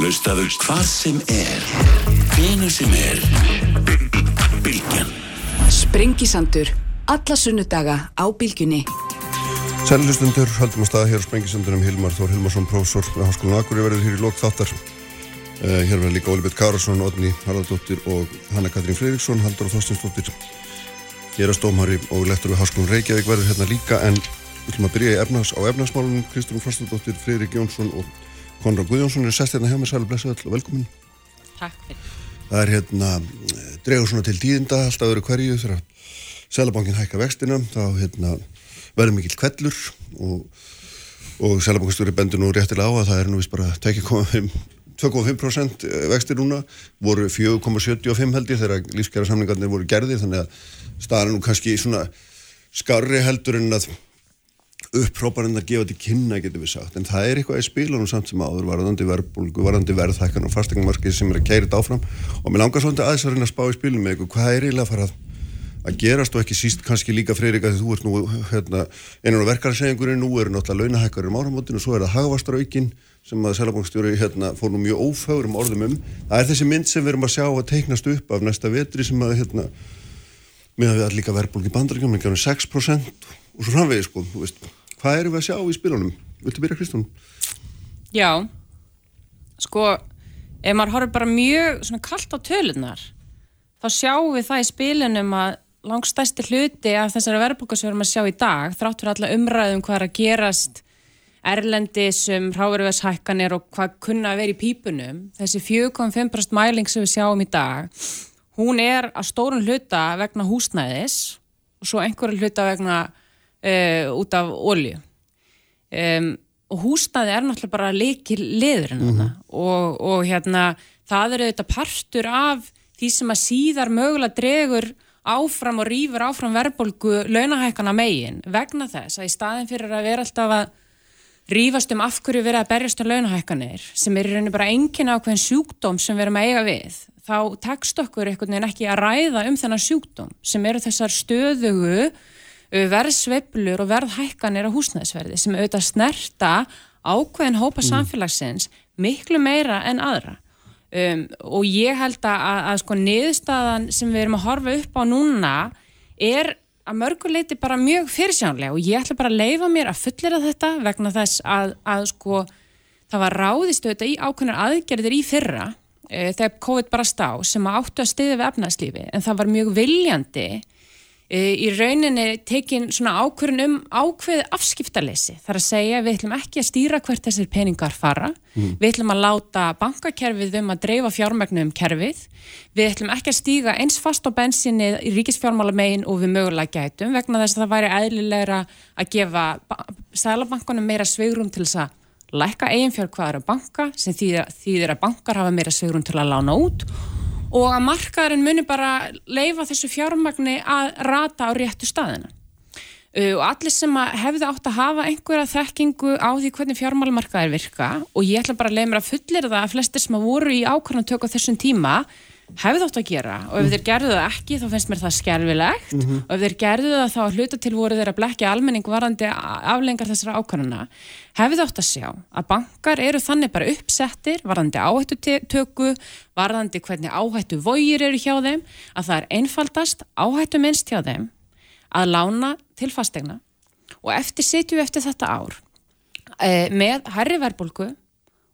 Hlustaðu hvað sem er Hvenu sem er Bilgjan Sprengisandur. Alla sunnudaga á bylgjunni. Sællustundur, haldum að staða hér á Sprengisundunum Hilmar Þór Hilmarsson, prófessor með Háskólan Akuri verður hér í lók þáttar. Uh, hér verður líka Ólibet Kárasson, Odni Haraldóttir og Hanna Katrín Fridriksson, Haldur og Þorstinsdóttir. Hér að stómari og lektor við Háskólan Reykjavík verður hérna líka en við ætlum að byrja í efnags, á efnagsmálunum. Kristján Frostadóttir, Fridrik Jónsson og Konrad Guðjónsson er sest hérna hjá með sælu blessu öll og velkomin. Takk fyrir. Það er hérna, dregur svona til tíðinda alltaf öðru hverju þegar Sælabankin hækka vextina, þá hérna verður mikill kvellur og, og Sælabankastjóri bendur nú réttilega á að það er nú vist bara 2,5 2,5% vextir núna voru 4,75 heldur þegar lífskjara samlingarnir voru gerðir þannig að staðan nú kannski svona skarri heldur en að uppróparinn að gefa til kynna getur við sagt, en það er eitthvað í spílunum samt sem áður varðandi verðbólgu, varðandi verðhækkan og fastegnumarkið sem er að kærit áfram. Og mér langar svolítið aðeins að reyna að spá í spílunum með eitthvað, hvað er eiginlega að fara að, gerast og ekki síst kannski líka Freirika því þú ert nú hérna, einan á verkarsegjengurinn, nú eru náttúrulega launahækkarinn um áramotinu og svo er það hagvastaraukin sem að Sælabankstjóri hérna, fór nú mjög ófögurum orðum um. Það er þessi mynd sem við erum að sjá að teiknast upp af næsta vetri sem að hérna, með að við allir líka verðbólgi bandaríkjum, ekki ánum 6% og svo framvegið sko, þú veist, hvað erum við að sjá í spilunum? Viltu byrja Kristján? Já, sko, ef maður horfður bara mjög svona kallt á tölunar, þá sjáum við það í spilunum að langstæsti hluti af þessari verðbólku sem við erum að sjá í dag, þrátt fyrir alla umræðum hvað er að gerast erlendis um ráverðvæðshækkanir og hvað kunna að vera í pípunum, þessi 4,5% mæling sem við sjáum í dag, hún er að stórun hluta vegna húsnæðis og svo einhverju hluta vegna uh, út af olju. Um, og húsnæði er náttúrulega bara leikil liður mm -hmm. og, og hérna það er auðvitað partur af því sem að síðar mögulega dregur áfram og rýfur áfram verðbólgu launahækana megin vegna þess að í staðin fyrir að vera alltaf að rýfast um af hverju verið að berjast um launahækkanir sem er í rauninu bara engin ákveðin sjúkdóm sem við erum að eiga við þá tekst okkur einhvern veginn ekki að ræða um þennan sjúkdóm sem eru þessar stöðugu verðsveiflur og verðhækkanir á húsnæðisverði sem auðvitað snerta ákveðin hópa samfélagsins miklu meira en aðra. Um, og ég held að, að, að sko niðurstaðan sem við erum að horfa upp á núna er að mörguleiti bara mjög fyrirsjánlega og ég ætla bara að leifa mér að fullera þetta vegna þess að, að sko það var ráðist auðvitað í ákveðnar aðgerðir í fyrra e, þegar COVID bara stá sem áttu að stiðja við efnarslífi en það var mjög viljandi í rauninni tekin svona ákvörðun um ákveði afskiptalesi þar að segja við ætlum ekki að stýra hvert þessir peningar fara. Mm. við ætlum að láta bankakerfið um að dreifa fjármægnu um kerfið. Við ætlum ekki að stíga eins fast á bensinni í ríkisfjármálamegin og við mögulega gætum vegna þess að það væri eðlilegra að gefa sælabankunum meira sveigrum til þess að lækka eiginfjárkvæðar á banka sem þýðir, þýðir að bankar hafa meira sveigrum til að lána út og að markaðurinn muni bara leifa þessu fjármagni að rata á réttu staðina. Og allir sem hefði átt að hafa einhverja þekkingu á því hvernig fjármálumarkaðir virka og ég ætla bara að leiða mér að fullir það að flestir sem að voru í ákvæmum tök á þessum tíma hefði átt að gera og ef þeir gerðu það ekki þá finnst mér það skerfilegt mm -hmm. og ef þeir gerðu það þá hluta til voru þeir að blekja almenning varandi aflengar þessara ákvæmuna hefði átt að sjá að bankar eru þannig bara uppsettir varandi áhættu tökku varandi hvernig áhættu vógir eru hjá þeim að það er einfaldast áhættu minnst hjá þeim að lána til fastegna og eftir setju eftir þetta ár e, með herri verbulgu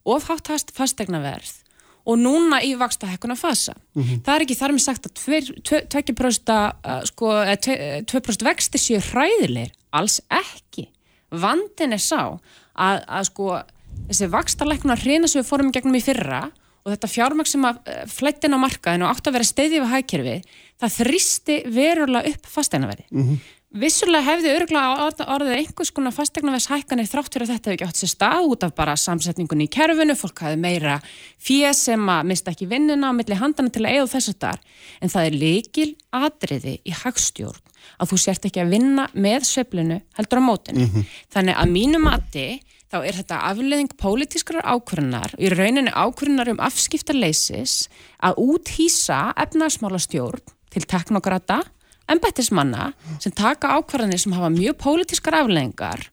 og fáttast fastegnaverð og núna í vaksta hekkuna fasa. Mm -hmm. Það er ekki þar með sagt að 2% sko, 2% vexti séu hræðilegir, alls ekki. Vandin er sá að, að sko, þessi vakstarleikuna hreina sem við fórum gegnum í fyrra og þetta fjármaks sem að flættin á markaðinu átt að vera steyðið við hækjörfi, það þristi verulega upp fasteinaverði. Mm -hmm. Vissulega hefði örgulega orðið einhvers konar fastegnavers hækkanir þrátt fyrir að þetta hefði ekki átt sér stað út af bara samsetningunni í kerfinu, fólk hafi meira fér sem að mista ekki vinnuna á milli handana til að eiga þess að þar. En það er leikil atriði í hagstjórn að þú sért ekki að vinna með sveplinu heldur á mótinu. Mm -hmm. Þannig að mínu mati þá er þetta afleðing pólitískrar ákvörðunar, í rauninni ákvörðunar um afskiptarleisis að úthýsa efnarsmálastjórn til teknokrata embættismanna sem taka ákvarðanir sem hafa mjög pólitískar afleggingar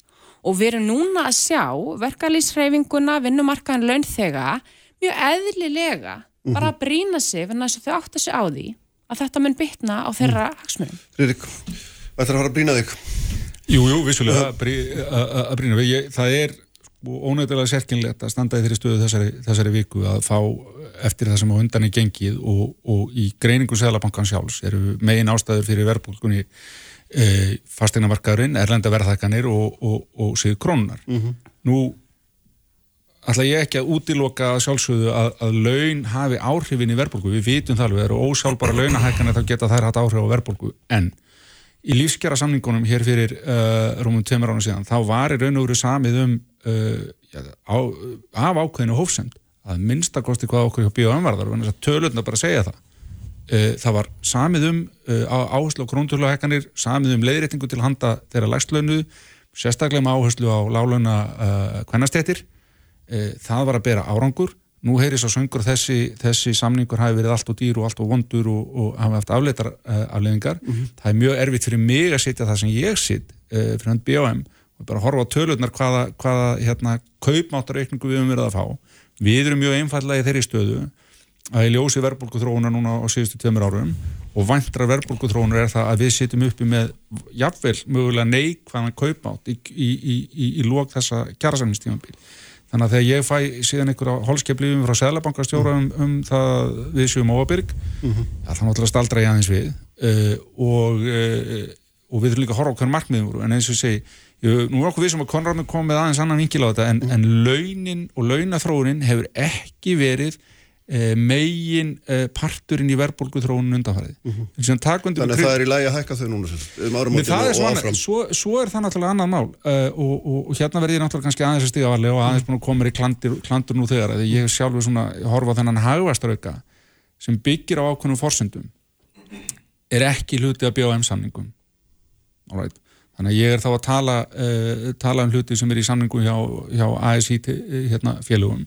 og við erum núna að sjá verkalýsreifinguna, vinnumarkaðan launþega mjög eðlilega bara að brína sig fyrir þess að þau átta sig á því að þetta mun bytna á þeirra hagsmunum. Friðrik, ætlar að fara að brína þig? Jú, jú, vissulega að brí- að- að að brýna við. Ég, það er ónættilega sérkynlegt að standa í þeirri stöðu þessari, þessari viku að fá eftir það sem á undan er gengið og, og í greiningu Sæðlabankan sjálfs eru megin ástæður fyrir verðbólkunni e, fastegnamarkaðurinn, erlenda verðhækkanir og, og, og sig krónunar. Nú ætla ég ekki að útiloka sjálfsögðu að, að laun hafi áhrifin í verðbólgu. Við vitum það alveg, eru ósálbara launahækkanir þá geta þær hatt áhrif á verðbólgu en í lífskjara samningunum hér fyrir uh, rúmum tveimur ára síðan þá var í raun og veru samið um uh, já, á, af ákveðinu hófsend að minnstakosti hvað okkur hjá bíóðan varðar og þess að tölurna bara segja það. Uh, það var samið um uh, áherslu á króntöluhækkanir, samið um leiðréttingu til handa þeirra lægslönu sérstaklega með áherslu á lálöna uh, kvennastéttir. Það var að bera árangur. Nú heyri svo söngur þessi, þessi samningur hafi verið allt og dýr og allt og vondur og, og hafi haft afleitar uh, afleiðingar. Það er mjög erfitt fyrir mig að setja það sem ég sitt uh, fyrir hann BOM og bara horfa á tölurnar hvaða, hvaða hérna, kaupmáttaraukningu við höfum verið að fá við erum mjög einfallega í þeirri stöðu að í ljósi verðbólkuþróunar núna á síðustu tveimur árum og vantra verðbólkuþróunar er það að við sitjum uppi með jafnvel mögulega neikvæðan kaupmátt í, í, í, í, í lók þessa kjærasamnistímanbíl Þannig að þegar ég fæ síðan einhverja holskeiplífum frá Sæðlabankastjóra um, um það við séum óabyrg, mm -hmm. þá náttúrulega staldra ég aðeins við. Uh, og, uh, og við þurfum líka að horfa á hvernig markmiðum voru, en eins og ég segi, ég, nú er okkur við sem að Konrad með komið aðeins annan vinkil á þetta, en, en launin og launathróunin hefur ekki verið uh, megin parturinn í verðbólguþróunin undanfarið. Mm -hmm. Þannig að það er í lægi að hækka þau núna um áramótinu og áfram. Svo, svo er það náttúrulega annað mál uh, og, og, og hérna verði ég náttúrulega kannski aðeins að stiga varlega og aðeins búin að koma í klandur, klandur nú þegar þegar ég sjálfur svona horfa þennan hagvastarauka sem byggir á ákveðnum forsendum er ekki hluti að BOM samningum right. Þannig að ég er þá að tala uh, tala um hluti sem er í samningum hjá, hjá ASI hérna, félögum.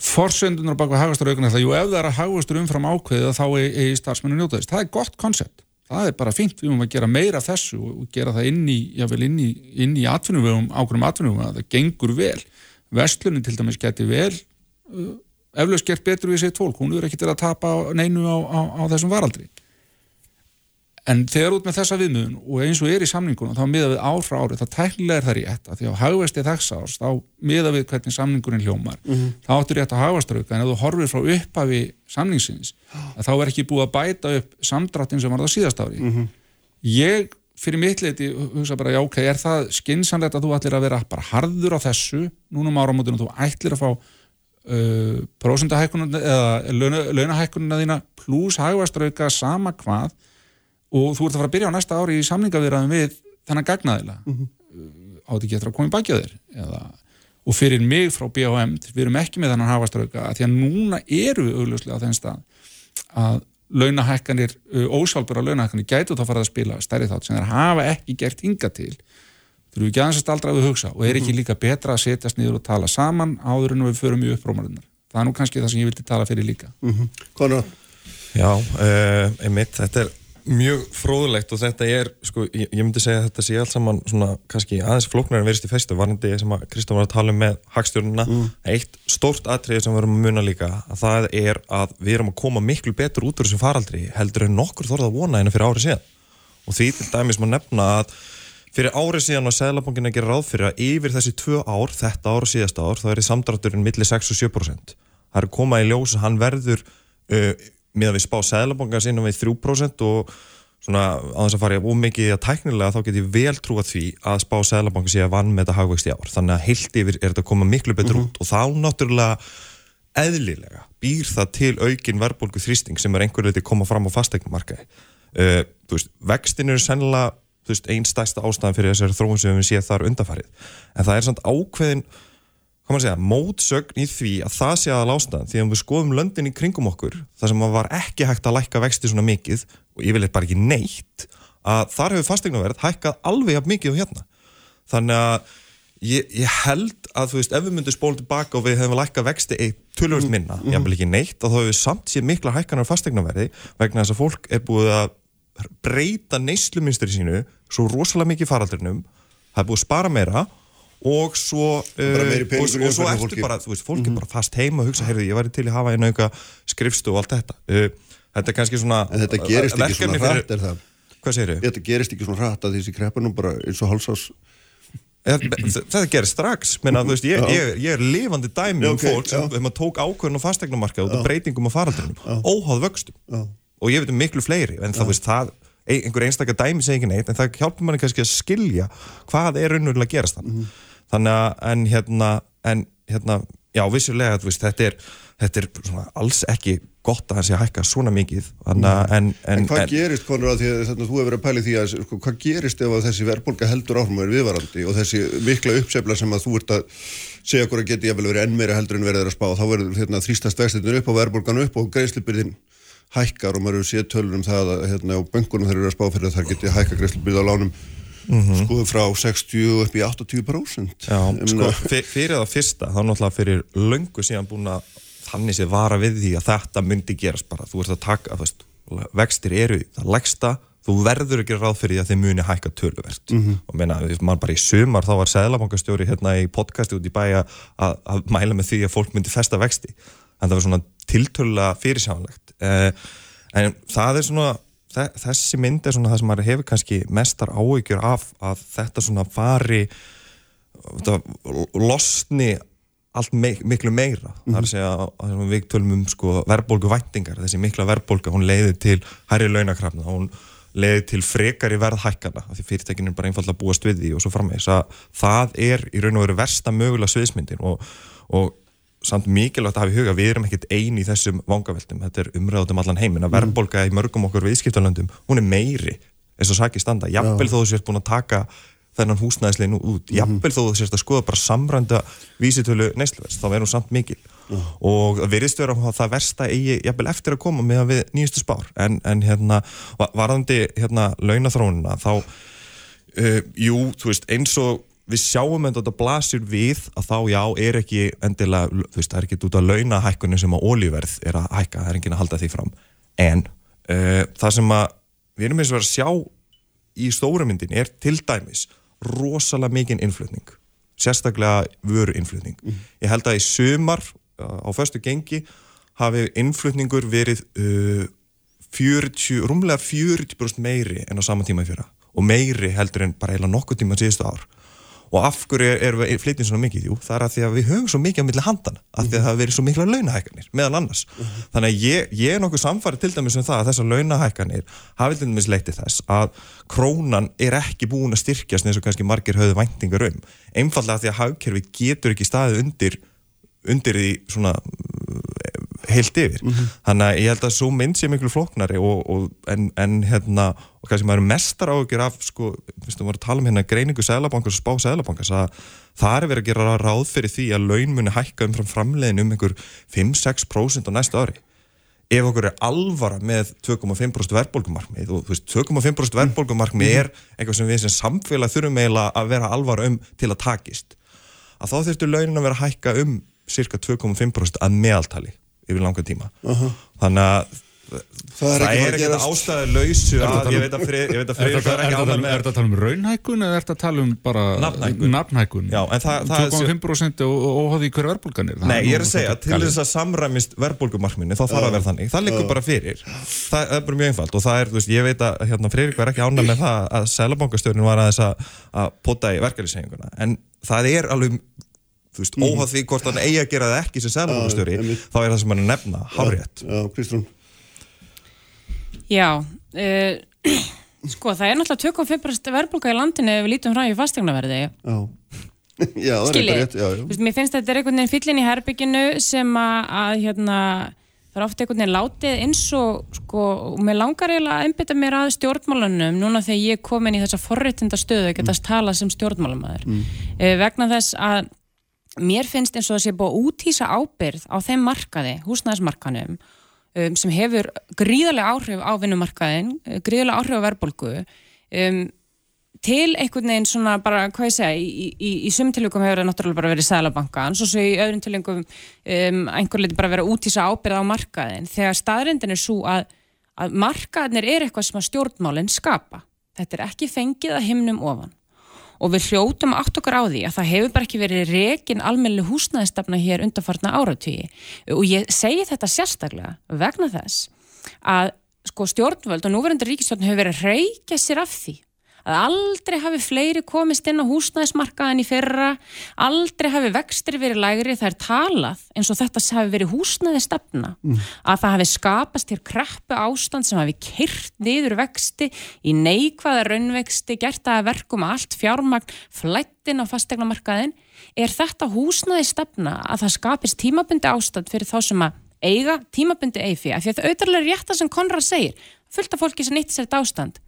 Forsendunar baka hagvastaraukan er það, jú ef það er að hagvastur umfram ákveðið þá er, er starfsmennu njóta þess, það er gott koncept. Það er bara fínt, við múum að gera meira þessu og gera það inn í, jável inn í inn í atvinnuvegum, ákveðum atvinnuvegum að það gengur vel, vestlunin til dæmis geti vel uh, eflaust gert betur við sitt fólk, hún er ekki til að tapa neinu á, á, á þessum varaldri en þegar út með þessa viðmiðun og eins og er í samningunum þá miða við ár frá ári, þá tæknilega er það rétt að því á hagvesti þess árs, þá miða við hvernig samningurinn hljómar, mm -hmm. þá áttur rétt að hagvastrauka, en ef þú horfir frá upphafi samningsins, þá er ekki búið að bæta upp samdráttin sem var það síðast ári mm -hmm. ég, fyrir mitt leiti hugsa bara, já ok, er það skinsanlegt að þú ætlir að vera bara harður á þessu núna um áramótunum, þú ætlir að fá uh, prósundahækkununa eða launahækkununa þína pluss hagvastrauka sama hvað og þú ert að fara að byrja á næsta ári í samningavirðaðum við þennan gagnaðila. Mm -hmm. átti ekki eftir að koma í baki á þér Eða, og fyrir mig frá BHM við erum ekki með þennan hafastrauka að því að núna eru við augljóslega á þenn stað að launahækkanir ósálbara launahækkanir gætu þá farað að spila stærri þátt sem þeir hafa ekki gert hinga til. Þurfum við ekki aðeins að staldra við hugsa og er ekki líka betra að setjast niður og tala saman áður en við förum í upprómarinnar það er nú kannski það sem ég vildi tala fyrir líka. Mm -hmm. Já, uh, einmitt, þetta er mjög fróðulegt og þetta er, sko, ég, ég myndi segja að þetta sé allt saman svona, kannski aðeins flóknar en verist í festu, varnandi sem að Kristofn var að tala um með hagstjórnuna, mm. eitt stórt atrið sem við erum að muna líka, að það er að við erum að koma miklu betur út úr þessum faraldri, heldur en nokkur þorða að vona einu fyrir árið síðan og því til dæmis maður nefna að fyrir árið síðan og Sæðlabankin að gera ráð fyrir að yfir þessi tvö ár, þetta ár og síðasta ár, þá er samdrátturinn millir 6 og 7%. Það er komað í ljós að hann verður uh, með að við spá Sæðlabanka sinna við 3% og svona á þess að fara ómikið að tæknilega þá get ég vel trúa því að spá Sæðlabanka sé að vann með þetta hagvægst í ár. Þannig að heilt yfir er þetta að koma miklu betur mm -hmm. út og þá náttúrulega eðlilega býr það til aukin verðbólgu þrýsting sem er einhverju litið koma fram á fastegnumarkaði uh, veist, vextin eru sennilega einn stærsta ástæðan fyrir þessari þróun sem við séð þar undafarið en það er samt ákveðin hvað maður segja, mótsögn í því að það sé að lásta því að við skoðum löndin í kringum okkur þar sem var ekki hægt að lækka vexti svona mikið og ég vil eitthvað ekki neitt að þar hefur fastegnaverð hækkað alveg jafn mikið og hérna. Þannig að ég, ég held að þú veist ef við myndum spóla tilbaka og við hefum lækkað vexti eitt tölvöld minna, mm -hmm. ég vil ekki neitt og þá hefur við samt séð mikla hækkanar fastegnaverði vegna þess að fólk er búið að breyta neysluminstri sínu svo rosalega mikið faraldrinum. Það er búið að spara meira og svo, uh, og, og svo ertu fólki. Mhm. bara, þú veist, fólk er bara fast heima og hugsa, heyrðu, ég væri til að hafa einu auka skrifstu og allt þetta. Uh, þetta er kannski svona En þetta gerist ekki svona verkefni fyrir- hratt, er það? hvað segir þau? Þetta gerist ekki svona hratt að þessi kreppa nú bara eins og hálsás þetta gerist strax. Menna, veist, ég, ég, ég er lifandi dæmi um ok, fólk sem um að tók ákvörðun á fastegnumarkað út af breytingum á faraldrinum. Óháð vöxtum. Já. og ég veit um miklu fleiri en það veist það ein- einhver einstakar dæmi segi ekki neitt en það hjálpar manni kannski að skilja hvað er gerast þannig að en hérna, en hérna já vissulega veist, þetta er, þetta er alls ekki gott að hann sé að hækka svona mikið. Að en, en, En hvað gerist, konur, að því að þú hefur verið að pæli því að sko, hvað gerist ef að þessi verðbólga heldur áfram og er viðvarandi og þessi mikla uppsefla sem að þú ert að segja okkur að geti jafnvel verið enn meira heldur en verið er að spá þá verður hérna, þrýstast vextinur upp og verðbólgan upp og greiðslubyrðin hækkar og maður hefur séð tölur um það að hérna, böngunum þeir eru að spá fyrir að það geti hækka greiðslubyrði á lánum sko frá 60 upp í 80% Já, Ég sko, fyrir það fyrsta, þá náttúrulega fyrir löngu síðan búin að þannig sé vara við því að þetta myndi gerast bara, þú ert að taka, þú veist, vextir eru það legsta, þú verður ekki ráð fyrir því að þeir muni hækka töluvert. Mhm. og meina, maður bara í sumar þá var Sæðlabankastjóri hérna í podcasti út í bæja að, að mæla með því að fólk myndi festa vexti, en það var svona tiltölulega fyrirsjánlegt eh, en það er svona þessi mynd er svona það sem maður hefur kannski mestar áhyggjur af að þetta svona fari þetta losni allt mik miklu meira. Það er að segja að sem við tölum um sko, verðbólgu væntingar, þessi mikla verðbólga hún leiði til hærri launakrafna hún leiði til frekari verðhækkana af því fyrirtækinu er bara einfalda að búast við því og svo frammeðis að það er í raun og veru versta mögulega sviðsmyndin og, og samt mikilvægt að hafa í huga við erum ekkert eini í þessum vangaveltum. Þetta er umræðat um allan heiminn. Að verðbólga í mörgum okkur viðskiptalöndum hún er meiri eins og sakið standa, jafnvel þó þú sért búin að taka þennan húsnæðislegin út jafnvel þó þú sérst að skoða bara samrænda vísitölu neysluvers, þá er hún samt mikil. Og það virðist vera að það versta eigi jafnvel eftir að koma með við nýjustu spár. En, en hérna va- varðandi hérna launathrónuna þá uh, jú, þú veist, eins og við sjáum en þetta blasir við að þá já, er ekki endilega, þú veist, það er ekki út af launahækkunni sem að olíverð er að hækka, það er enginn að halda því fram. En uh, það sem að við erum eins og verið að sjá í stórumyndin er til dæmis rosalega mikinn innflutning sérstaklega vöru innflutning ég held að í sumar uh, á föstu gengi hafi innflutningur verið uh, 40, rúmlega 40% meiri en á sama tíma í fyrra. Og meiri heldur en bara eiginlega nokkuð tíma síðustu ár og af hverju er- erum við flytjum svona mikið? Jú, það er að því að við höfum svo mikið á milli handana, að því að það hafa verið svo mikla launahækkanir, meðal annars. Þannig að ég, ég er nokkuð samfarið til dæmis um það að þessar launahækkanir hafi til dæmis leitt til þess að krónan er ekki búin að styrkjast eins og kannski margir höfðu væntingar um. Einfallega því að hagkerfi getur ekki staðið undir, undir því svona heilt yfir. Þannig að ég held að svo mynd sé miklu flóknari og, og, en, en hérna, og kannski maður er mestar áhugjur af, sko, við varum að tala um hérna greiningu Sæðlabankars og spá Sæðlabankars að það er verið að gera ráð fyrir því að laun muni hækka um fram framleiðin um einhver 5-6% á næsta ári. Ef okkur er alvara með 2,5% verðbólgumarkmið og þú veist, 2,5% verðbólgumarkmið er eitthvað sem við sem samfélag þurfum eiginlega að vera alvara um til að takist. Að þá þurftu launin að vera hækka um cirka 2,5% að meðaltali yfir langa tíma þannig að Það er það ekki er að ekkert gerast. ástæðu lausu að að ég um- veit að frið, ég veit að Er frið þetta er ekki að, ánægð er með þetta að tala um raunhækkun eða er þetta að tala um bara nafnhækkun? Já, en það- það er- 2,5% og og óháð í hverju verðbólgan er? Það Nei, ég er að segja, svolítið til þess að samræmist verðbólgumarkminni, þá þarf að vera þannig. Það liggur bara fyrir. Það er bara mjög einfalt og það er, þú veist, ég veit að hérna, Freyrík var ekki ánæg með það að Sælabankastjórnin var aðeins að, að pota í verkefnisenguna. En það er alveg, þú veist, óháð því hvort hann eigi að gera það ekki sem einmitt. þá er það sem hann er að nefna, hárétt. Já, Kristrún Já, uh, sko það er náttúrulega 25% verðbólga í landinu ef við lítum frá í fastegnaverði. Já, já það er Skilji, eitthvað rétt mér finnst þetta er einhvern veginn fyllin í herbygginu sem að, að hérna, það er ofta einhvern veginn látið eins og, sko, og mér langar eiginlega að einbytta mér að stjórnmálunum núna þegar ég kom inn í þessa forréttinda stöðu, geta mm. talað sem stjórnmálumæður. Mm. vegna þess að mér finnst eins og það sé búið að útýsa ábyrð á þeim markaði, húsnæðismarkanum, um, sem hefur gríðarlega áhrif á vinnumarkaðin, gríðarlega áhrif á verðbólgu, um, til einhvern veginn svona bara, hvað ég segja, í, í, í sum tilvíkum hefur það náttúrulega bara verið sælabankan, svo svo í öðrum tilvíkum um, einhver leiti bara verið að útísa ábyrða á markaðin, þegar staðrindin er svo að, að markaðinir er eitthvað sem að stjórnmálinn skapa. Þetta er ekki fengið að himnum ofan. Og við hljótum átt okkar á því að það hefur bara ekki verið rekin almenni húsnæðistafna hér undarfarna áratvíi og ég segi þetta sérstaklega vegna þess að sko stjórnvöld og núverandi ríkistjórn hefur verið að reykja sér af því að aldrei hafi fleiri komist inn á húsnæðismarkaðin í fyrra, aldrei hafi vextir verið lægri, það er talað eins og þetta hafi verið húsnæðistefna mm. að það hafi skapast hér kreppu ástand sem hafi kyrt niður vexti í neikvæða raunvexti, gert að verkum allt fjármagn, flættin á fastegnamarkaðin, er þetta húsnæðistefna að það skapist tímabundi ástand fyrir þá sem að eiga tímabundi eifi, af því að það auðvitað er rétt að sem Konrad segir, fullt af fólki sem nýtti sér þetta ástand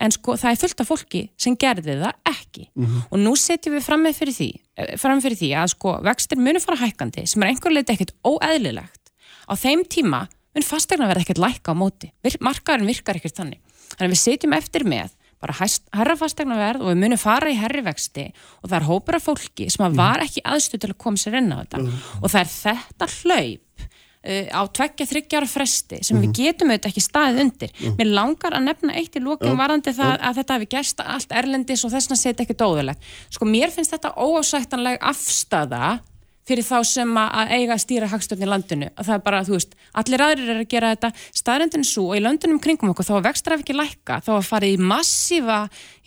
en sko það er fullt af fólki sem gerði það ekki. Mm -hmm. og nú setjum við fram með fyrir því, eh, fram fyrir því að sko vextir munu fara hækkandi sem er einhver leiti ekkert óeðlilegt. Á þeim tíma mun fastegna verða ekkert lækka á móti, markaðurinn virkar ekkert þannig. Þannig að við setjum eftir með bara herra fastegna verð og við munum fara í herri vexti og það er hópur af fólki sem var ekki aðstuð til að koma sér inn á þetta. Mm -hmm. og það er þetta hlaup á tveggja þryggjára fresti sem mm -hmm. við mhm. getum auðvitað ekki staðið undir mm -hmm. mér langar að nefna eitt í lókum varandi það að þetta hefði gerst allt erlendis og þess að setja ekki dóðulegt sko mér finnst þetta óásættanleg afstafa fyrir þá sem að eiga að stýra hagstöfni í landinu og það er bara, þú veist, allir aðrir er að gera þetta staðrendinu svo og í landunum kringum okkur þá var vextraf ekki lækka, þá var farið í massífa,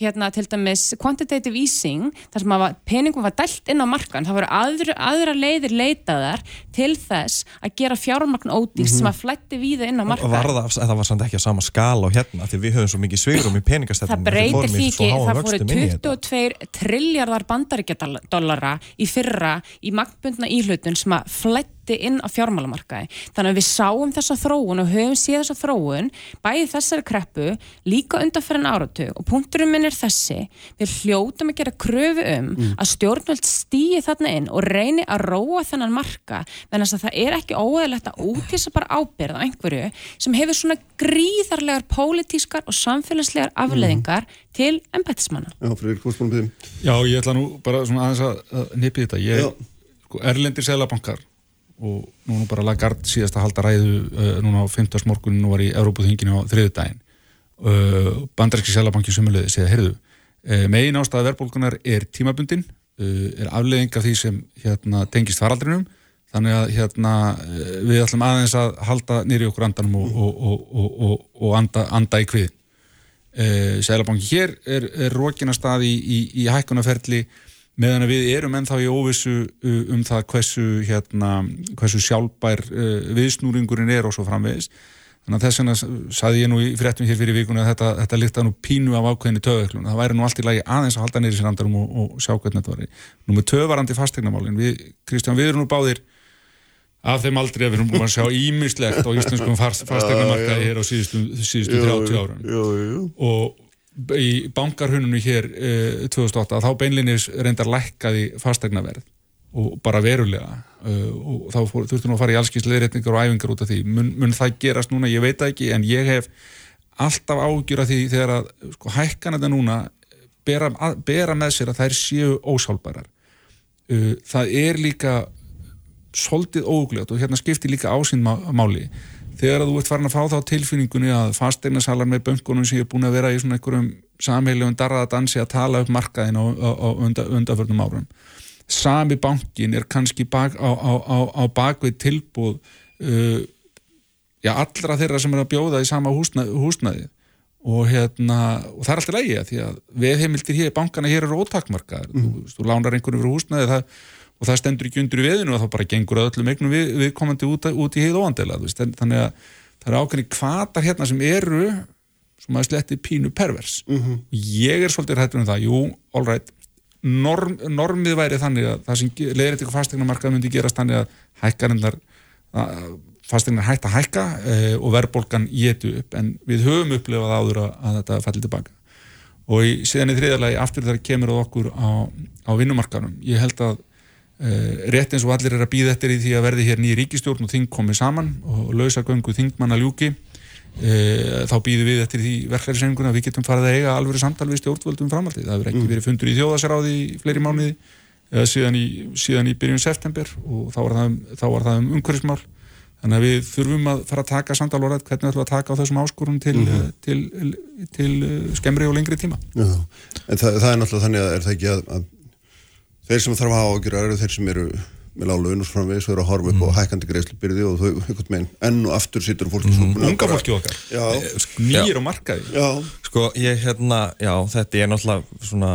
hérna, til dæmis quantitative easing, þar sem að peningum var dælt inn á markan, það voru aðra, aðra leiðir leitaðar til þess að gera fjármagn ódýrst mm -hmm. sem að flætti víða inn á markan. Og var það, það var samt ekki að sama skala á hérna, því við höfum svo mikið svigurum í peningastefnum. Það breytir því ekki, það fóru 22 trilljarðar bandaríkjadollara í fyrra í magnbund hefðbundna íhlutun sem að fletti inn á fjármálamarkaði. Þannig að við sáum þessa þróun og höfum síð þessa þróun bæði þessari kreppu líka undanferðin áratug og punkturum minn er þessi við hljótum að gera kröfu um mm. að stjórnvöld stýi þarna inn og reyni að róa þennan marka þannig að það er ekki óæðilegt að útísa bara ábyrða einhverju sem hefur svona gríðarlegar pólitískar og samfélagslegar afleðingar mm. til ennbættismanna. Já, fyrir hvort Já, ég ætla nú bara svona aðeins að nipi þetta. Ég, sko, erlendir selabankar og nú bara Lagarde síðast að halda ræðu uh, núna á 15. morgunin nú var í Európaþinginu á þriðu daginn uh, bandaríski selabanki sumulegði segja, heyrðu, uh, megin ástæða verðbólkunar er tímabundin uh, er afleðing af því sem hérna, tengist faraldrinum. Þannig að hérna, uh, við ætlum aðeins að halda nýri okkur andanum og, og, og, og anda, anda í kvið uh, Sælabanki hér er, er rókina stað í, í, í hækkunaferli meðan við erum ennþá í óvissu um það hversu, hérna, hversu sjálfbær uh, viðsnúringurinn er og svo framvegis. Þannig að þess vegna saði ég nú í fréttum hér fyrir vikunni að þetta, þetta líkta nú pínu af ákveðinni töðveiklun. Það væri nú allt í lagi aðeins að halda neyri sér andarum og, og sjá hvernig þetta var. Nú með töðvarandi fastegnamálinn, við, Kristján, við erum nú báðir af þeim aldrei að við erum búin að sjá ímislegt á íslenskum fastegnamarkaði hér á síðustu, síðustu 30 árum. Og í bankarhununu hér eh, 2008 að þá beinlinis reyndar lækkaði fastegnaverð og bara verulega uh, og þá þurftu nú að fara í allskýrsleirreitningar og æfingar út af því. Mun, mun það gerast núna, ég veit ekki en ég hef alltaf ágjur af því þegar að sko, hækkan þetta núna bera, að, bera með sér að þær séu ósálbærar uh, það er líka soldið ógljótt og hérna skiptir líka ásinn máli þegar þú ert farin að fá þá tilfinningunni að fasteignarsalar með böngunum er búin að vera í svona einhverjum samheilum darraðadansi að tala upp markaðin á, á, á undan, undanförnum árum sami bankin er kannski bak, á, á bakvið tilbúð uh, já, allra þeirra sem er að bjóða í sama húsnæði, húsnæði. Og, hérna, og það er alltaf lægi að því að veðheimildir hér, bankana hér eru ótakmarkaðar mm. þú, þú lánar einhvern fyrir húsnæði það og það stendur ekki undir í veðinu og þá bara gengur öllum eignum við, við komandi út, út í heið óandela þannig að það eru ákveðni kvatar hérna sem eru sem að sletti pínu pervers. Mm -hmm. ég er svolítið hættur um það, jú, all right. Norm, normið væri þannig að það sem leðir eitthvað fastegnamarkað myndi gerast þannig að hækkarindar fastegnar hægt að hækka e, og verðbólkan getu upp. En við höfum upplefað áður að, að þetta falli tilbaka og í, síðan í þriðarlagi aftur þar kemur það okkur á, á vinnumarkaðum ég held að rétt eins og allir er að býða eftir í því að verði hér nýja ríkistjórn og þing komið saman og lausagöngu þingmanna ljúki uh, þá býðu við eftir því verklæðisenguna að við getum farið að eiga alveg samtal við stjórnvöldum framaldið. Það verður ekki mm. verið fundur í þjóðasaráði í fleiri mánuði uh, síðan, í, síðan í byrjun september og þá var það um, um umhverfismál þannig að við þurfum að fara að taka samtal og rætt hvernig við ætlum að taka á þessum áskorun til, Mhm. til, til, til uh, skemmri og lengri tíma Já, en það, það er náttúrulega þannig að er það ekki að, að þeir sem þarf að hafa ágjur eru þeir sem eru með lág laun og svo framvegis og eru að horfa upp á hækkandi greiðslubyrði og þau, einhvern veginn, enn og aftur sittur fólk í súpunni og unga fólki okkar, Já, nýjir og markaði? Já, Sko, ég hérna, já, þetta er náttúrulega svona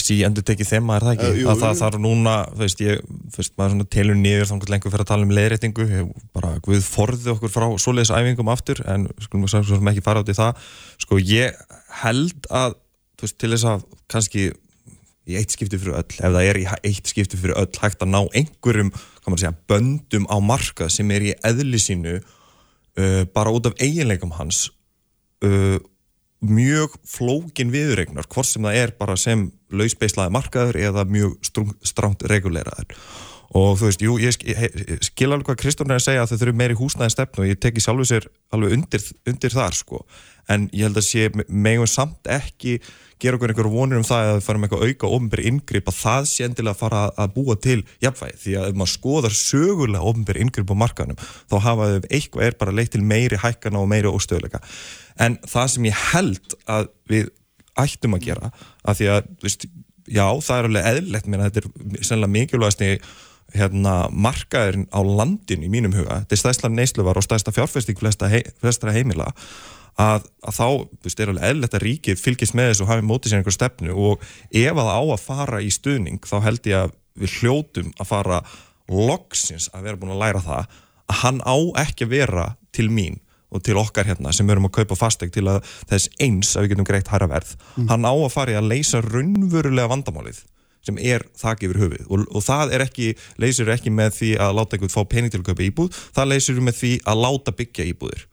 sí endur tekið þema, er það ekki? Eh, jú, að það þarf núna, þú veist, ég þú veist, maður svona telur niður þá einhvern lengur fyrir að tala um leiðréttingu. Ég- bara Guð forði okkur frá svoleiðis æfingum aftur, en skulum við svo sem ekki fara út í það, sko, ég held að, þú veist, til þess að kannski í eitt skipti fyrir öll, ef það er í eitt skipti fyrir öll hægt að ná einhverjum, segja, böndum á markað sem er í eðli sínu uh, bara út af eiginleikum hans uh, mjög flókin viðregnar hvort sem það er bara sem lausbeislaði markaður eða mjög stránt reguleraður og þú veist, jú, ég sk- ég- ég skil alveg hvað Kristofn er að segja að þau þurfum meiri húsnæði stefnu og ég teki sjálfu sér alveg undir, undir þar sko, en ég held að sé megum samt ekki gera okkur einhver vonur um það að við farum eitthvað auka ofnbæri inngrip að það sé endilega að fara að- búa til jafnvægi, því að ef maður skoðar sögulega ofnbæri inngrip á markanum þá hafa þau eitthvað er bara leitt til meiri hækkana og meiri óstöðuleika en það sem ég held að við ættum að gera að því að, veist, já, það er alveg eðlilegt mér að þetta er sennilega mikilvægast hérna, markaðurinn á landin í mínum huga, þetta er stæðsla neysluvar og stæðsta fjárfesting flesta, hei, flestra heimila að, að þá, þú veist, er alveg eðlilegt að ríkið fylgist með þessu og hafi mótið sér einhver stefnu og ef að á að fara í stuðning þá held ég að við hljótum að fara loksins að vera búin að læra það að hann á ekki að vera til mín og til okkar hérna sem erum að kaupa fasteg til að þess eins að við getum greitt hæra verð. Hann á að fara í að leysa raunverulega vandamálið sem er þak yfir höfuð og, og það er ekki, leysir ekki með því að láta einhvern fá pening til að kaupa íbúð það leysir með því að láta byggja íbúðir.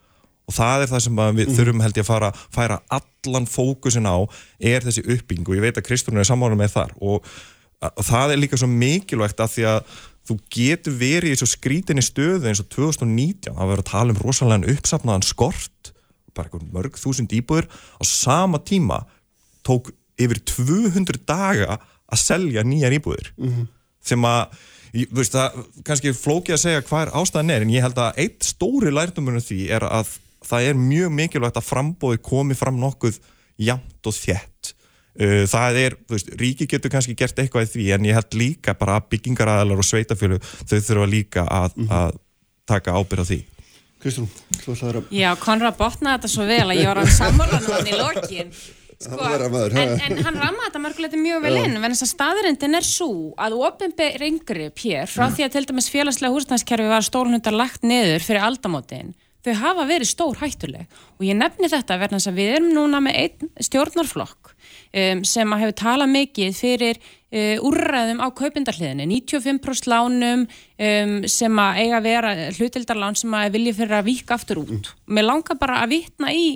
Og það er það sem við þurfum held ég að fara færa allan fókusin á er þessi uppbygging. Og ég veit að Kristúrun er sammála með þar. Og, og það er líka svo mikilvægt að því að þú getur verið í svo skrítinni stöðu eins og 2019 það verður að tala um rosalega uppsafnaðan skort bara einhvern mörg þúsund íbúður á sama tíma tók yfir 200 daga að selja nýjar íbúður sem að ég- þú veist það kannski er flókið að segja hvað er ástæðan er en ég held að eitt stóri lærdomunum því er að það er mjög mikilvægt að frambóði komi fram nokkuð jamt og þétt. Uh, það er, þú veist, ríki getur kannski gert eitthvað í því en ég held líka bara að byggingaræðalar og sveitafjölu þau þurfa líka að, að taka ábyrð á því. Kristrún, þú ætlaður að Já, Konrad botnaði þetta svo vel að ég var að sammála hann í lokin sko, en, en hann rammaði þetta mörguleiti mjög vel inn en þess að staðrindin er svo að ofinber yngripp hér frá því að til dæmis félagslega húsnæðskerfi var stórnundar lagt niður fyrir aldamótin þau hafa verið stór hættuleg. Og ég nefni þetta verðan þess að við erum núna með einn stjórnarflokk um, sem að hefur talað mikið fyrir uh, úrræðum á kaupindarliðinni 95% lánum um, sem að eiga að vera hlutildarlán sem að vilja fyrir að víka aftur út. Og mér langar bara að vitna í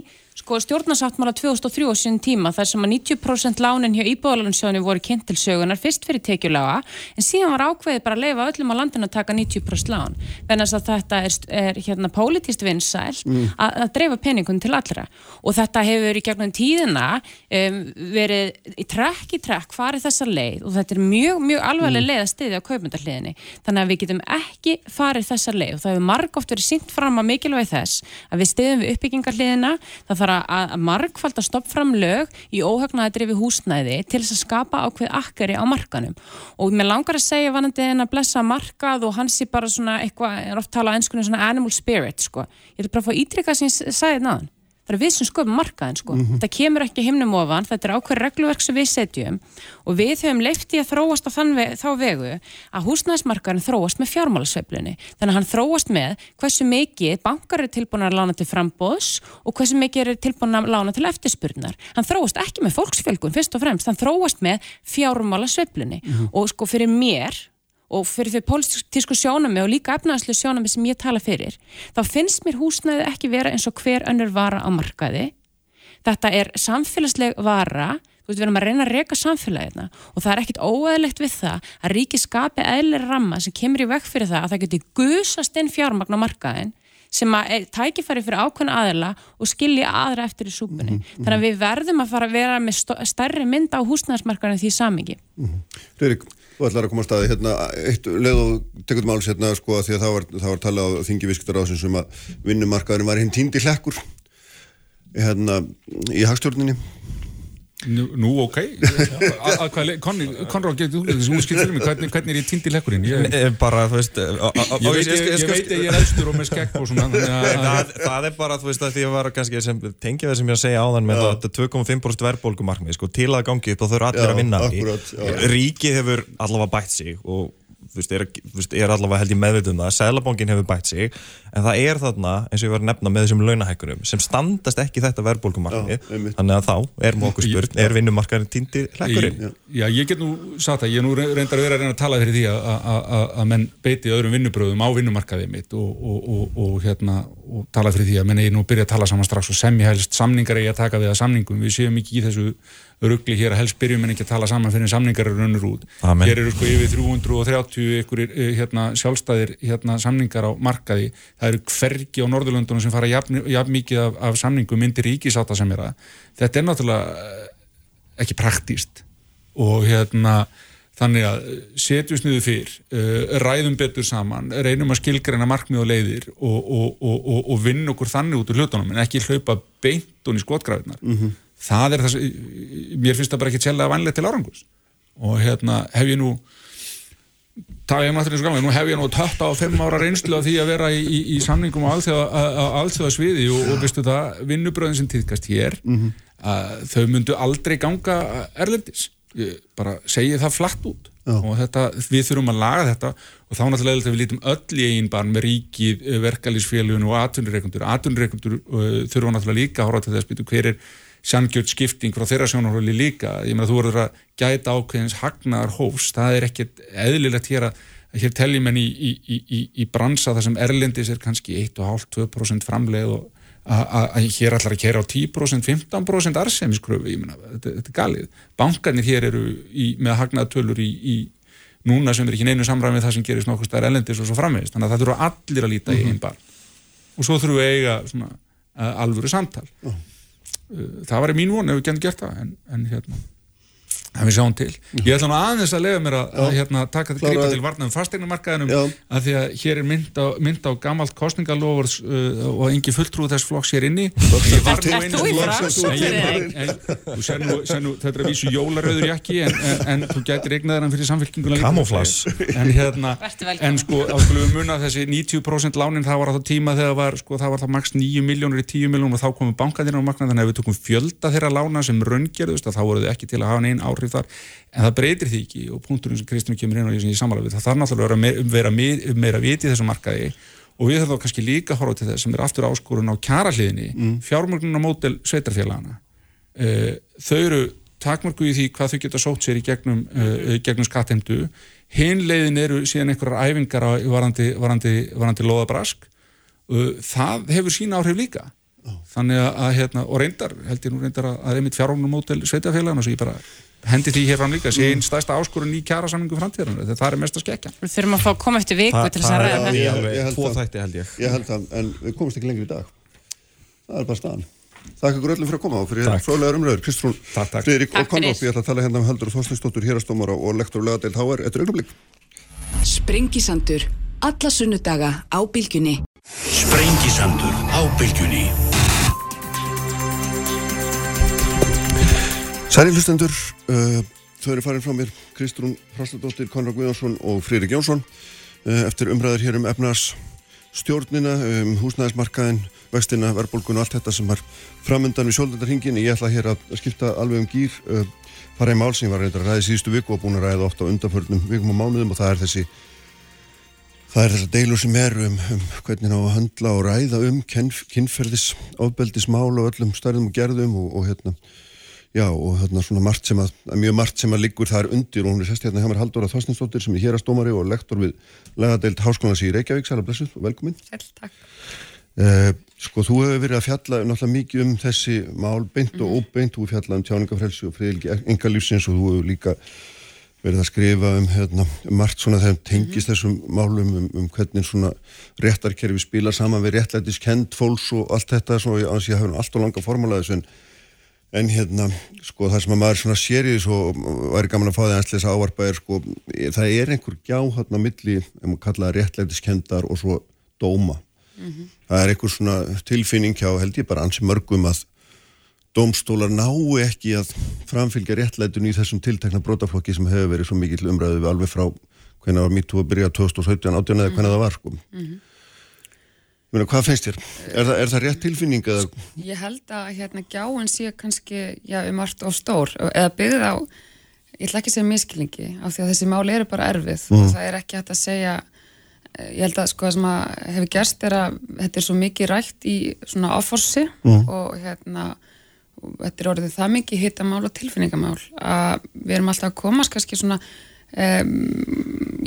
sko stjórnarsáttmála 2003 á sín tíma þar sem að 90% lánin hjá íbúðalansjónu voru kynnt til sögunar fyrst fyrir tekjulega en síðan var ákveðið bara að leifa öllum á landinu að taka 90% lán. Þannig að þetta er, er hérna pólitist vinsæl Mm. að, að dreifa peningum til allra. Og þetta hefur í gegnum tíðina um, verið í trekk í trekk farið þessa leið og þetta er mjög, mjög alveglega leið að stiðja á kaupmyndahliðinni þannig að við getum ekki farið þessa leið og það hefur margóft verið sínt fram að mikilvægi þess að við stiðjum við uppbyggingarliðina það þarf að, að margfald að stopp fram lög í óhagnaði drifi húsnæði til þess að skapa ákveð akkari á markanum og mér langar að segja vanandi en að blessa markað og hans er bara svona eitthvað, er oft talað á ennskunni svona animal spirit sko, ég vil bara fá ítrykka sem ég sagði náðan það er við sem sköpum markaðin sko. þetta kemur ekki himnum ofan, þetta er ákveð regluverk sem við setjum og við höfum leift í að þróast á veg, þá vegu að húsnæðismarkaðin þróast með fjármálasveiflunni. Þannig að hann þróast með hversu mikið bankar eru tilbúin að lána til frambóðs og hversu mikið eru tilbúin að lána til eftirspurnar. Hann þróast ekki með fólksfjölgun fyrst og fremst, hann þróast með fjármálasveiflunni. Og sko fyrir mér og fyrir þau pólitísku sjónami og líka efnaðslu sjónami sem ég tala fyrir þá finnst mér húsnæði ekki vera eins og hver önnur vara á markaði. Þetta er samfélagsleg vara þú veist, við erum að reyna að reyka samfélagina og það er ekkit óæðilegt við það að ríki skapi eðlir ramma sem kemur í vekk fyrir það að það geti gusast inn fjármagn á markaðin sem að tækifæri fyrir ákveðna aðila og skilja aðra eftir í súpunni. Þannig að við verðum að fara að vera með stærri mynd á húsnæðismarkaðin því samingi Friðrik, Þú ætlar að koma að staði hérna, eitt leið og tekur máls hérna, sko, að því að það var, það var talað á þingi viskutaráðsins um að vinnumarkaðurinn var hinn tíndi hlekkur hérna, í hagstjórninni. Nú, nú ok, að, að Conrad, getur þú þessu útskilt fyrir mig, hvernig, hvernig er ég týnd í lekkurinn? Ég, bara, þú veist á- á- á- ég, veit, ég, ég, að ég er elstur og með skekk og svona, þannig að- það, það er bara, þú veist, að því að var kannski sem tengja það sem ég að segja áðan með það, þetta 2,5% verðbólgumarkmið, sko, til að gangi upp þá þurfa allir Já, að vinna akkurat, já. Ríkið hefur allavega bætt sig og veist, er, veist, er allavega held ég meðvitað um það, Sælabankin hefur bætt sig en það er þarna, eins og ég var að nefna með þessum launahækkunum, sem standast ekki þetta verðbólgumarkmið, Já, einmitt. þannig að þá er mú okkur spurt, er vinnumarkaðin týndi hlekkurinn? Ég, já, ég get nú sagt að ég er nú reyndar að vera að reyna að tala fyrir því að- að að- að menn beiti öðrum vinnubröðum á vinnumarkaðið mitt og, og, og, og, hérna, og tala fyrir því að menn ég nú byrja að tala saman strax og semja helst samningar eigi að taka við að samningum við séum ekki í þessu ruggli hér að helst byrjum en ekki að tala saman fyrir samningar eru runnur út. Amen. hér eru sko yfir 330 ykkur hérna, sjálfstæðir hérna, samningar á markaði. Það eru hvergi á Norðurlöndunum sem fara jafn, jafn mikið af, af samningum myndir ríkisáta sem er það þetta er náttúrulega eh, ekki praktíst og hérna þannig að eh, setjumst niður fyrr ræðum betur saman, reynum að skilgreina markmið og leiðir og, og, og, og, vinna okkur þannig út úr hlutunum en ekki hlaupa beintun í skotgrafinnar það er það mér finnst það bara ekki tjælega vanlega til árangus og hérna hef ég nú það er náttúrulega svo gaman, nú hef ég nú 25 ára reynslu af því að vera í, í, í samningum á alþjóða sviði og, og veistu það, vinnubröðin sem týðkast hér að þau myndu aldrei ganga erlendis. Bara segi það flatt út. Já. og þetta, við þurfum að laga þetta. Og þá náttúrulega er þetta við lítum öll í eigin barn með ríkið, verkalýsfélun og atvinnureikundur, atvinnureikundur uh, þurfa náttúrulega líka að horfa til þess býtu hver er sangjöld skipting frá þeirra sjónarhóli líka, ég meina þú verður að gæta ákveðins hagnaðar hófs, það er ekkert eðlilegt hér að að hér teljum en í, í, í, í, í bransa þar sem erlendis er kannski 1,5-2% framleið og að- að að hér ætlar að kera á 10% 15% arsemiskröfu, ég meina þetta, þetta er galið, bankarnir hér eru í, með hagnaðatölur í, í núna sem er ekki neinu samræmi við það sem gerist nokkuð stær erlendis og svo framvegist, þannig að það þurfa allir að líta í einn bar og svo þurfum við að eiga svona, uh, alvöru samtal. Uh, það var mín von ef við getum gert það en, en hérna en við sjáum til. Ég ætla nú aðeins að lega mér að, að hérna, taka Kláraðu. grípa til varna um fastegnumarkaðinum að því að hér er mynd á, mynd á gamalt kostningalofur uh, og engi fulltrúð þess flokks hér inni Ég var nú einu ég- þetta er að vísu jólaröður jakki en, en, en þú gætir eignaðar hann fyrir samfélkinguna líka. Camouflage. En hérna, en sko, þá skulum við muna þessi 90% lánin, það var á það tíma þegar var, sko, það var það maks 9 miljónur í 10 miljónur og þá komu bankandir á markna, þannig að ef við tökum fjölda þeirra lána sem raungerðust, að þá voru þau ekki til að hafa neinn áhrif þar, en það breytir því ekki og punkturinn sem Kristján kemur inn og ég sem ég samála við, það þarf náttúrulega að vera, me- vera me- meira viti í þessum markaði. Og við þurfum þá kannski líka að horfa til þess sem er aftur áskorun á kjarahliðinni, mm. fjármögnunarmódel sveitarfélagana uh, þau eru takmörku í því hvað þau geta sótt sér í gegnum, uh, gegnum skattheimtu. Hinn leiðin eru síðan einhverjar æfingar varandi, varandi, varandi loðabrask uh, það hefur sína áhrif líka. Þannig að, að hérna, og reyndar held ég nú reyndar að, að einmitt fjármögnunarmódel sveitarfélagana svo ég bara hendi því hér fram líka sé einn stærsta áskorun í kjara samningu framtíðarinn þetta það er mest að skekja Við þurfum að fá að koma eftir viku til þess að ræða ég- held tvo það. þætti held ég Ég held það, en við komumst ekki lengri í dag. Það er bara staðan. Takk ykkur öllum fyrir að koma og fyrir Takk. fróðlegar umröður. Kristrún. Friðrik og fyrir. ég ætla að tala hérna um Haldur Þorstinsdóttur, hérastómara og lektor legadeild HR. Þetta er augnablik. Sprengisandur. Alla sunnudaga á bylgjunni. Særi hlustendur, uh, þau eru farin frá mér Kristrún Frastadóttir, Konrad Guðjónsson og Friðrik Jónsson uh, eftir umræður hér um efnars stjórnina, um húsnæðismarkaðin, vextina, verðbólgun og allt þetta sem er framöndan við sjóldöndarhingin. Ég ætla hér að skipta alveg um gýr, uh, fara í mál sem ég var reyndar að ræði síðustu viku og búin að ræða ofta á undanförnum vikum og mánuðum og það er þessi Það er þessar deilur sem er um, um hvernig ná að höndla og ræða um kynf- kynferðis, ofbeldismál og öllum stærðum og gerðum og, og hérna, já og hérna svona margt sem að, mjög margt sem að liggur þar undir og hún er sest hérna hjá mér Halldóra Þorstinsdóttir sem er hérastómari og lektor við lagadeild Háskólands í Reykjavík, sæla blessuð og velkomin. Sæll, takk. Uh, sko þú hefur verið að fjalla náttúrulega mikið um þessi mál beint og óbeint, þú hefur fjallað um tjáningafrelsi og friðilgi engalífsins og þú hefur líka verið að skrifa um, hérna, um margt svona þegar tengist þessum málum um, um hvernig svona réttarkerfi spila saman við réttlætis kend fólks og allt þetta. Svo en, hérna, sko, það sem að maður svona sér í þessu og væri gaman að fá það eins til þess að ávarpa er, sko, það er einhver gjá hérna á milli, ef maður kalla það réttlætiskendar og svo dóma. Það er einhver svona tilfinning hjá held ég bara ansi mörgum að dómstólar náu ekki að framfylgja réttlætun í þessum tiltekna brotaflokki sem hefur verið svo mikill umræðu við alveg frá hvernig var MeToo að byrja 2017, 18 eða hvernig það var sko. Meina, hvað finnst þér? Er það, er það rétt tilfinning eða? Ég held að hérna gjáin sé kannski já, um margt of stór eða byggð á, ég ætla ekki að segja miskilningi af því að þessi máli eru bara erfið og það er ekki hægt að segja eh, ég held að sko það sem að hefur gerst er að þetta er svo mikið rætt í svona áforsi og hérna og þetta er orðið það mikið hittamál og tilfinningamál að við erum alltaf að komast kannski svona um,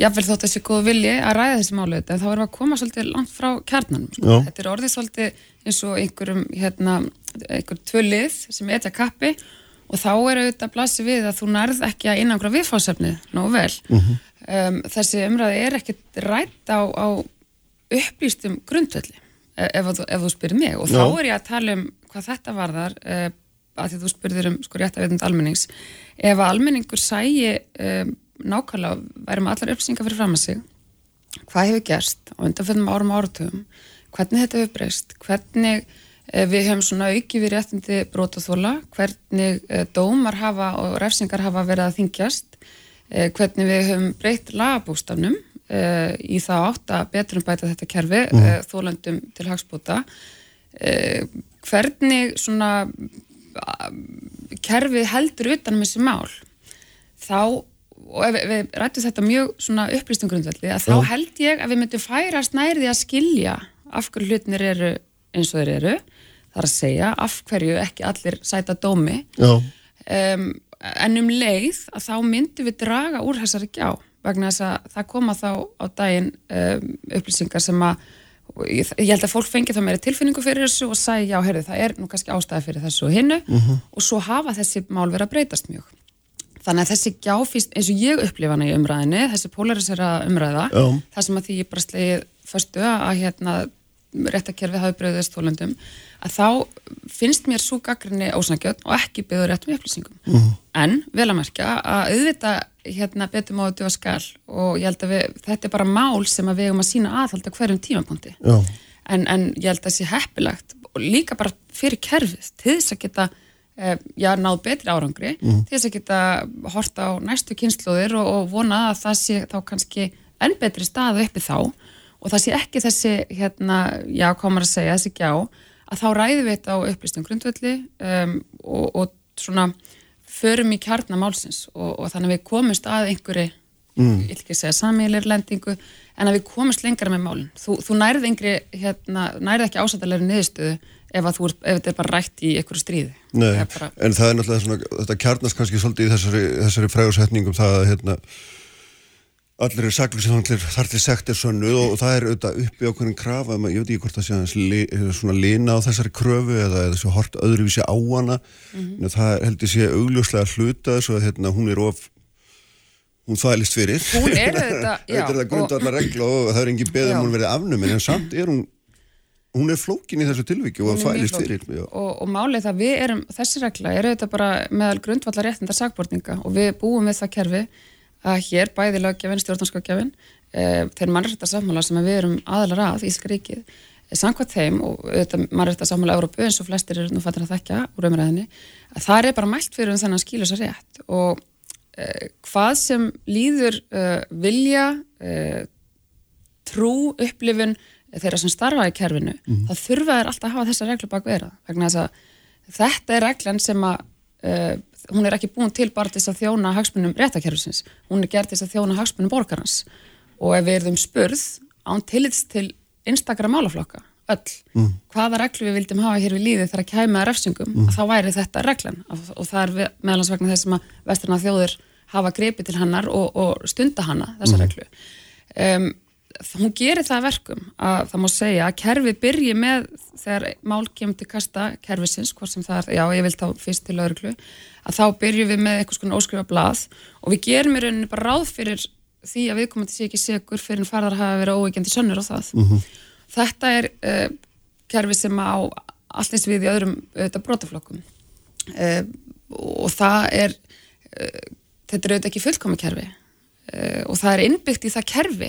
jáfnvel þótt þessi góð vilji að ræða þessi málu en þá erum við að koma svolítið langt frá kjarnanum sko. Þetta er orðið svolítið eins og einhverjum hérna, einhver tvö lið sem etja kappi og þá er auðvitað blasi við að þú nærð ekki að innangra viðfásefnið nógu vel. Um, þessi umræði er ekkit rætt á, á upplýstum grundvelli e- ef, þú- ef þú spyrir mig. Og þá Já. er ég að tala um hvað þetta varðar uh, að því þú spurðir um sko rétt að veitund almennings. Ef að almenningur sæi um, nákvæmlega, væri með allar upplýsingar fyrir fram að sig. Hvað hefur gerst á undanfjöndum árum og áratugum? Hvernig þetta hefur breyst? Hvernig eh, við höfum svona auki við réttindi brotaþóla hvernig eh, dómar hafa og refsingar hafa verið að þingjast eh, hvernig við höfum breytt lagabústafnum í það átt að betur um bæta þetta kerfi mm. þólandum til hagsbúta eh, hvernig svona kerfið heldur utan um þessi mál? Þá og ef við, rættum þetta mjög svona upplýstum grundvelli að þá held ég að við myndum færast nærði að skilja af hverju hlutinir eru eins og þeir eru. Það er að segja af hverju ekki allir sæta dómi. Um, en um leið að þá myndum við draga úr þessari gjá vegna þess að það koma þá á daginn um, upplýsingar sem að ég, ég held að fólk fengi þá meira tilfinningu fyrir þessu og sagði já, heyrðu, það er nú kannski ástæði fyrir þessu og hinnu og svo hafa þessi mál verið að breytast mjög þannig að þessi gjáfíst, eins og ég upplifa hana í umræðinni, þessi polarisera umræða Já. það sem að því ég bara slegið förstu að hérna réttakerfi hafi bröðist þólundum að þá finnst mér svo gaggrinni ósangjöld og ekki byggður réttum upplýsingum en vel að merkja að auðvita hérna betur má að duga skal og ég held að við, þetta er bara mál sem að við eigum að sína aðhald á hverjum tímapunkti Já. en, en ég held að það sé heppilegt og líka bara fyrir kerfið til þess að geta já, náð betri árangri til þess að geta hort á næstu kynnslóðir og, og vona að það sé þá kannski enn betri staðu uppi þá. Og það sé ekki þessi hérna, já, komar að segja, þessi gjá að þá ræðum við þetta á upplýstum grundvöldi um, og, og svona förum í kjarna málsins. Og, og þannig að við komumst að einhverju mm. ég vil ekki segja samílir lendingu en að við komumst lengra með málin. Þú, þú nærið engri, hérna, nærið ekki ásættalegri niðurstöðu ef, þetta er bara rætt í einhverju stríði. Bara, en það er náttúrulega svona, þetta kjarnast kannski svolítið í þessari, þessari frægursetningum það að hérna, allir er saklu sem allir þar til sekt er sönnuð og, það er auðvitað uppi ákveðin krafa, ég veit ekki hvort það sé li, svona lina á þessari kröfu eða, eða sé hort öðruvísi á hana. En það heldur sé augljóslega hluta þess að hérna, hún er of hún þvælist fyrir. Hún er er og- grundvallar regla og það er engin beð Já. um hún verið afnumin en samt er hún hún er flókin í þessu tilviki og þvælist flókin. fyrir og, og málið það við erum, þessi regla er auðvitað bara meðal grundvallar réttinda sakbortninga og við búum við það kerfi að hér bæði löggefin, stjórnarskóggefin e, þeir mannrætta sammála sem við erum aðalar að í Ískaríkið e, samkvæmt þeim og auðvitað mannrætta sammála Európu eins og flestir eru nú fættir að þekka úr umræðinni að það er bara mælt fyrir um þennan skýlusa rétt og e, hvað sem líður vilja trú, upplifun þeirra sem starfa í kerfinu, þá þurfa þeir alltaf að hafa þessa reglu bak vera vegna þess að þetta er reglan sem að uh, hún er ekki búin til bara til þess að þjóna hagsmunum réttakerfisins, hún er gerð til þess að þjóna hagsmunum borgarans. Og ef við erum spurð án tillits til einstakara málaflokka, öll hvaða reglu við vildum hafa hér við líði þegar að kæma að refsingum, að þá væri þetta reglan. Og, það er meðalans vegna þess að vestrana þjóðir hafa grepið til hannar og, og stunda hana, þessa reglu. Um, hún gerir það að verkum að það má segja að kerfi byrji með þegar mál kemur til kasta kerfisins, hvort sem það er, já ég vil þá fyrst til lauruglu, að þá byrjum við með einhvers konar óskrifa blað og við gerum í rauninni bara ráð fyrir því að við komum til sé ekki segur fyrir en farðar hafa verið óeigandi sönnur á það. Þetta er uh, kerfi sem á allins við í öðrum auðvitað brotaflokkum. Uh, og það er uh, þetta er auðvitað ekki fullkomi kerfi. Og það er innbyggt í það kerfi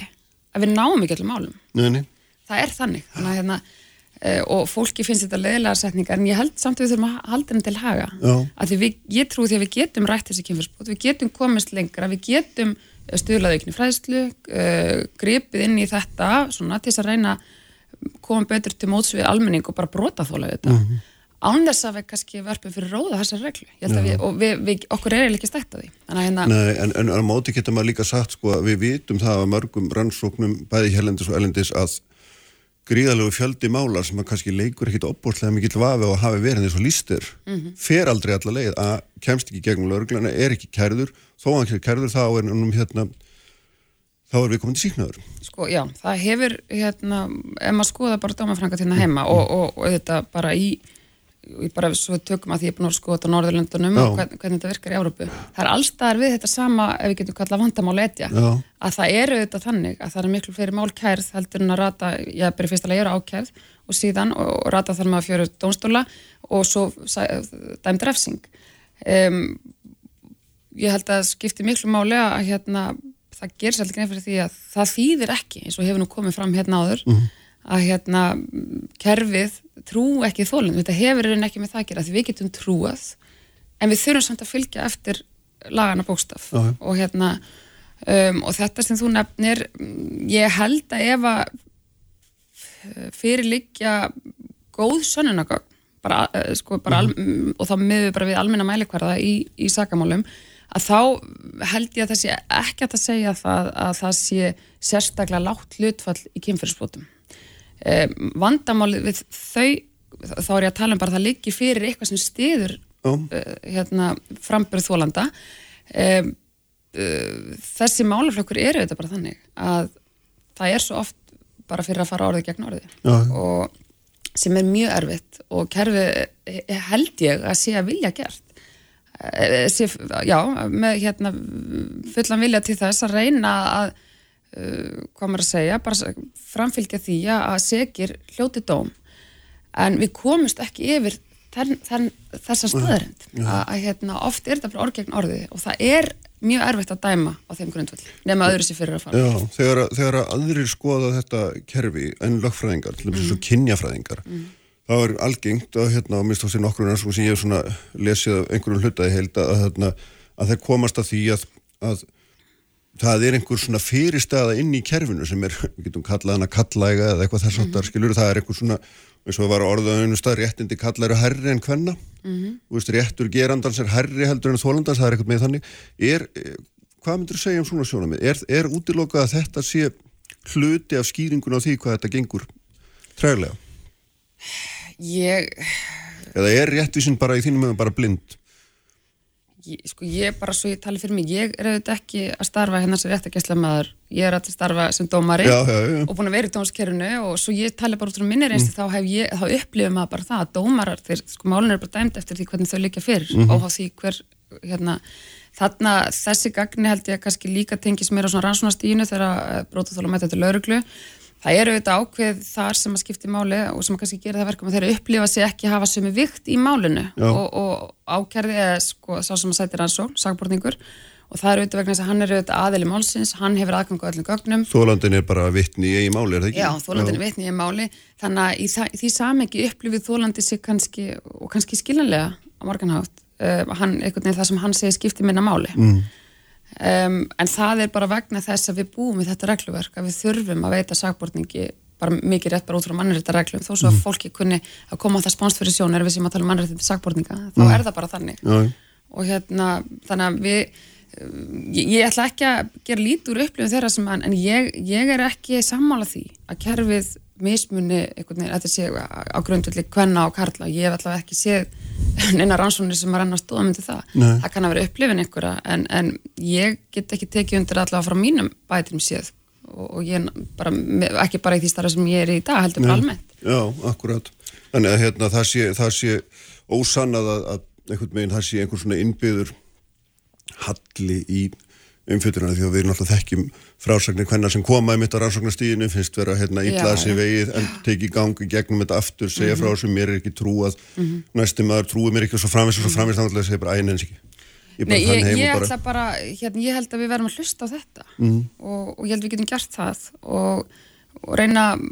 að við náum ekki allir málum. Nei, nei. það er þannig. Þannig að hérna uh, og fólki finnst þetta leðilega setningar en ég held samt að við þurfum að halda henni til haga. Við, ég trú því að við getum rætt þessi kynfyrsbót, við getum komist lengra við getum eh, stuðlað aukni fræðslu uh, gripið inn í þetta svona til þess að reyna að koma betur til móts við almenning og bara brota þóla þetta. Mm -hmm. Án þess að við kannski verpum fyrir róða þessar reglu. Að við, og við, við, okkur er ekki stætt á því. Að hérna, Nei, en, en á móti getur maður líka sagt sko að við vitum það að mörgum rannsóknum bæði hérlendis og erlendis að gríðalegu fjöldi málar sem að kannski leikur ekkit opbúrslega mikill vafi og hafi verið eins og lístir fer aldrei alla leið. Að kemst ekki gegnum lauruglana, er ekki kærður. Þó að hann er kærður þá er um hérna þá er við komin til síknaður sko, já, það hefur hérna, ef maður skoða bara dómafranga til heima og, og, og þetta bara í í bara svo tökum að því ég er búin að skoða á Norðurlöndunum og hvern, hvernig þetta virkar í Európu það er allstaðar við þetta sama ef við getum kallað vandamál etja að það eru þetta þannig að það er miklu fleiri mál kærð heldur en að rata, já, bara fyrst alveg eru ákærð og síðan og, og rata þar með að fjöru dónstóla og svo dæmd refsing. Um, ég held að skipti miklu máli að hérna, það gerir svolítið grein fyrir því að það þýðir ekki eins og hefur nú komið fram hérna áður að hérna kerfið trú ekki þólinn, þetta hefur en ekki með það að gera því við getum trúað en við þurfum samt að fylgja eftir lagana bókstaf. Já, já. og hérna um, og þetta sem þú nefnir ég held að ef að eh, fyrir liggja góð sönnunagögn bara, eh, sko, bara al, mm, og þá miður bara við almenna mælikvarða í, í sakamálum að þá held ég að það sé ekki að það segja það að það sé sérstaklega lágt hlutfall í kynfyrirsbótum um, vandamálið við þau þá er ég að tala um bara að það liggi fyrir eitthvað sem stiður uh, hérna, frambyrð þólanda um, uh, þessi málaflokkur eru þetta bara þannig að það er svo oft bara fyrir að fara orðið gegn orðið Já. og sem er mjög erfitt og kerfi eh, held ég að sé að vilja gert. Eh, sé, já, með hérna fullan vilja til þess að reyna að uh, hvað maður að segja, bara framfylgja því að segir hljóti dóm. En við komumst ekki yfir þenn, þenn, þessa staðarind að, að hérna, oft er þetta bara orð gegn orði og það er mjög erfitt að dæma á þeim grundvöld nema öðru sér fyrir að fara. Já, þegar, að- þegar að aðrir skoða þetta kerfi en lögfræðingar, til dæmis mm. kynjafræðingar þá er algengt að hérna, og minnst á sér nokkur rannsókn sem ég hef svona lesið af einhverjum hlutaði held að, hérna, að þeir komast að því að, að það er einhver svona fyrirstaða inn í kerfinu sem er, við getum kallað hana kallæga eða eitthvað þess aftar, skilur það er einhver svona, eins og var orðað einu stað réttindi kalla eru herri en hvenna þú veist, réttur gerandans er herri heldur en þólandans, það er eitthvað með þannig. Er, eh, hvað myndir þú segja um svona sjónamið er, er útilokað að þetta sé hluti af skýringun á því hvað þetta gengur træðlega, ég, eða er réttvísin bara í þínum meðan bara blind ég, sko ég bara svo ég tali fyrir mig, ég er auðvitað ekki að starfa hérna sem réttakesla maður, ég er að starfa sem dómari já, já, já, og búin að vera í dómskerfinu og svo ég tali bara út frá minni reynslu þá hef ég, þá upplifum maður bara það að dómarar, þeir, sko málun er bara dæmt eftir því hvernig þau líka fyrir, mm -hmm. óháð því hver hérna, þarna þessi gagni held ég að kannski líka tengis mér á svona rannsónastíinu þegar brótaþóla mæta til lauruglu það eru auðvitað ákveð þar sem að skipti máli og sem kannski gera það verkum að þeir upplifa sig ekki hafa sömu vikt í málinu. Já. og, og ákærði eða sko sá sem að sæti rannsókn, sagborningur og það er auðvitað vegna þess að hann er auðvitað aðili málsins, hann hefur aðgang á öllum gögnum. Þólandin er bara vittni í máli, er það ekki? Já, þólandin er vitni í máli. Þannig að í, það, því samengi upplifið þólandi sig kannski og kannski skiljanlega á morganhátt uh, hann, einhvern veginn það sem hann segir skipti minna máli. Mm. Um, en það er bara vegna þess að við búum við þetta regluverk að við þurfum að veita sagbortningi bara mikið rétt bara út frá mannrétta reglum þó svo að fólki kunni að koma á það spánst fyrir sjón er við sem að tala um mannrétta sagbortninga þá er það bara þannig. Já. og hérna þannig að við ég, ég ætla ekki að gera lítið úr upplifun þeirra sem hann, en ég, ég er ekki sammála því að kerfið mismunni einhvern veginn, þetta sé á grundvöldi kvenna og karla, ég hef allavega ekki séð neina rannsóknir sem að renna stóða myndi það, Nei. það kann að vera upplifin einhverja en, en ég get ekki tekið undir allavega frá mínum bætrum séð. Og, og ég bara, ekki bara í því starfa sem ég er í dag, heldur bara almennt. Já, akkurat. Þannig að hérna, það, sé, það sé ósannað að, að einhvern veginn það sé einhver svona innbyður halli í umfjölduna því að við náttúrulega þekkjum frásagnir hvenna sem koma einmitt á rannsóknastíðinu finnst vera hérna sig já. vegið en teki í gang í gegnum þetta aftur segja frá þessu, mér er ekki trúað. Næsti maður trúið mér ekki og svo framvist og svo framvist þá náttúrulega segja bara æn en ekki. Ég Nei, ég, ég bara bara, hérna, ég held að við verðum að hlusta á þetta. Og, og ég held að við getum gert það og, og reyna að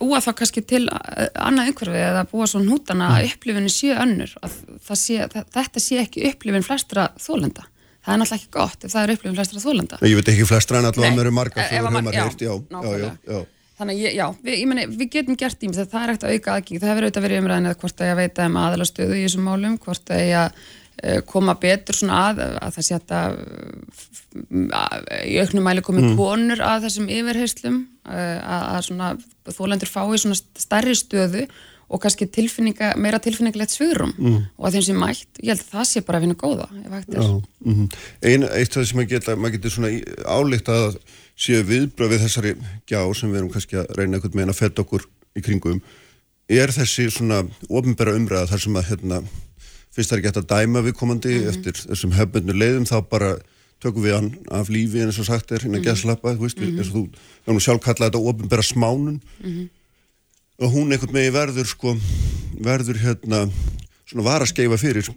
búa þá kannski til uh, annað umhverfi eða búa svo hnútana að upplifinu sé önnur að það sé, það, þetta sé ekki upplifin flestra þólenda það er náttúrulega ekki gott ef það er upplifin flestra þólenda ég veit ekki flestra en allavega mér er margar ef sem að við mar- höfum að já, heyrt, já, já, já, já. Þannig að ég, já, við, ég meni, við getum gert ímis það er ekkert að auka aðgengi, það hefur auðvitað verið umræðin eða hvort að ég veita um aðala stöðu í þessum málum, hvort að ég uh, koma betur svona að, að það sé að í auknum mæli komið konur að þessum yfirheyslum uh, að, að svona þólendur fái svona stærri stöðu og kannski tilfinninga, meira tilfinningalegt svörum mm. og að þeim sem mætt, ég held að það sé bara að vinna góða, mm Ein, eitt af það sem maður geta, maður getur svona álíkt að séu viðbröð við þessari gjá sem við erum kannski að reyna einhvern veginn að fetta okkur í kringum er þessi svona ofinbæra umræða þar sem að hérna, fyrst það er hægt að dæma viðkomandi eftir þessum hefbundu leiðum þá bara tökum við hann af lífi eins og sagt er hérna mm -hmm. þú veist, eins og þú við sjálf kallað þetta ofinbæra smánun og hún einhvern veginn verður sko, verður hérna svona var að skeifa fyrir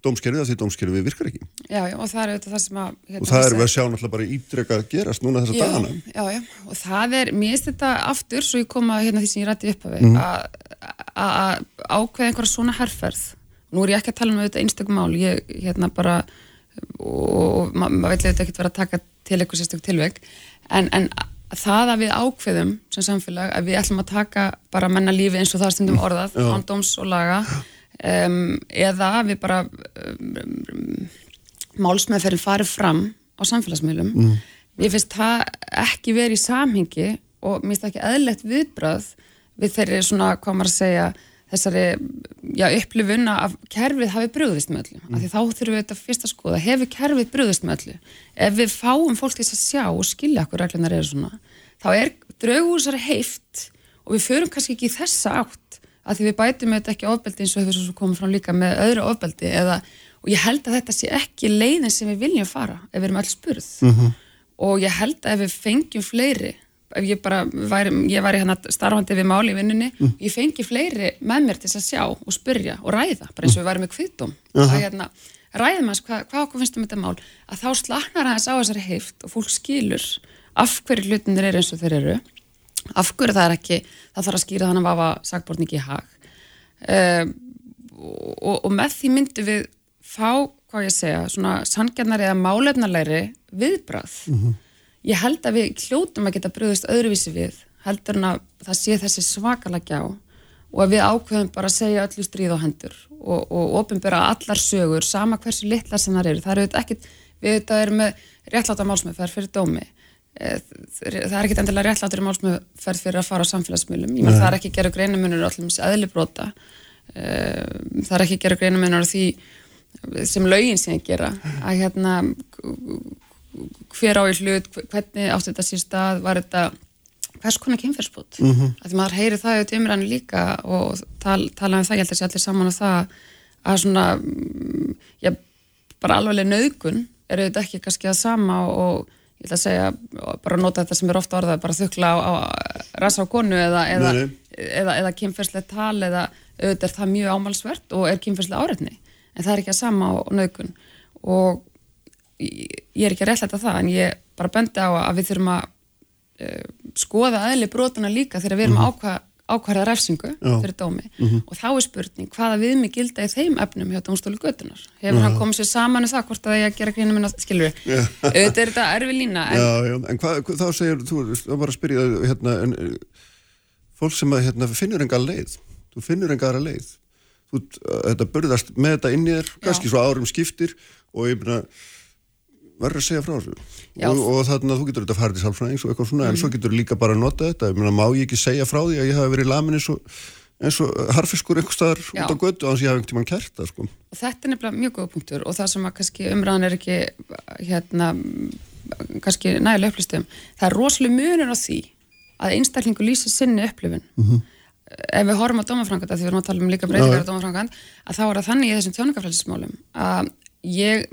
dómskerfið að því dómskerfið virkar ekki. Já, já, og það er auðvitað það sem að hérna, og það erum við að sjá náttúrulega bara ítreka að gerast núna þessa já, dagana. Já, já, og það er, mér finnst þetta aftur, svo ég kom að hérna því sem ég rætti upp Mhm. að að ákveða einhverja svona herrferð nú er ég ekki að tala um auðvitað einstökum mál ég hérna bara og ma maður veit auðvitað ekki vera að taka til eitthvað sérstök tilveg en, en það að við ákveðum sem samfélag að við ætlum að taka bara menna lífi eins og það stundum orðað Já. án dóms og laga um, eða við bara um, málsmeðferðin farið fram á samfélagsmiðlum mm. mér finnst það ekki verið í samhengi og mér finnst það ekki eðlilegt viðbröð við þeirri svona, hvað maður að segja þessari, já, upplifun að kerfið hafi brugðist með öllu mm. þá þurfum við þetta fyrst að skoða, hefur kerfið brugðist með öllu, ef við fáum fólk til þess að sjá og skilja okkur reglunar eru svona, þá er draugúsari heift og við förum kannski ekki í þessa átt að því við bætum þetta ekki ofbeldi eins og hefur svo komið fram líka með öðru ofbeldi eða, og ég held að þetta sé ekki leiðin sem við viljum fara ef við erum öll spurð -hmm. og ég held að ef við fengjum fleiri ef ég bara væri, ég væri hérna starfandi við máli í vinnunni, ég fengi fleiri með mér til að sjá og spyrja og ræða, bara eins og við væri með kviðdóm. Að hérna, ræðum hans hvað, hvað okkur finnst um þetta mál, að þá slaknar aðeins á þessari heift og fólk skilur af hverju hlutinir eru eins og þeir eru af hverju það er ekki það þarf að skýra þannig að vafa sagbortningi í hag. Um, og, og með því myndum við fá, hvað ég segja, svona sangjarnari eða málefnalegri viðbrað ég held að við hljótum að geta bröðist öðruvísi við heldur en að það sé þessi svakalega gjá og að við ákveðum bara að segja öllu stríð á hendur og, og ofinbera allar sögur, sama hversu litlar sem það eru, það eru ekkit við auðvitað erum með réttláta málsmeðferð fyrir dómi. Eh, það er ekkit endilega réttlátur í málsmeðferð fyrir að fara á samfélagsmiðlum, ég menn það er ekki gerur greinamunur allir með eðlibróta það er ekki gerur greinamunur því sem lögin sem ég gera að hérna hver á í hlut, hvernig átti þetta sér stað, var þetta hvers konar kynferðsbútt mm -hmm. að því maður heyri það auðvitað umræðinu líka og tal, tala um það, ég held að sé allir saman á það að svona mm, já, bara alveglega nöðgun er auðvitað ekki kannski að sama og, ég ætla að segja, bara nota þetta sem er ofta orðað, bara þukla á, á rasa á konu eða, eða, nei. eða, eða kynferðslega tal eða auðvitað er það mjög ámálsvert og er kynferðslega áreitni en það er ekki að sama á nöðgun og ég ég er ekki að réttlæta það en ég bara bendi á að við þurfum að uh, skoða aðli brotuna líka þegar við erum mm -hmm. ákvarða refsingu Já. fyrir dómi. Og þá er spurning hvaða viðmi gilda í þeim efnum hjá dómstólu götunar hefur hann komið sér saman um það hvort að að gera grínum en skilur við auðvitað er þetta erfi lína en, Já, já, en hvað, hvað þá segir, þú þá var að spyrja hérna, en, fólk sem að, hérna, finnur enga leið, þú finnur enga aðra leið, þú, þetta burðast með þetta inn í þér, kannski svo árum skiptir og ég meina, verður að segja frá þessu. Og, og þannig að þú getur þetta farið til sálfræðings og eitthvað svona, en svo getur líka bara að nota þetta, ég meina, má ég ekki segja frá því að ég hafi verið lamin eins og, eins og harfiskur einhver staðar út á götu og þannig að ég hafi einhvern tímann kert það, sko. þetta er nefnilega mjög góð punktur og það sem að kannski umræðan er ekki hérna kannski nægilega upplýstum það er rosalega munur á því að einstaklingu lýsi sinni upplifun. Ef við horfum á dómafranganda því við erum að tala um líka breytingar á dómafrangand að þá er það þannig í þessum tjóningafræðismálum að ég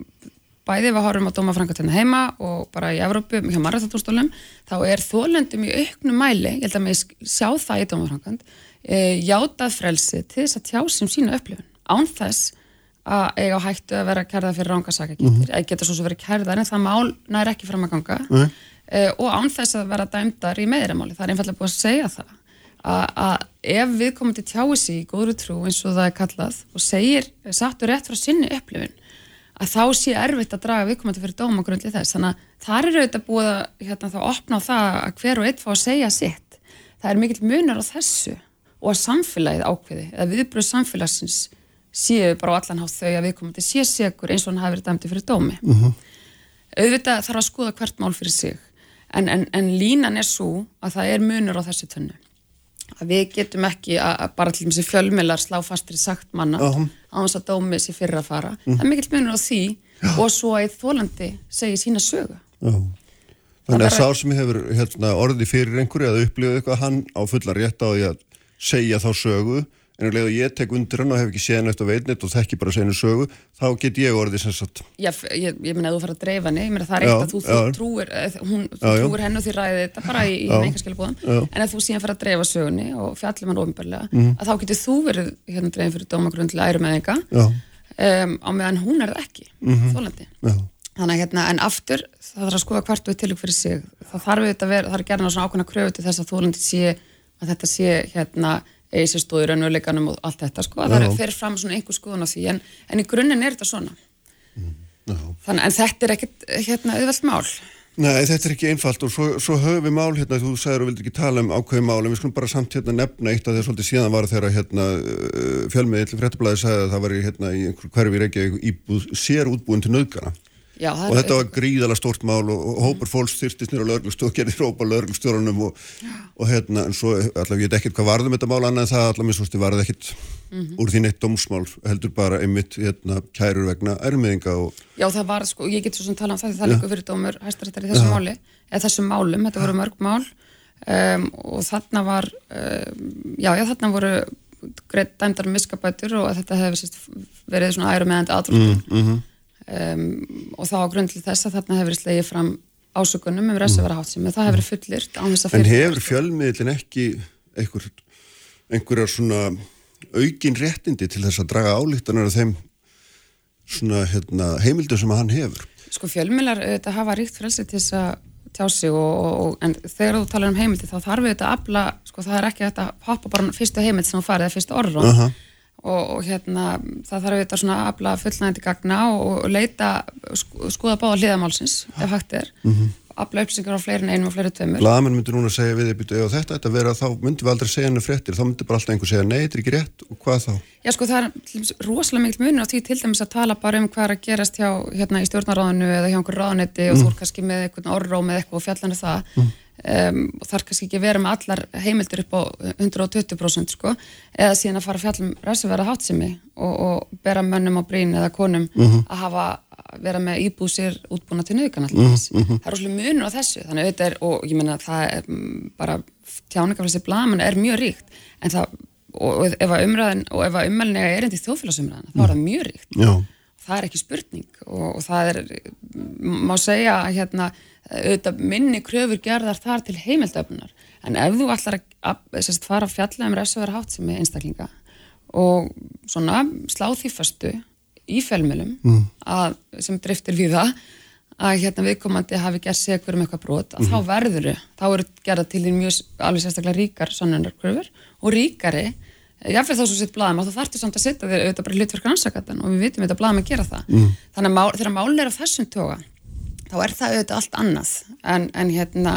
bæði við horfum á dómafrangatina heima og bara í Evrópu hjá marrættadúrstólum þá er þólendum í auknum mæli ég held að mig sjá það í dómafrangand e, játað frelsi til þess að tjá sem sína upplifun. Án þess að eiga hættu að vera kærða fyrir rángasakagildir eða geta svo svo verið kærðar en það mál nær ekki fram að ganga. Nei. e, og án þess að vera dæmdar í meðramáli það er einfallega búið að segja það. Að, að ef við komum til tjáið sig í góðru trú eins og það er kallað og segir, sattur rétt frá sinni upplifun að þá sé erfitt að draga viðkomandi fyrir dóma grundli þess. Þannig að það er auðvitað búið að hérna, þá opna á það að hver og einn fá að segja sitt. Það er mikill munar á þessu og að samfélagið ákveði eða viðbröð samfélagsins séu bara á allan hátt þau að viðkomandi sé segur eins og hann hafi verið dæmdi fyrir dómi. Auðvitað þarf að skoða hvert mál fyrir sig. En, en, en línan er svo að það er munur á þessu tönnu að við getum ekki að, að bara til þessi fjölmilar slá fastri sagt manna Já. á þess að dómi sér fyrir að fara. Það er mikill munur á því og svo að þólandi segi sína sögu. Já. Það Þannig að sá sem hefur hérna, orði fyrir einhverju að upplifa eitthvað, hann á fulla rétt á því að segja þá sögu, en um leið og ég tek undir hann og hef ekki séð neitt og veit neitt og þekki bara seginu sögu, þá get ég orðið sem sagt, Já, ég, ég meina að þú fara að dreifa henni, ég meina það er Já, eitt að þú, þú já. trúir, eh, hún, þú Já, já. trúir henni og því ræðið þetta bara í, í Já, já. en að þú síðan fara að dreifa sögunni og fjallum hann ofinbarlega, Mhm. að þá getur þú verið hérna dreifin fyrir dómagrund til æru með enga, já, um, á meðan hún er það ekki, Mhm. þólandi. já, Þannig að hérna, en aftur, það þarf að skoða hvert við tilug fyrir sig. Það þarf auðvitað að vera, það er gerðan á svona ákveðna kröfu til þess að þólandi sé, að þetta sé hérna, sér stóður raunveruleikanum og allt þetta, sko. Það er fer fram svona einhver skoðun á því, en, en í grunninn er þetta svona. já. Þannig, en þetta er ekkit, hérna, auðvelt mál. Nei, þetta er ekki einfalt og svo, svo höfum við mál, hérna, þú sagður og vildi ekki tala um ákveði mál, en við skulum bara samt hérna nefna eitt af því að síðan var þegar hérna fjölmiðill fréttablaði sagði að það var hérna í einhver hverfi reykja íbúð, sér útbúin til nöðgana. Já, og þetta var gríðala stort mál og, og hópur fólks þyrstist nýra lögreglustjóð, gerði hrópa lögreglustjórunum og, og hérna, en svo allavega ég veit ekkert hvað varðum þetta mál annað en það allavega minnst varði ekkert úr því neitt dómsmál heldur bara einmitt hérna, kærur vegna ermiðinga og Já, það var, sko, ég get svo sem tala um það því það líka fyrir dómur hæstaréttar í þessu máli eða þessum málum, þetta voru mörg mál. Um, og þarna var um, já, já, þarna voru greitt dæmdar miskabætur og þetta hefði verið svona æru meðandi aðdróttum mm um, og þá á grundli þess að þarna hefur slegið fram ásökunum um resavera hátsemi, það hefur fullirt En hefur fjölmiðlinn ekki einhver, einhverjar svona aukin réttindi til þess að draga álíktanar af þeim svona hérna, heimildum sem hann hefur? Sko fjölmiðlar þetta hafa ríkt frelsi til þess að tjá sig og, og, en þegar þú talar um heimildi þá þarf við þetta að afla, sko það er ekki þetta hoppa bara fyrstu heimild sem þú farið eða fyrstu orðrón Aha. Og, og hérna það þarf þetta svona að afla fullnægandi gagna og, og leita, sko, skoða báða hliðamálsins ef hægt er, afla upplýsingar á fleiri en einum og fleiri tveimur. Blaðamenn myndi núna segja við þið ef þetta ætti að vera þá myndi við aldrei segja henni fréttir. Þá myndi bara alltaf einhver segja nei, þetta er ekki rétt. Og hvað þá? Já sko það er rosalega mikil munur á því til dæmis að tala bara um hvað er að gerast hjá hérna í stjórnaráðinu eða hjá einhver ráðanetti og þú er kannski með einhvern orró með eitthvað og fjallan er það um, og þarf kannski ekki að vera með allar heimildir upp á 120% sko eða síðan að fara að fjallum ræsuvera hátsimi og, og bera mönnum á brín eða konum að hafa vera með íbúð sér útbúna til nöðgan alltaf það er rosalega munur á þessu þannig að þetta er, og ég meina það er mm, bara tjáningaflæsi blaman er mjög ríkt en það, og, og ef að umræðin og ef að ummælni er erindi í þjóðfélagsumræðina þá er það mjög ríkt. Já, það er ekki spurning og, og það er, má segja að hérna, auðvitað minni kröfur gerðar þar til heimildöfnunar en ef þú ætlar að, að fara að fjalla um sem er einstaklinga og svona slá því fastu í fjölmjölum mm. að, sem driftir við það að hérna viðkomandi hafi gert segur um eitthvað brot að þá verður þá eru gerða til því mjög alveg sérstaklega ríkar sannunarkröfur og ríkari jáfnveg þá svo sitt blaðum þá þarftu samt að setja þér auðvitað bara hlutverk rannsakatan og við vitum þetta blaðum að gera það mm. þannig að mál, þegar málin er af þessum toga þá er það auðvitað allt annað en, en hérna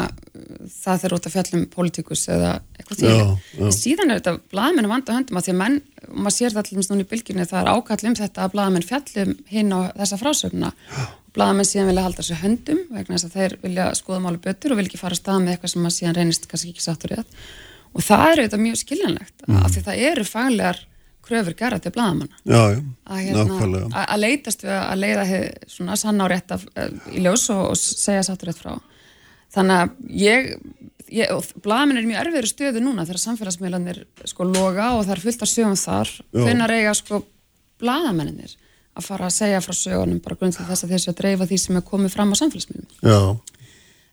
það þeir út að fjallum pólitíkus eða eitthvað Já, því já. síðan er þetta blaðmenn vanda höndum að því að menn, og maður sér það allir núna í bylginni, það er ákall um þetta að blaðmenn fjallum hinn á þessa frásögna blaðmenn síðan vilja halda þessu höndum vegna þess að þeir vilja skoða máli betur og vilja ekki fara að stað með eitthvað sem maður síðan reynist kannski ekki sáttur rétt og það er auðvitað mjög skiljanlegt mm. af því það eru faglegar kröfur gerða til já, að, hérna, að, leitast við að leiða hið, svona sann á rétt af, eh, í ljós og, og segja sáttur rétt frá. Þannig að ég, ég og blaðamenn er mjög erfiður stöðu núna þegar samfélagsmiðlanir sko loga og það er fullt af sögum þar. Hvenær eiga sko blaðamennir að fara að segja frá sögunum bara grunn til þess að þessu að dreifa því sem er komið fram á samfélagsmiðlum. Já,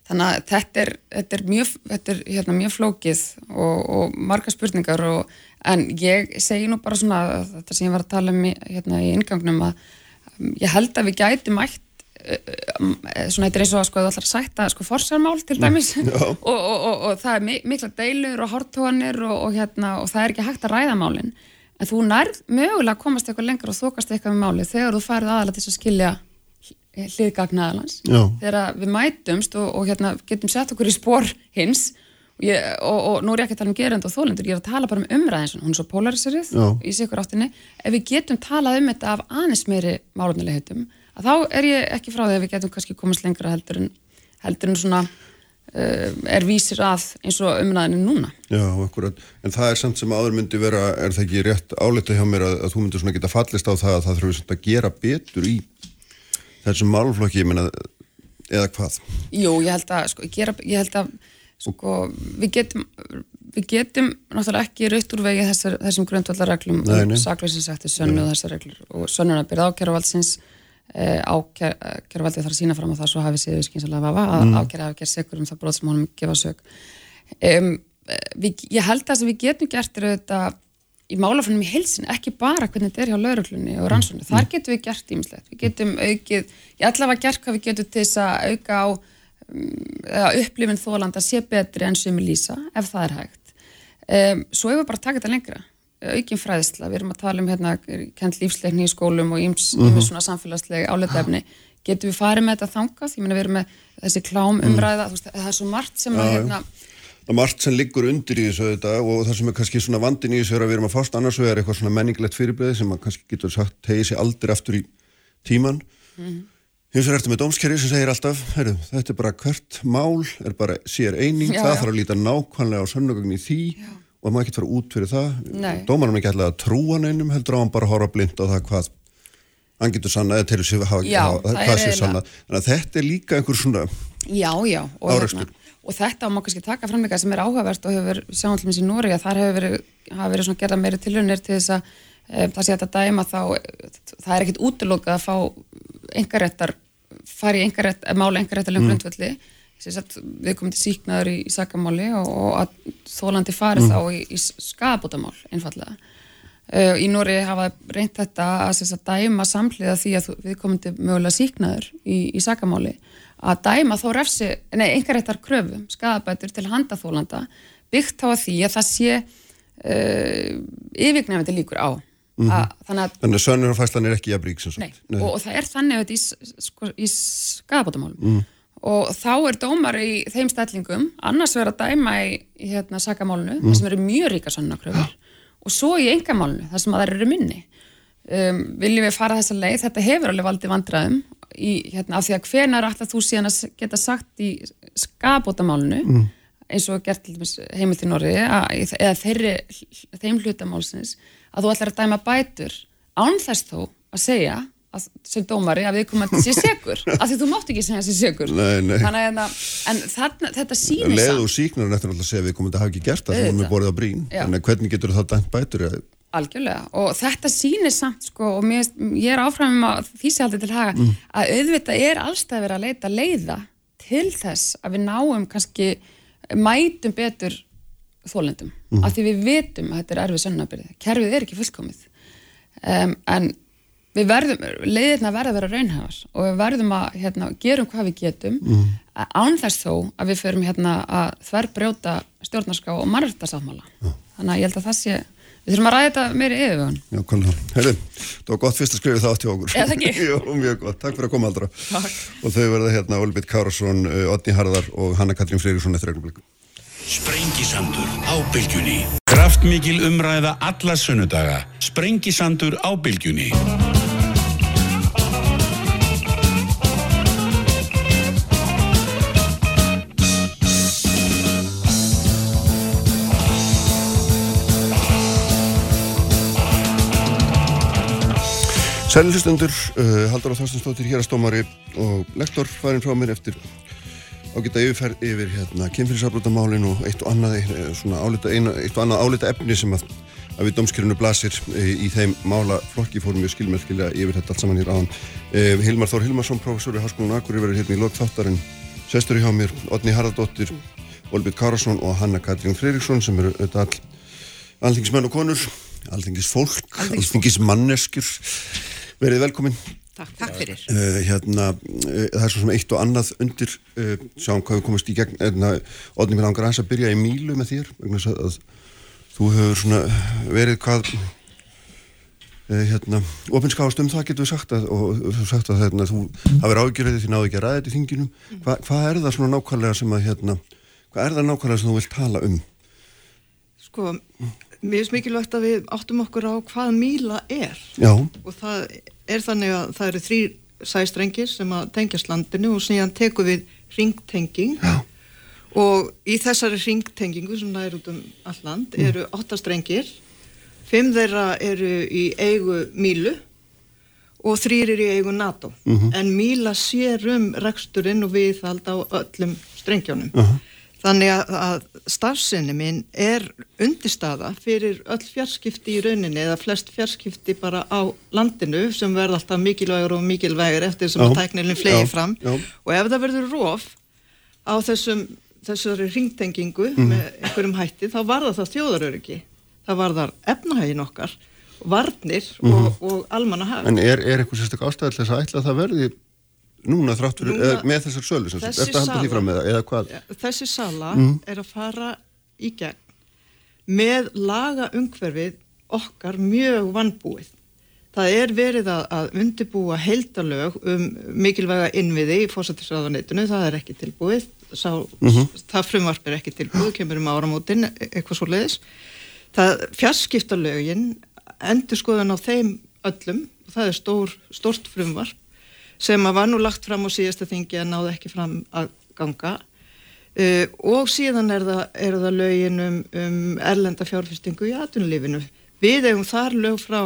Þannig að þetta er, þetta er mjög, þetta er, hérna, mjög flókið og, og marga spurningar og, en ég segi nú bara svona þetta sem ég var að tala um í, hérna, í ingangnum að um, ég held að við gætum mætt um, svona þetta er eins og að sko þú ætlar að sætta sko forsjármál til dæmis. Og, og, og, og það er mi- mikla deilur og hortóanir og hérna og það er ekki hægt að ræða málin. En þú nærð mögulega komast eitthvað lengur og þokast eitthvað með málið þegar þú færið aðalega til að skilja hliðgagnaðalans þegar við mætumst og, og hérna, getum sett okkur í spór hins ég, og, og nú er ég ekki að tala um gerend og þólendur, ég er að tala bara um umræðin svona, hún er svo polariserið Já. í sikur áttinni ef við getum talað um þetta af aðeins meiri málunnileg heitum, að þá er ég ekki frá því að við getum kannski komast lengra heldur en, heldur en svona uh, er vísir að eins og umræðinu núna já, akkurat. En það er samt sem áður myndi vera, er það ekki rétt álita hjá mér að, að þú myndir svona geta fallist á það að það þurfi samt að gera betur í þessum málflokki, ég meina, eða hvað? Jú, ég held að, sko, gera, ég held að sko, við getum við getum náttúrulega ekki raut úr vegi þessar, þessum grundvallarreglum um sakleisinsætti sönnu og þessar reglur og sönnuna byrða ákjæruvaldsins eh, ákjæruvaldið þarf að sína fram á það svo hafi séu skynsalega vafa að mm. ákjæra hafi gerð segur um það brot sem honum gefa sög um, við, ég held að sem við getum gert er auðvitað í málafannum í heilsin, ekki bara hvernig þetta er hjá lauruglunni og rannsóknu, þar getum við gert ímislegt, við getum aukið, ég allavega gert hvað við getum til þess að auka á eða upplifin þólanda sé betri enn sem lýsa, ef það er hægt. Um, svo hefur við bara að taka þetta lengra. Aukin fræðsla, við erum að tala um hérna, kent lífsleikni í skólum og íms mm svona samfélagsleg áletefni getum við farið með þetta þangað, ég meina við erum með þessi klám umræða, þú veist, það er svo margt sem að Já, já. hérna, Það er margt sem liggur undir í þessu þetta og það sem er kannski svona vandin í þessu er að við erum að fást annars vegar eitthvað svona menningilegt fyrirbreyði sem að kannski getur sagt tegið sér aldrei aftur í tíman. Hins vegar ertu með dómskerri sem segir alltaf, heyrðu, þetta er bara hvert mál, er bara sér eining, Já, það já. þarf að líta nákvæmlega á sönnugagn í því og það má ekki fara út fyrir það. Nei. Dómarum ekki alltaf að trúa neinum, heldur á hann bara að horfa blind á það hvað hann getur sannað eða til þess að Já, hvað sé eiginlega- sannað. Þannig að þetta er líka einhver svona, Já, já, og, og þetta má kannski taka fram eitthvað sem er áhugavert og hefur sjáum til mér í Nóri að þar hefur verið, hafa verið svona gerða meiri tilhörnir til þess að um, það sé að dæma þá, það er ekkit útilokað að fá engaréttar, fara í engarétt, máli engaréttarlegum mm. sagt við komum til síknaður í, í sakamáli og, og að þólandi farið þá í, í skabótamál einfallega. Uh, í Nóri hafa reynt þetta að, sagt, dæma samhliða því að þú- viðkomandi mögulega síknaður í, í sakamáli að dæma þó refsi, nei, einhverjættar kröfum, skadabætur til handaþólanda byggt á að því að það sé uh, yfirgnefandi líkur á að, þannig að þannig að sönnurfæslan er ekki jafnrík sem Nei, sagt. og, og það er þannig auðvitað í, s- sko, í skadabótamálum og þá er dómar í þeim stællingum annars verið að dæma í, í hérna, sakamálunu, mm. þar sem eru mjög ríka sannakröfur og svo í engamálunu, þar sem að það eru minni. Um, viljum við fara þessa leið, þetta hefur alveg valdið vandræðum í, hérna, af því að hvenar alltaf þú síðan að geta sagt í skabótamálunu eins og gert til heimilt í Norri eða þeirri, þeim hlutamálsins að þú ætlar að dæma bætur án þess þó að segja að, sem dómari að við komum að sé segur af því þú mátt ekki segja sé segur að, hérna, en þarna, þetta sýnir samt. og síknar eftir alltaf að segja að við komum að hafa ekki gert það Auðvitað. við borðið á brín Já. en hvernig getur það dæmt bætur Algjörlega. Og þetta sýnir samt sko og mér, ég er áfram um að því sé aldrei til haga að auðvitað er allstað verið að leita leiða til þess að við náum kannski mætum betur þólendum af því við vitum að þetta er erfið sönnabyrði kerfið er ekki fullkomið um, en við verðum leiðirna verða að vera raunhafar og við verðum að hérna, gerum hvað við getum mm. án þess þó að við förum hérna að þverbrjóta stjórnarská og mannrættasáttmála þannig að ég held að það sé við þurfum að ræða þetta meiri yfirvögun Já, það? Herri, það var gott fyrst að skrifa það átt hjá okkur. Eða ekki? Jú, mjög gott. Takk fyrir að koma aldra. Takk. Og þau verða hérna Olbit Kárasson, Otni Harðar og Hanna Katrín Freyríksson eftir augnablik. Sprengisandur á bylgjunni. Kraftmikil umræða alla sunnudaga. Sprengisandur á bylgjunni. Sælilustendur, uh, Haldur á Þorstensdóttir, hérastómari og lektor farin frá mér eftir ágæta yfirferð yfir hérna kynfyrirsafbrotamálin og eitt og annað, eh, svona álita, eina, eitt og annað álita efni sem að að við domskirinu blasir e, í þeim mála flokki fórum við skilmerkilega yfir þetta allt saman hér áðan. E, Hilmar Þór Hilmarsson, professor í Háskólan Akureyri verður hérna í lok þáttarinn sestur hjá mér, Odni Haraldóttir, Olbjörn Kárasson og Hanna Katrín Freiriksson sem eru all, alþingismenn og konur, alþingisfólk, alþingismanneskjur. Verið velkomin. Takk, takk fyrir. Uh, hérna, uh, það er svo sem eitt og annað undir, uh, sjáum hvað við komast í gegn, hérna, Odni mér langar aðeins að byrja í mílu með þér, vegna þess að, að þú hefur svona verið hvað, uh, hérna, ofinskáðast um það getur við sagt að, og þú sagt að hérna, þú hafið ágjörðið því náðu ekki að ræða þetta í þinginum, Hva, hvað er það svona nákvæmlega sem að, hérna, hvað er það nákvæmlega sem þú vilt tala um? Sko, mér finnst mikilvægt að við áttum okkur á hvað míla er. Já, og það er þannig að það eru þrýr sæstrengir sem að tengjast landinu og síðan tekum við ringtenging Já. og í þessari ringtengingu sem það er út um all land eru áttastrengir, fimm þeirra eru í eigu mílu og þrýr eru í eigu NATO. En míla sér um reksturinn og viðhald á öllum strengjónum. Þannig að, að starfsinni minn er undirstaða fyrir öll fjarskipti í rauninni eða flest fjarskipti bara á landinu sem verða alltaf mikilvægur og mikilvægur eftir sem Já. að tæknilin flegi Já. fram Já. og ef það verður rof á þessum, þessari ringtengingu Mhm. með einhverjum hætti þá var það þjóðaröryggi það var þar efnahægin okkar varnir og, og almannahag Mhm. en er, er eitthvað sérstak ástæðið til þess að ætla að það verði núna þrátt fyrir, Núna- eða, með þessar sölu sem sagt, eftir að halda því fram með það, eða hvað? Þessi sala Mhm. er að fara í gegn með laga umhverfið okkar mjög vannbúið. Það er verið að, að undibúa heildalög um mikilvæga innviði í fósættisraðaneytinu, það er ekki tilbúið, Sá, það frumvarp er ekki tilbúið, kemur um áramótin, eitthvað svo leiðis. Það fjarskiptalögin, endur skoðan á þeim öllum, það er stór, stórt frumvarp, sem að var nú lagt fram á síðasta þingi en náði ekki fram að ganga uh, og síðan er það, er það lögin um, um erlenda fjárfestingu í atvinnulífinu. Við eigum þar lög frá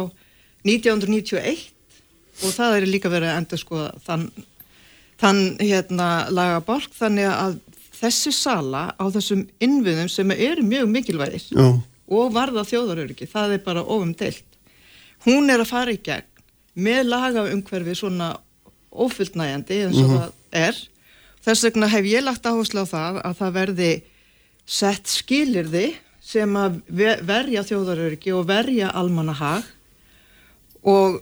1991 og það er líka verið að endur skoða þann, þann hérna lagaborg þannig að þessi sala á þessum innviðum sem eru mjög mikilvægir Já, og varða þjóðaröryggi, það er bara ofum deilt. Hún er að fara í gegn með lagaumhverfi svona ófullnægjandi eins og það er. Þess vegna hef ég lagt áherslu á það að það verði sett skilirði sem að ve- verja þjóðaröryggi og verja almannahag og,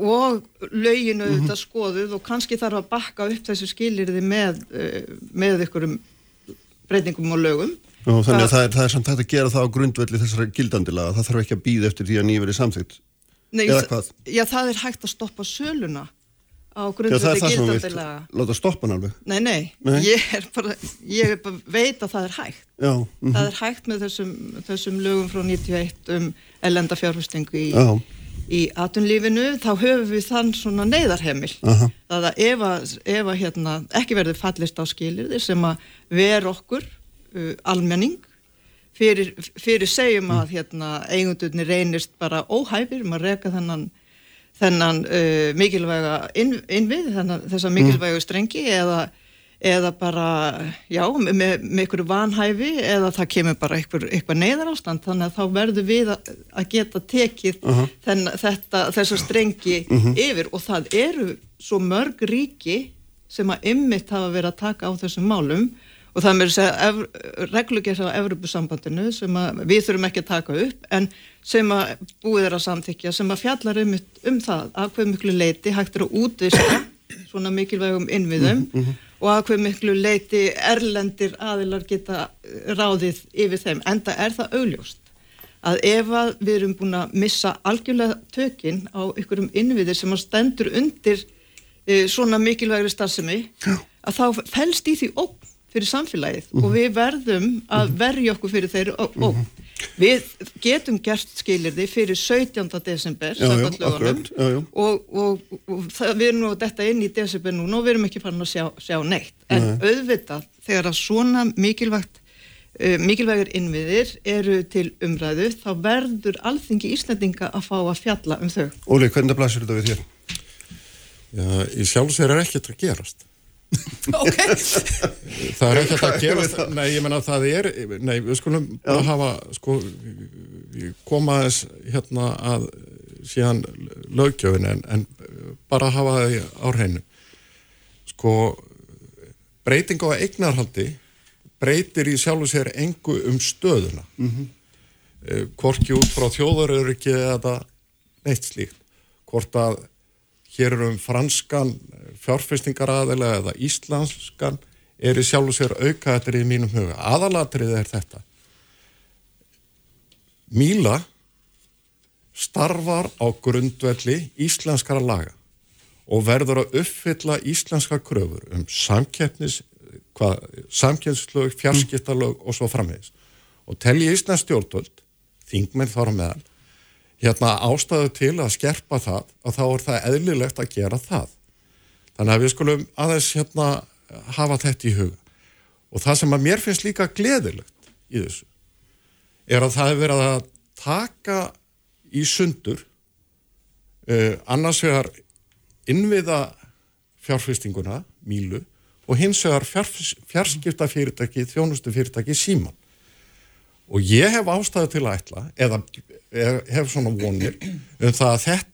og löginu auðvitað skoðuð og kannski þarf að bakka upp þessu skilirði með, eh, með ykkurum breytingum og lögum. Já, þannig að Það- það er, það er samt hægt að gera það á grundvelli þessara gildandilaga, það þarf ekki að býða eftir því að nýja verið samþygt. Já, það er hægt að stoppa söluna á Já, það grundvelli það sem við gildandi vilt laga. láta stoppa hann alveg. Nei, nei, Nei. Ég, er bara, ég er bara veit að það er hægt. Já, mm, Það er hægt með þessum, þessum lögum frá 91 um ellenda fjárfestingu í, í atunlífinu. Þá höfum við þann svona neyðarhemil. aha, Það að ef, að, ef að hérna, ekki verður fallist á skilirði sem að ver okkur uh, almenning fyrir, fyrir segjum að hérna, eigundurni reynist bara óhæfir um að reka þennan, uh, mikilvæga inn, innvið, þennan, þessa mikilvægu strengi eða, eða bara, já, með, með einhverju vanhæfi eða það kemur bara einhver, eitthvað neyðar ástand þannig að þá verður við að, að geta tekið þenn, þetta, þessa strengi yfir. Og það eru svo mörg ríki sem að ymmit hafa verið að taka á þessum málum og það er með að segja reglugjörð á Evropasambandinu sem að við þurfum ekki að taka upp en sem að búið er að samþykja sem að fjallar um, um það að hvað miklu leiti hægt er að útvista svona mikilvægum innviðum og að hvað miklu leiti erlendir aðilar geta ráðið yfir þeim enda er það augljóst að ef að við erum búin að missa algjörlega tökinn á ykkurum innviðir sem að stendur undir e, svona mikilvægri starfsemi að þá felst í því ógn fyrir samfélagið og við verðum að verja okkur fyrir þeirri ó- ógn. Við getum gert skilirði fyrir 17. desember Já, já, akkurat, já, já. og, og, og það, við erum nú að detta inn í desember núna og við erum ekki farin að sjá, sjá neitt. En auðvitað þegar að svona mikilvægt uh, mikilvægir innviðir eru til umræðu þá verður alþingi Íslandinga að fá að fjalla um þau. Óli, hvernig blasir þetta við þér? Já, í sjálfsvegar er ekkert að gerast. Ok. Það er ekkert að gerast, nei, ég menna það er, nei, við skulum bara hafa, sko, koma þess hérna að síðan löggjöfin en, en bara hafa það á hreinu. Sko, breyting á eignarhaldi breytir í sjálfu sér engu um stöðuna. Mm -hmm. Hvorki út frá þjóðaröryggi eða neitt slíkt. Hvort að hér eru um franskan fjárfestingaraðilega eða íslenskan er í sjálfu sér aukaðatrið í mínum huga. Aðalatrið er þetta. Míla starfar á grundvelli íslenskara laga og verður að uppfylla íslenska kröfur um samkeppnis, hvað, samkeppnislög, fjarskiptalög og svo framvegis. Og telji íslensk stjórnvöld, þingmenn þára meðal, hérna ástæðu til að skerpa það og þá er það eðlilegt að gera það. Þannig að við skulum aðeins hérna hafa þetta í huga. Og það sem að mér finnst líka gleðilegt í þessu er að það hefur verið að taka í sundur uh, annars vegar innviða fjárfestinguna, Mílu og hins vegar fjarskipta fyrirtæki, þjónustu fyrirtæki Síman. Og ég hef ástæðu til að ætla, eða hef svona vonir, um það að þess,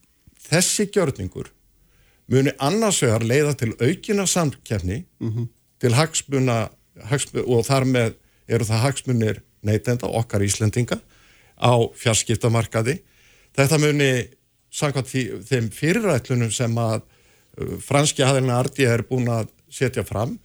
þessi gjörningur muni annars vegar leiða til aukina samkefni mm -hmm. til hagsmuna, hagsmuna og þar með eru það hagsmunir neytenda okkar Íslendinga á fjarskiptamarkaði. Þetta muni samkvæmt þeim fyrirætlunum sem að uh, franski aðeina Ardi er búin að setja fram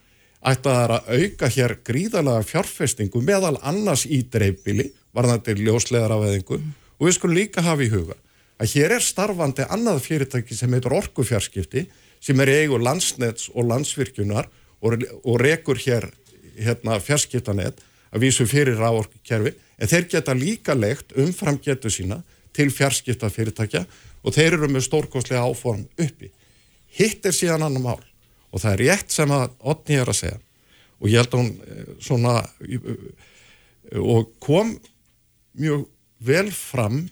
ætti að auka hér gríðalega fjárfestingu meðal annars í dreifbili varðandi ljóslegar af eðingu og við skulum líka hafa í huga að hér er starfandi annað fyrirtæki sem heitur orkufjárskipti sem er eigu landsnets og landsvirkjunar og, og rekur hér hérna, fjarskiptanet að vísu fyrir ráorkukerfi en þeir geta líka legt umfram getu sína til fjarskiptafyrirtækja og þeir eru með stórkostlega áform uppi. Hitt er síðan annar mál og það er rétt sem að Otni er að segja og ég held að hún eh, svona eh, og kom mjög vel fram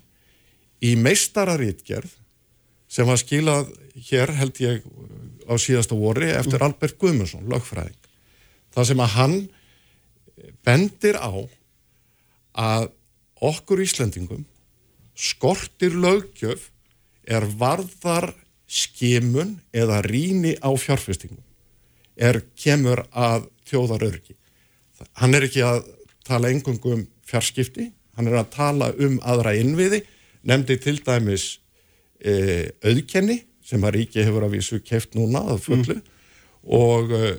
í meistararítgerð sem var skilað hér held ég á síðasta vori eftir mm. Albert Guðmundsson, lögfræðing. Það sem að hann bendir á að okkur Íslandingum skortir lögjöf er varðar skimun eða ríni á fjárfestingum er kemur að þjóðarörgi. Hann er ekki að tala engungum um fjarskipti, hann er að tala um aðra innviði, nefndi til dæmis e, auðkenni sem að ríki hefur að vísu keft núna að fullu mm. og e,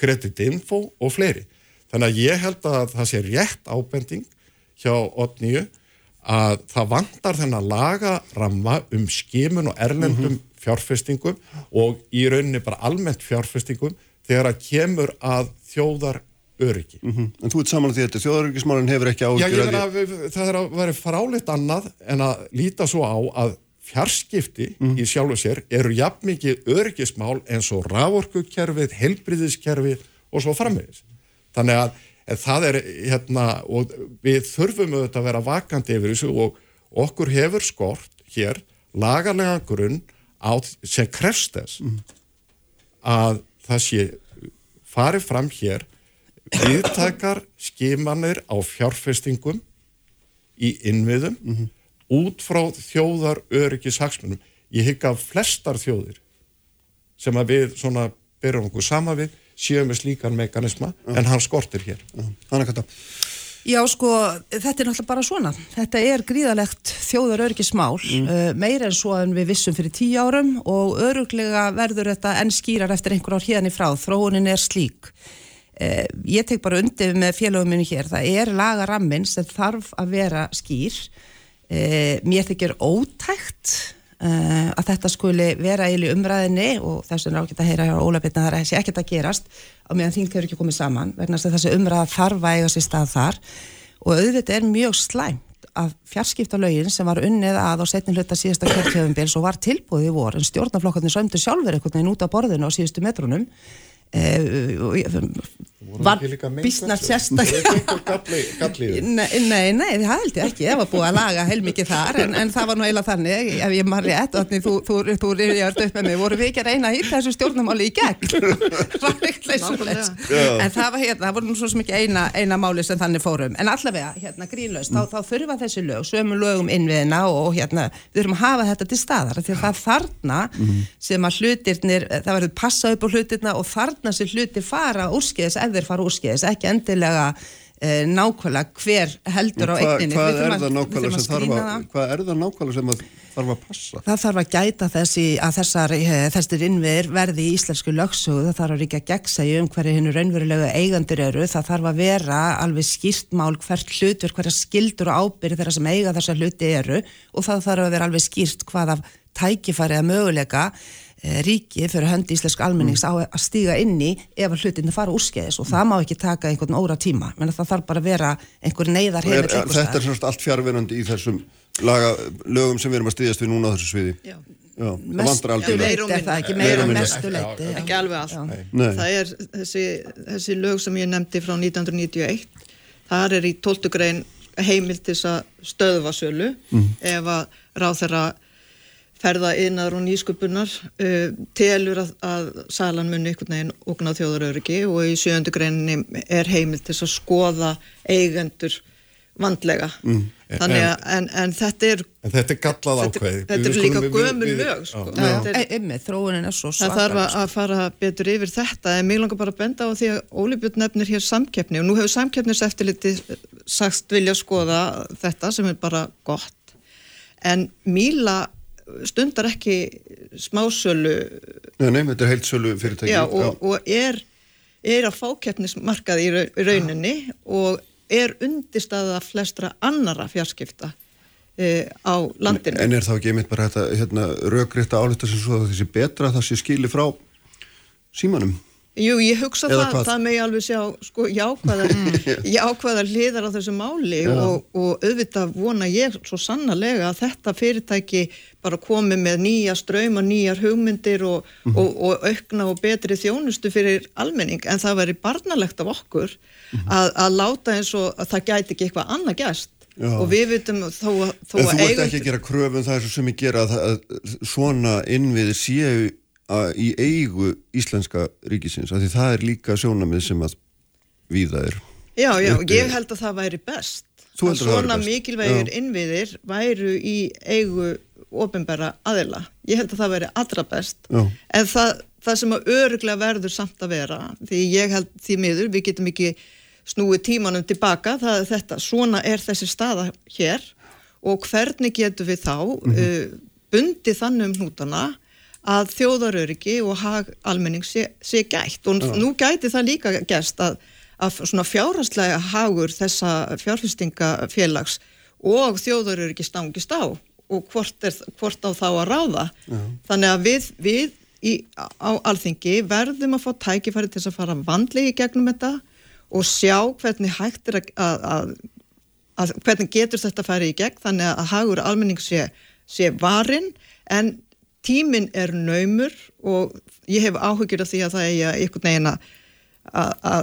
kreditinfo og fleiri. Þannig að ég held að það sé rétt ábending hjá Otníu að það vantar þennan laga ramma um skimun og erlendum mm -hmm. fjárfestingum og í rauninni bara almennt fjárfestingum þegar að kemur að þjóðar öryggi. Mm -hmm. En þú ert saman að því að þjóðaröryggismálinn hefur ekki ágjör Já, ég meina að það er að vera fráleitt annað en að líta svo á að fjarskipti mm í sjálf og sér eru jafn mikið öryggismál eins og raforkukerfið, helbriðiskerfið og svo framvegis. Þannig að en það er hérna og við þurfum auðvitað að vera vakandi yfir þessu og okkur hefur skort hér lagarlega grunn á, sem krefst þess mm. að það sé farið fram hér viðtakar skimanir á fjárfestingum í innviðum mm -hmm. út frá þjóðar öryggis hagsmunum. Ég hygg að flestar þjóðir sem að við svona byrjum okkur sama við séu með slíkan mekanisma uh. en hann skortir hér. Þetta Já sko, þetta er náttúrulega bara svona. Þetta er gríðalegt þjóðar örgismál, mm. uh, meira en svo en við vissum fyrir tíu árum og öruglega verður þetta enn skýrar eftir einhver ár hérna í frá. Þróunin er slík. Uh, ég tek bara undir með félagum minni hér. Það er lagarammin sem þarf að vera skýr. Uh, mér þykir ótækt Uh, að þetta skuli vera eili umræðinni og þess vegna ágætt að heyra hjá Óla Bitna þar að þessi ekkert að gerast á meðan þing hefur ekki komið saman vegna þessi umræða þarf að eiga sér stað þar. Og auðvitað er mjög slæmt að fjarskiptalögin sem var unnið að á setnin hluta síðasta kjörkjöfumbils og var tilbúið í vor en stjórnaflokkarnir sömdu sjálfur einhvern veginn út á borðinu á síðustu metrunum var bísna sérstak Nei, nei, nei, það held ég ekki, það var búið að laga heilmikið þar, en, en það var nú eiginlega þannig, ef ég maður rétt, þú, þú, þú, þú rifjaður upp með mig, voru við ekki að reyna að hýtta þessu stjórnumáli í gegn, en það var hérna, það voru nú svo sem ekki eina, eina máli sem þannig fórum, en allavega, hérna, grínlaust, þá, þá þurfa þessi lög, sömu lögum innviðina og, hérna, við þurfum að hafa þetta til staðar, því að það þarna sem að hlutirnir, það verður passa upp á hlutirna og þarna sem hlutir fara úrskeiðis ef þeir fara úrskeiðis, ekki endilega eh, nákvæmlega hver heldur á eigninni. hvað er að- það nákvæmlega sem þarf að, hvað er það nákvæmlega sem að þarf að passa? Það þarf að gæta þessi að þessar, eh, þessir innviðir verði í íslensku lögsögu, það þarf að ríkja gegnsæju um hverju hennu raunverulega eigendur eru, það þarf að vera alveg skýrt mál hvert hlutverk, hverja skildur og ábyrði þeirra sem eiga þessar hluti eru og það þarf að vera alveg skýrt hvaða tækifæri eða möguleika eh, ríki fyrir höndi íslensku almennings á að stíga inn í ef að hlutinni fara úrskeiðis og það má ekki taka einhvern óra tíma, menn það þarf bara að vera einhver neyðar Er, þetta er svona allt fjárvinandi í þessum laga, lögum sem við erum að styðjast við núna á þessu sviði. Já. Já, það er það ekki, já. ekki alveg allt Nei. það er þessi, þessi lög sem ég nefndi frá 1991 þar er í 12. grein heimil til þess að stöðva sölu ef að ráð þeirra ferða innar og nýsköpunar uh, telur að, að salan muni einhvern veginn okna þjóðaröryggi og í sjöndu greininni er heimil til að skoða eigendur vandlega. Þannig að en, en þetta er En þetta er gallað þetta, ákveði. þetta er líka gömul lög sko. Já, Þetta er- e- einmitt, þróunin er svo Það þarf að- að fara betur yfir þetta en mig langar bara að benda á því að Óli Björn nefnir hér samkeppni og nú hefur samkeppniseftirliti sagst vilja skoða þetta sem er bara gott. En Míla stundar ekki smásölu Nei, nei, þetta er heilsölu fyrirtæki. já, og, og er, er að fákeppnismarkaði í rau- í rauninni og er undirstaða flestra annara fjarskipta e, á landinu. En er þá ekki einmitt bara þetta hérna, rökrétta álita sem svo að þessi betra að það sé skili frá símanum? Jú, ég hugsa Eða það, hvað? það megi alveg sjá sko, jákvæðar, jákvæðar hliðar á þessu máli og, og auðvitað vona ég svo sannarlega að þetta fyrirtæki bara komi með nýja ströyma, nýjar hugmyndir og, Mhm. og, og aukna og betri þjónustu fyrir almenning en það væri barnalegt af okkur Mhm. að, að láta eins og að það gæti ekki eitthvað annað gæst Já. og við vitum þó, að- þó En þú að ert eigum ekki að gera kröfum það er svo sem ég gera að, að svona innviðir séu í eigu íslenska ríkisins, af því það er líka sjónamið sem að víða er. Já, já, uppi. ég held að það væri best að svona best? mikilvægir Já. innviðir væru í eigu ofinbæra aðila. Ég held að það væri allra best Já. en það, það sem að öruglega verður samt að vera því ég held því miður, við getum ekki snúið tímanum tilbaka, það er þetta svona er þessi staða hér og hvernig getum við þá Mhm. uh, bundið þannig um hnútana að þjóðaröryggi og hag almenning sé, sé gætt. Og nú gæti það líka gerst að, að svona fjárhanslega hagur þessa fjárfestingafélags og þjóðaröryggi stangist á og hvort, er, hvort á þá að ráða. Þannig að við, við í, á alþingi verðum að fá tækifæri til að fara vandlega í gegnum þetta og sjá hvernig hægt er að, að, að, að hvernig getur þetta farið í gegn þannig að hagur almenning sé, sé varin en tíminn er naumur og ég hef áhugir af því að það er einhvern veginn að að að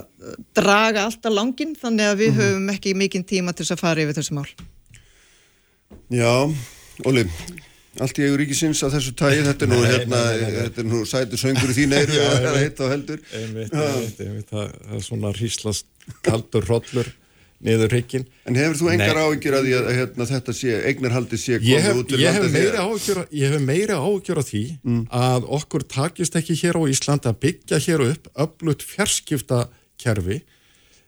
draga alltaf langin þannig að við höfum ekki mikinn tíma til að fara yfir þessi mál. Já, Óli, allt í eigu ríkisins af þessu tægi, þetta er nú, Nei, hérna, nei, nei, nei. þetta er nú sætur söngur í þín eiru, það er heitt og heldur. Einmitt, einmitt, einmitt, það, er svona hríslast kaldur hrollur niður hrygginn. En hefur þú engar áhyggjur að að hérna, þetta sé, eignarhaldi sé Ég komið hef, ég, hef að- áhyggjur, af- ég hef meiri áhugjur af því að okkur takist ekki hér á Ísland að byggja hér upp öflut fjarskiptakerfi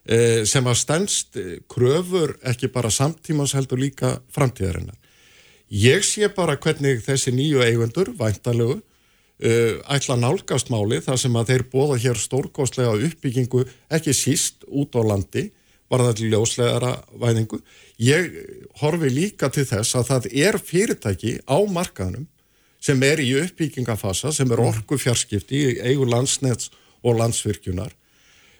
eh, sem að stendst eh, kröfur ekki bara samtímans heldur líka framtíðarinnar. Ég sé bara hvernig þessi nýju eigundur, væntalegu, uh, ætla að nálgast máli þar sem að þeir bóða hér stórkostlega uppbyggingu ekki síst út á landi var það til ljóslegara væðingu. Ég horfi líka til þess að það er fyrirtæki á markaðnum sem er í uppbyggingafasa, sem er orku fjarskipti í eigu landsnets og landsvirkjunar.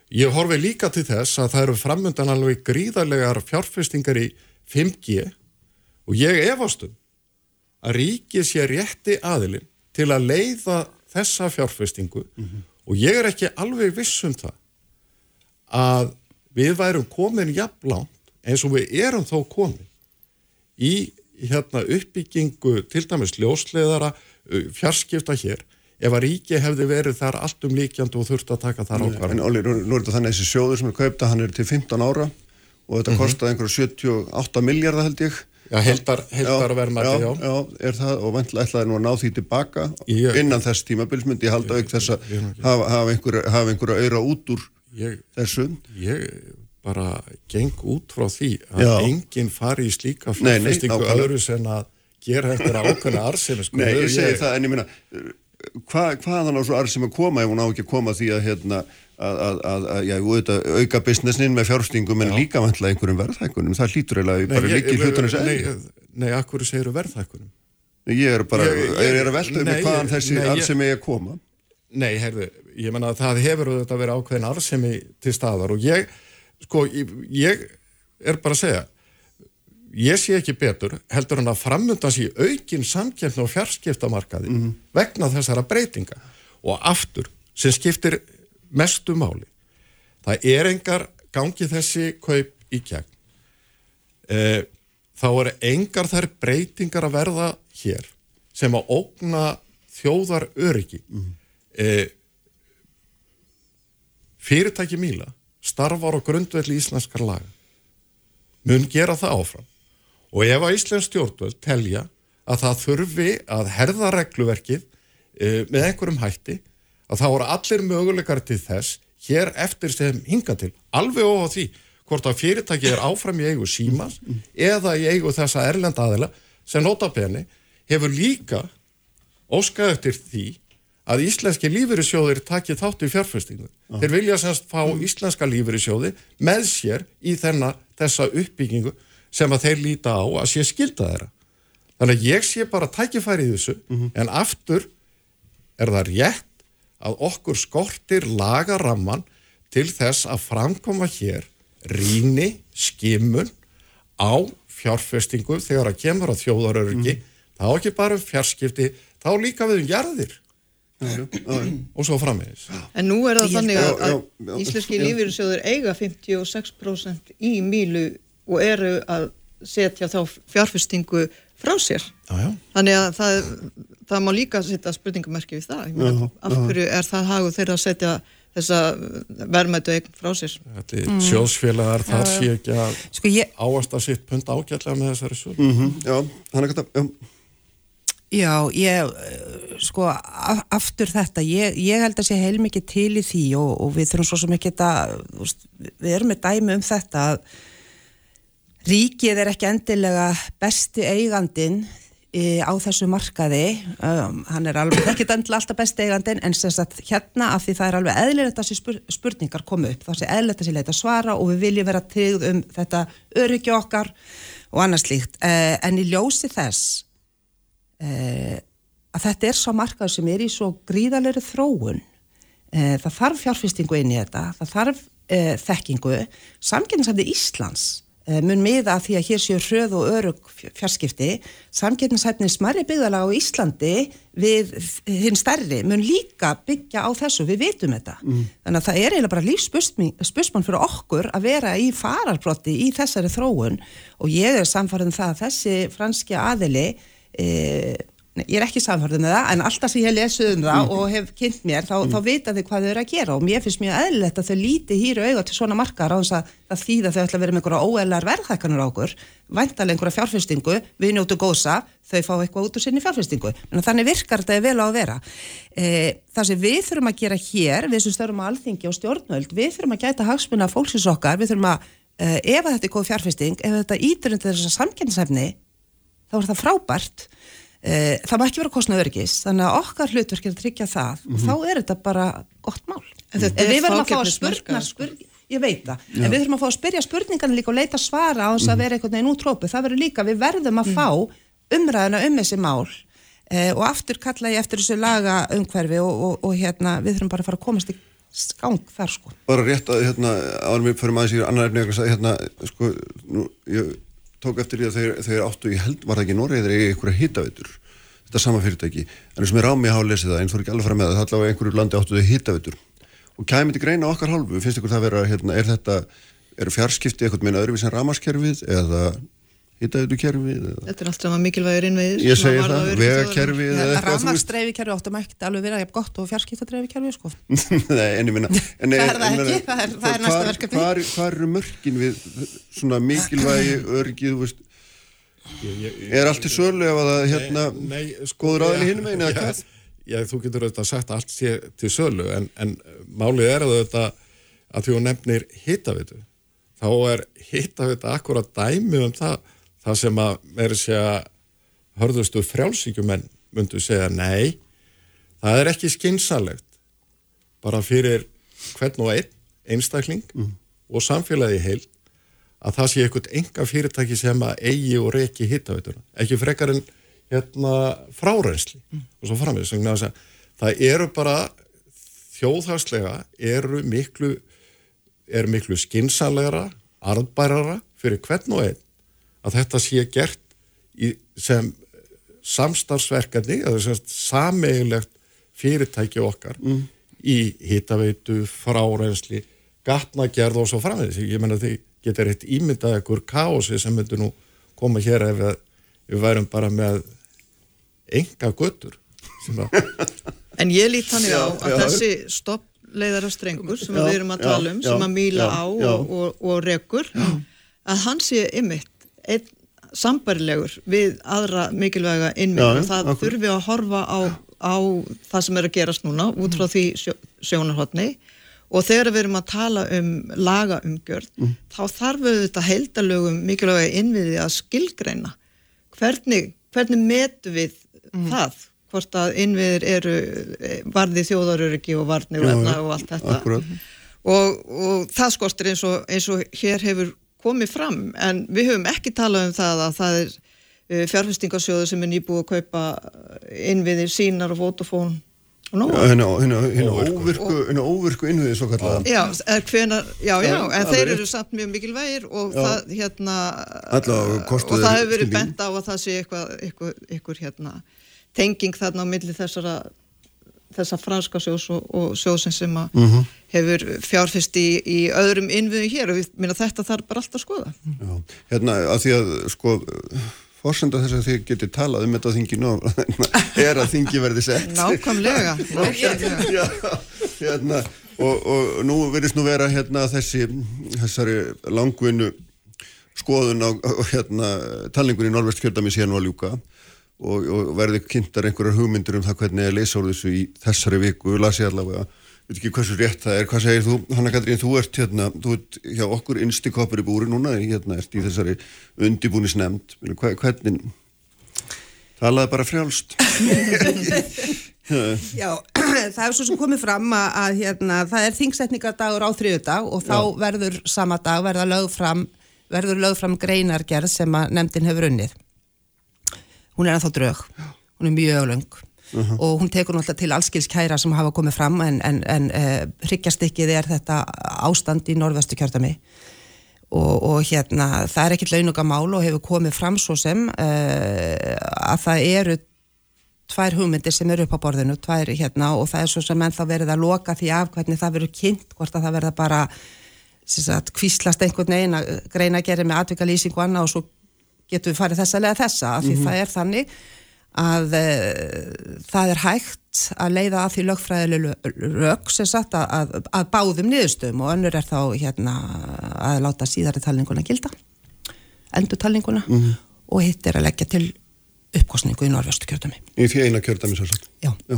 Ég horfi líka til þess að það eru framöndan alveg gríðarlegar fjárfestingar í 5G og ég efast um að ríkið sé rétti aðilinn til að leiða þessa fjárfestingu og ég er ekki alveg viss um það að við værum komin jafnlánt eins og við erum þó komin í hérna uppbyggingu til dæmis ljósleðara fjarskipta hér ef að ríki hefði verið þar allt um líkjandi og þurft að taka þar ákvarðan En Óli, nú, nú er þetta þannig að þessi sjóður sem er kaupta, hann er til 15 ára og þetta Mhm. kostaði einhverju 78 miljardar held ég. Já, heildar- heildarverðmæti, já. Já, er það og vantlega ætlaði nú að ná því tilbaka Ég- innan þess tímabils myndi ég halda auk þess að hafa, hafa einhverja auðra út úr Ég- þessu. ég bara geng út frá því að Já. enginn fari í slíka fjárfestingu öðru sem að gera eftir ákveðna arsemi sko. Nei, ég Ég- segi það en ég minna hva, hvaðan á svo arð sem að koma ef hún á ekki að koma því að hérna að, að, að, að já, auðvitað, auka businessin með fjárfstingum en líka vantlega einhverjum verðhækkunum það hlýtur eiginlega bara ég- líki hlutunum sem Nei, nei, akkur segir verðhækkunum Ég er bara, Ég- ég- ég, er að velta með hvaðan ég- þessi ég- sem ég að koma Nei, heyrðu, ég menna að það hefur auðvitað verið ákveðin arsemi til staðar og ég, sko, ég, er bara að segja ég sé ekki betur heldur en að framöndan sé aukin samkjöfn og fjarskiptamarkaði vegna þessara breytinga. Og aftur sem skiptir mestu máli það er engar gangi þessi kaup í gegn. E, þá eru engar þær breytingar að verða hér sem að ógna þjóðar öryggi e, fyrirtæki Míla starfar á grundvelli íslenskar laga. Mun gera það áfram. Og ef að Íslensk stjórnvöld telja að það þurfi að herða regluverkið e, með einhverjum hætti að það voru allir möguleikar til þess hér eftir sem hinga til. Alveg ofá því hvort að fyrirtæki er áfram í eigu símas eða í eigu þessa erlenda aðila sem notabene hefur líka óskað eftir því að íslenski lífeyrissjóðir taki þátt í fjárfestingu. Þeir vilja semst fá íslenska lífeyrissjóði með sér í þenna, þessa uppbyggingu sem að þeir líta á að sé skilda þeirra. Þannig að ég sé bara tækifæri í þessu en aftur er það rétt að okkur skortir lagaramman til þess að framkoma hér rýni, skimun á fjárfestingu þegar að kemur að þjóðaröryggi. Þá ekki bara um fjarskipti, þá líka við um jarðir og svo framvegis. En nú er það þannig Já, að, já, að já, íslenski já. lífeyrissjóður eiga 56% í mílu og eru að setja þá fjárfestingu frá sér. Já, já. Þannig að það, það má líka setja spurningamerki við það. Ég Meina, Já, af hverju er það hagu þeirra að setja þessa verðmættu eign frá sér? Þetta er sjóðsfélagar, það sé ekki að Sko ég, áasta sitt pund ágætlega með þessari sölu. mm Já, hann er gæta já, ég, sko, af- aftur þetta, ég, ég held að sé heilmikið til í því og, og við þurfum svo sem ekki veist, við erum með dæmi um þetta að ríkið er ekki endilega besti eigandin e, á þessu markaði, um, hann er alveg ekki endilega alltaf besti eigandin en sem sagt hérna af því það er alveg eðlilegt að þessi spur, spurningar komu upp, það sé eðlilegt að sé leita svara og við viljum vera tryggð um þetta öryggi okkar og annars slíkt, e, en í ljósi þess eh, að þetta er svo markað sem er í svo gríðalegri þróun. Eh, það þarf fjárfestingu inn í þetta það þarf eh, þekkingu. Samgefninsæfni Íslands mun miða að því að hér séu hröð og örug fjarskipti. Samgefninsæfni smarri byggðalega á Íslandi við hinn stærri mun líka byggja á þessu, við vitum þetta. Þannig að það er eiginlega bara lífspursmann fyrir okkur að vera í fararbrotti í þessari þróun. Og ég er samfarið um það að þessi franski aðili e, ég er ekki samfærið með það en alltaf sem ég lesið um það og hef kynnt mér þá, þá vita þau hvað þau eru að gera og mér finnst mjög eðlilegt að þau líti hýru auga til svona markaðar á þess að það þýða þau ætla að vera með einhverja óeðlar verðhækkanur á okkur væntalega einhverja fjárfestingu við njótu gósa, þau fá eitthvað út úr sinni fjárfestingu. En þannig virkar þetta vel á að vera. E, það sem við þurfum að gera hér við sem störum á alþingi og stjórnvöld við þurfum að gæta hagsmuna fólksins okkar við þurfum að, e, ef að þetta er góð fjárfesting ef þetta ítur undir þessa samkynnsefni þá er það frábært. Eh, það má ekki vera kostnað öryggis þannig að okkar hlutverk er að tryggja það. Og þá er þetta bara gott mál. En er við verðum að fá að spurna spur, ég veit það, en við þurfum að fá að spyrja spurningarna líka og leita svara á þess að vera einhvern veginn útrópu, það verður líka, við verðum að fá umræðina um þessi mál eh, og aftur kalla ég eftir þessu laga umhverfi og, og, og hérna við þurfum bara að fara að komast í skang þar sko. Bara rétt að hérna, árum við fyrir maður sér annar efni eitthvað hérna, sko, nú, ég tók eftir því að þeir, áttu í held, var það ekki Noregi þeir eigi einhverja hitaveitur. Þetta sama fyrirtæki. En og mér á mig hafa lesið það, eins og ekki alveg fara með það það allavega einhverju landi áttu þau hittavitur og kæmi til greina okkar hálfu, finnst ykkur það vera hérna, er þetta, eru fjarskipti eitthvað meina öðruvís en ramaskerfið eða hittaviturkerfið eða Þetta er allt saman mikilvægir innviðir. ég segi það, vegakerfið eða eitthvað, þú veist. Rafmagsdreifikerfi áttum ekki alveg vera jafn gott og fjarskiptadreifikerfi sko. Nei, en ég minna en, Það er það ekki, það er- það er næsta verkefni. hvar eru mörkin við svona mikilvægi örgið, þú veist er allt í sölu ef að það hérna Nei, góður aðeins hinum einu eða já, hvað? Já, þú getur auðvitað sagt að allt sé til sölu en, en málið er að þetta að því hún nefnir hitavitu þá er hitavita akkurat dæmi um það, það sem að meiri segja hörðustu frjálsíkjumenn myndu segja nei það er ekki skinsalegt bara fyrir hvern og einn einstakling og samfélagi heilt að það sé eitthvað enga fyrirtæki sem að eigi og reki hittavituna ekki frekar en hérna frárensli og svo að það eru bara þjóðhagslega eru miklu er miklu skinsanlegra arðbærara fyrir hvern og einn að þetta sé gert í, sem samstarfsverkefni eða sem sagt sameigilegt fyrirtæki okkar í hittaveitu, frárensli gatnagerð og svo framvegis ég menna því getur eitt ímyndað ekkur kási sem myndur nú koma hér ef við, við værum bara með enga göttur sem að En ég lít þannig á að já. þessi stoppleiðara strengur sem Já, við erum að tala um, já, sem að mýla já, á já. og, og, og rekur, að hann sé ymitt einn sambarilegur við aðra mikilvæga innmið og það akkur- þurfi að horfa á, á það sem er að gerast núna út frá því sjó, sjónarhotni og þegar við erum að tala um lagaumgjörð, þá þarf auðvitað heildalögum mikilvæga innviði að skilgreina. Hvernig, hvernig metu við það? Hvort að innviðir eru eh, varði þjóðaröryggi og varni og, og allt þetta. og, og það skortir eins og, eins og hér hefur komið fram en við höfum ekki talað um það að það er uh, fjárfestingarsjóðu sem er nýbúið að kaupa eh, innviðir sínar og Vodafone og nóg hérna hérna óvirku. óvirku innviði svo kallega Já, eða hvenar, já, já, Já, en þeir eru samt mjög mikilvægir og Já. það, hérna, og það hefur verið bent á að það sé eitthvað, eitthvað, eitthvað, hérna, tenging þarna á milli þessara, þessa franska sjós og, og sjóðsins sem að Mhm. hefur fjárfest í, í öðrum innviðum hér og ég minna þetta þarf bara alltaf að skoða. Já, hérna að því að sko fórsenda þess að þið getið talað um þetta á þinginu er að þingi verði sett Nákvæmlega, nákvæmlega. Já, hérna og, og nú verðist nú vera hérna þessi þessari langvinnu skoðun á, á hérna talningun í Norvest kjördami síðan var ljúka og, og verði kynntar einhverjar hugmyndir um það hvernig er leysa úr þessu í þessari viku, las ég allavega veit ekki hversu rétt það er, hvað segir þú Hanna Katrín, þú ert hérna, þú ert hjá okkur innsti koppur í búri núna, hérna ert í þessari undibúnisnemnd, hvernig? Talaði bara frjálst. Já, það er svo sem komið fram að, að hérna, það er þingsetningadagur á þriðudag og þá Já. verður sama dag verða lögð fram, verður lögð fram greinargerð sem að nefndin hefur unnið. Hún er ennþá drög, hún er mjög löng. Og hún tekur náttúrulega til allskils kæra sem hafa komið fram en, en, en uh, hryggjastykkið er þetta ástand í norðvestu kjördami og, og hérna það er ekkit launugamál og hefur komið fram svo sem uh, að það eru tvær hugmyndir sem eru upp á borðinu, tvær hérna og það er svo sem ennþá verið að loka því af hvernig það verður kynnt, hvort að það verða bara sagt, kvíslast einhvern veginn að greina að gera með atvikalýsing og annað og svo getum við farið þessa lega þessa, af því það er þannig að uh, það er hægt að leiða að því lögfræðileg rög sem sagt að, að, að báðum niðurstöðum og önnur er þá hérna að láta síðari talninguna gilda endur talninguna og hitt er að leggja til uppkostningu í norðvöstu kjördami í því eina kjördami svo sagt Já. Já.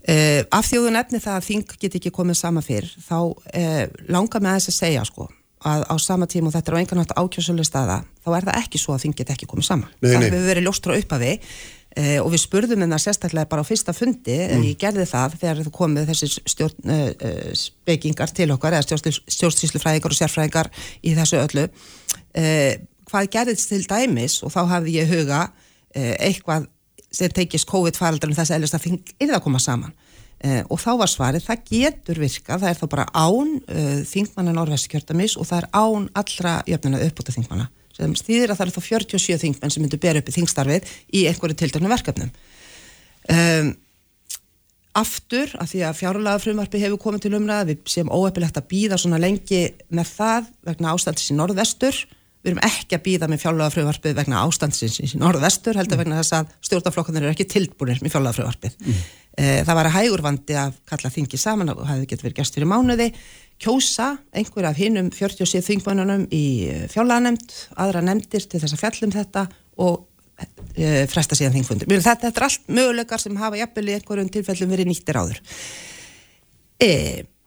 Uh, af þjóðun efni það að þing get ekki komið sama fyrr þá uh, langar með þess að segja sko að á sama tíma og þetta er á engan nátt ákjössuleg staða þá er það ekki svo að þing get ekki komið sama Nei, það nei. hefur verið ljóstra uppafi uh, og við spurðum hennar sérstaklega bara á fyrsta fundi mm. ég gerði það þegar þú komið þessi stjórn uh, spekingar til okkar eða stjórnstíslufræðingar og sérfræðingar í þessu öllu uh, hvað gerðist til dæmis og þá hafði ég huga eitthvað sem tekist COVID-faraldar um þess að eðlist að þing er að koma saman Uh, og þá var svarið, það getur virkað, það er þá bara án uh, þingmanna Norvestkjördamis og það er án allra jöfnuna uppbúta þingmanna sem stýðir að það er þá 47 þingmenn sem myndur bera upp í þingstarfið í einhverju tildurnu verkefnum. um, aftur, af því að fjárlega frumvarpi hefur komið til umræða, við séum óeppilegt að býða svona lengi með það vegna ástandsins í norðvestur við erum ekki að býða með fjárlega frumvarpið vegna ástandsins í norðvestur heldur vegna þess að stjórnaflokkanir eru ekki tilbúinir með fjárlega frumvarpið mm. Það var að hægur vandi að kalla þingi saman og það getið verið gerst fyrir mánuði kjósa einhver af hinnum 47 þingmannunum í fjárlega nefnd aðra nefndir til þess að fjallum þetta og e, fresta síðan þingfundur. Þetta, þetta er allt möguleikar sem hafa jafnvel í einhverjum tilfellum verið nýttir áður. E,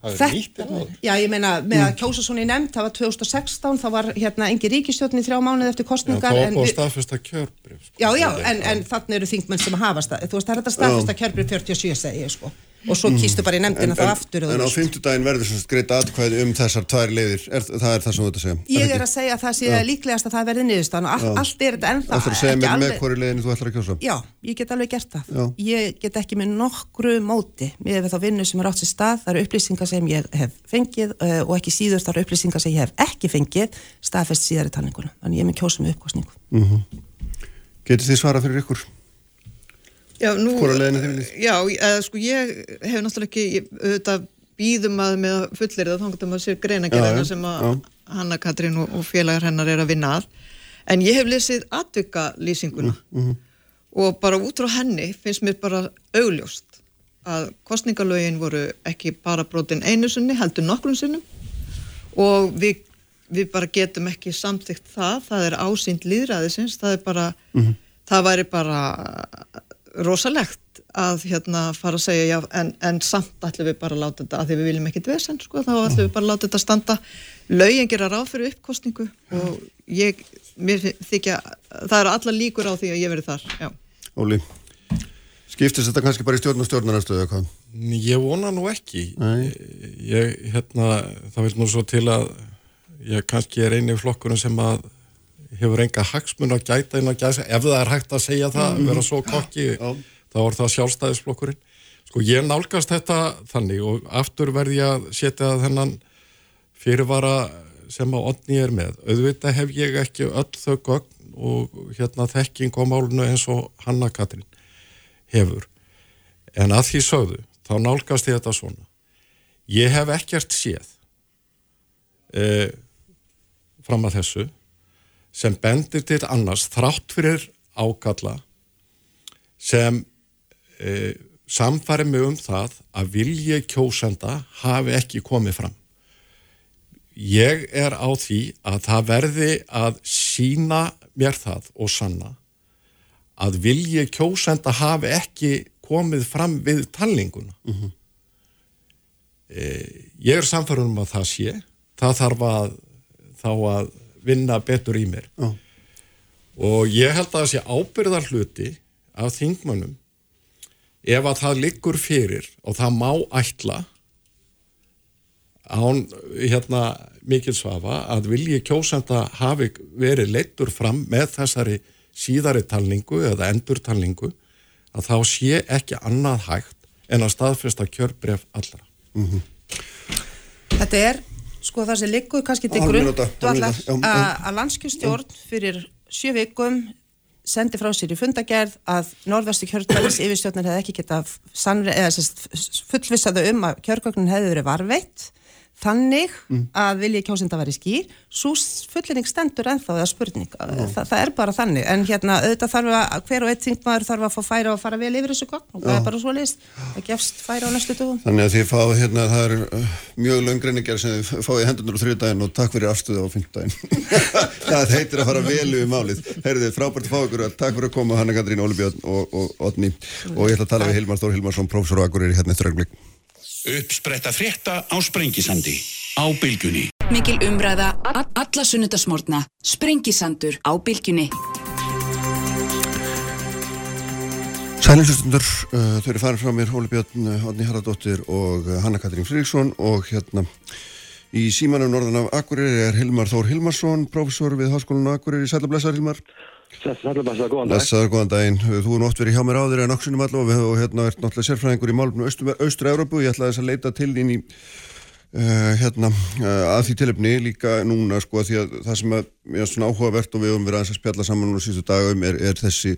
Það er þetta- nýttir áður? Já, ég meina, með að kjósa svona í nefnd, það var 2016, þá var hérna engi ríkistjórn í þrjá mánuð eftir Já, kostningar. það var en búið að við- staðfesta kjörbrif. Sko. Já, já, en, en þannig eru þingmenn sem hafa stað, þú veist, það er þetta staðfesta kjörbrið 47 segi ég sko, og svo kýstu bara í nefndina þá aftur en á veist. fimmtudaginn verður sem sagt greita atkvæði um þessar tvær leiðir er, það er það sem þú ert að segja Ég er að segja að það sé líklegast að það verði niðurstaðan og all, allt er þetta ennþá Það er að segja mér með hvori leiðinu þú ætlar að kjósa Já, ég get alveg gert það. Já. Ég get ekki með nokkru móti með þá vinnu sem er átt sér stað. Það eru upplýsingar sem ég hef fengið uh, og ekki síður það eru upplýsingar sem ég hef ekki fengið staðfest síðar í talninguna. Þannig ég er með kjósum uppkostningu. mm Getið þið svarað fyrir ykkur? Já, nú, Hvora leiðina þið viljið? Já, eða, sko, ég hef náttúrulega ekki, ég, auðvitað býðum að með fullir þá að sér Já, greinagerðina já, sem að já. Hanna Katrín og, og félagar hennar er að vinna að. En ég hef lesið atvika lýsinguna Mhm. og bara út frá henni finnst mér bara augljóst að kostningalögin voru ekki bara brotin einu sinni, heldur nokkrum sinnum og við, við bara getum ekki samþygt það, það er ásýnd líðræðisins, það er bara, það væri bara rosalegt að hérna fara að segja já, en, en samt ætlum við bara að láta þetta, að því við viljum ekki dvesen, sko, þá ætlum við bara að láta þetta standa lögin gera ráð fyrir uppkostningu og ég, mér þykja, það eru alla líkur á því að ég verið þar, já. Óli, skiptist þetta kannski bara í stjórn og stjórnarnastöðu eða hvað? Ég vona nú ekki. Nei. Ég, hérna, það vil nú svo til að ég kannski er eini flokkurinn sem að hefur enga hagsmun að gæta inn að gæsa, ef það er hægt að segja það, Mhm. vera svo kokki, þá er það sjálfstæðisflokkurinn. Sko ég nálgast þetta þannig og aftur verð ég að setja þennan fyrirvara sem að Odni er með. Auðvitað hef ég ekki öll þau gögn og hérna þekking á málunu eins og Hanna Katrín hefur. En að því sögðu, þá nálgast ég þetta svona. Ég hef ekkert séð e, fram að þessu sem bendir til annars þrátt fyrir ákalla sem e, samfæri mig um það að vilji kjósenda hafi ekki komið fram. Ég er á því að það verði að sína mér það og sanna að vilji kjósenda hafi ekki komið fram við talninguna. e, ég er samfærum um að það sé, það þarf að þá að vinna betur í mér. Já. Og ég held að það sé ábyrðar hluti af þingmönnum ef að það liggur fyrir og það má ætla án hérna mikil svafa að vilji kjósenda hafi verið leittur fram með þessari síðari talningu eða endurtalningu að þá sé ekki annað hægt en að staðfesta kjörbref allra. Þetta er, sko það sem liggur kannski til grunn að landskjörstjórn fyrir sjö vikum sendi frá sér í fundagerð að norðvestu kjörglæðis yfirstjórnir hefði ekki geta fullvissaðu um að kjörgögnin hefði verið varveitt þannig Mm. að vilji kjósenda væri skýr. Svo fullinning stendur ennþá eða spurning Þa, það er bara þannig. En hérna auðvitað þarf að hver og eitt þingmaður þarf að fá færa og fara vel yfir þessu gogn og það er bara svo list það gefst færa á næstu dögum. Þannig að þið fáið hérna, það er uh, mjög löngreiningar sem þið fáið hendundur á þriðdægin og takk fyrir afstöðu á fymtdægin. það heitir að fara vel yfir málið. Heyrðu þið, frábært að fá ykkur að takk fyrir að koma Hanna Katrín, Óli Uppspretta frétta á Sprengisandi á Bylgjunni. Mikil umræða, alla sunnudasmórna, sprengisandur á bylgjunni. Sælinslustundur, uh, þau eru farin frá mér, Óli Björn, uh, Otni Haraldóttir og uh, Hanna Katrín Friðriksson og hérna í símanum norðan af Akureyri er Hilmar Þór Hilmarsson, prófessor við Háskólan á Akureyri. Sæla blessaður Hilmar. Sætla blessa, góðan dag. Blessaður, góðan daginn. Þú er verið hjá mér áður en oksunum allavega og hérna ert náttúrulega sérfræðingur í málum Austur-Európu. Ég ætlaði þess að leita til þín í Uh, hérna, uh, að því tilefni líka núna sko að því að það sem er svona áhugavert og við höfum verið aðeins að spjalla saman núna síðustu dagum er, er þessi,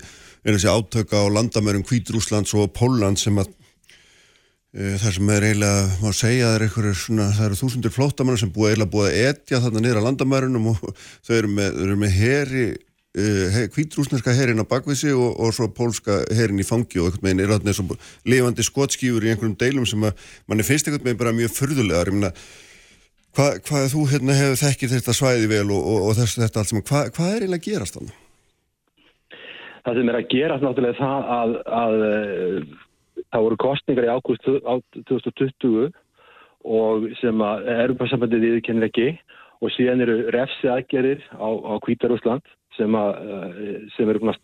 er þessi átöka á landamærum Hvítrúslands og Pólland sem að uh, það sem er eiginlega, má segja það er eru þúsundir flóttamannar sem búið eiginlega búið að etja þarna niður á landamærunum og þau eru með, eru með heri hvítrúsneska herin á bakvísi og, og svo pólska herin í fangi og einhvern veginn er eins og lifandi skotskýfur í einhverjum deilum sem að mann er finnst einhvern veginn bara mjög förðulegar ég meina hvað hva, þú hérna hefur þekkið þetta svæði vel og, og, og þess, þetta allt sem hvað hva er eiginlega að gerast þannig? Það sem er að gerast náttúrulega það að, að, að það voru kostningar í ágúst 2020 og sem að Europasambandið viðkennir ekki og síðan eru refsi aðgerir á, á Kvítarúsland sem, eh, sem eru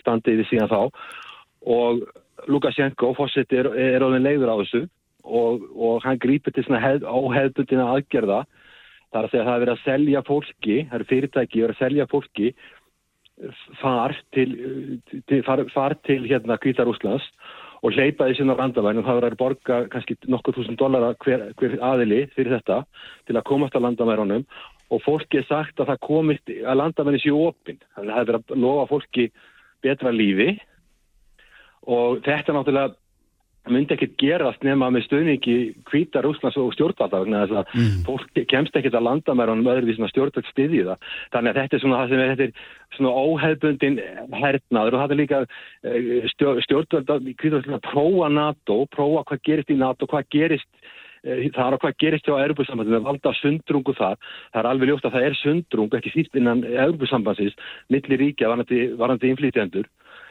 standið við síðan þá. Og Lukashenko fórsett er, er alveg leiður á þessu og, og hann grýpur til svona hef, óhefbundina aðgerða. Þar að segja að það er verið að selja fólki, það eru fyrirtæki að selja fólki far til, til, far, far til hérna Kvítarúslands og hleypa því sinna landamærin. Og það verður að borga kannski nokkur þúsund dólara hver, hver aðili fyrir þetta til að komast á landamærunum og fólki er sagt að það komist að landamærin séu opinn þannig að það er verið að lofa fólki betra lífi. Og þetta náttúrulega myndi ekkert gerast nema með stöðningi kvítar Úslands og stjórnvalda vegna þess að mm. fólk kemst ekkert að landamærunum öðruvísina stjórnvald stiðið það. Þannig að þetta er svona það sem er þetta er svona óhefbundin hernaður og það er líka eh, stjórnvald að prófa NATO, prófa hvað gerist í NATO, hvað gerist það er að hvað gerist hjá Europasambandinu valda sundrungu þar, það er alveg ljótt að það er sundrung, ekki síst innan Europasambandsins millir ríkja varandi, varandi inflytjendur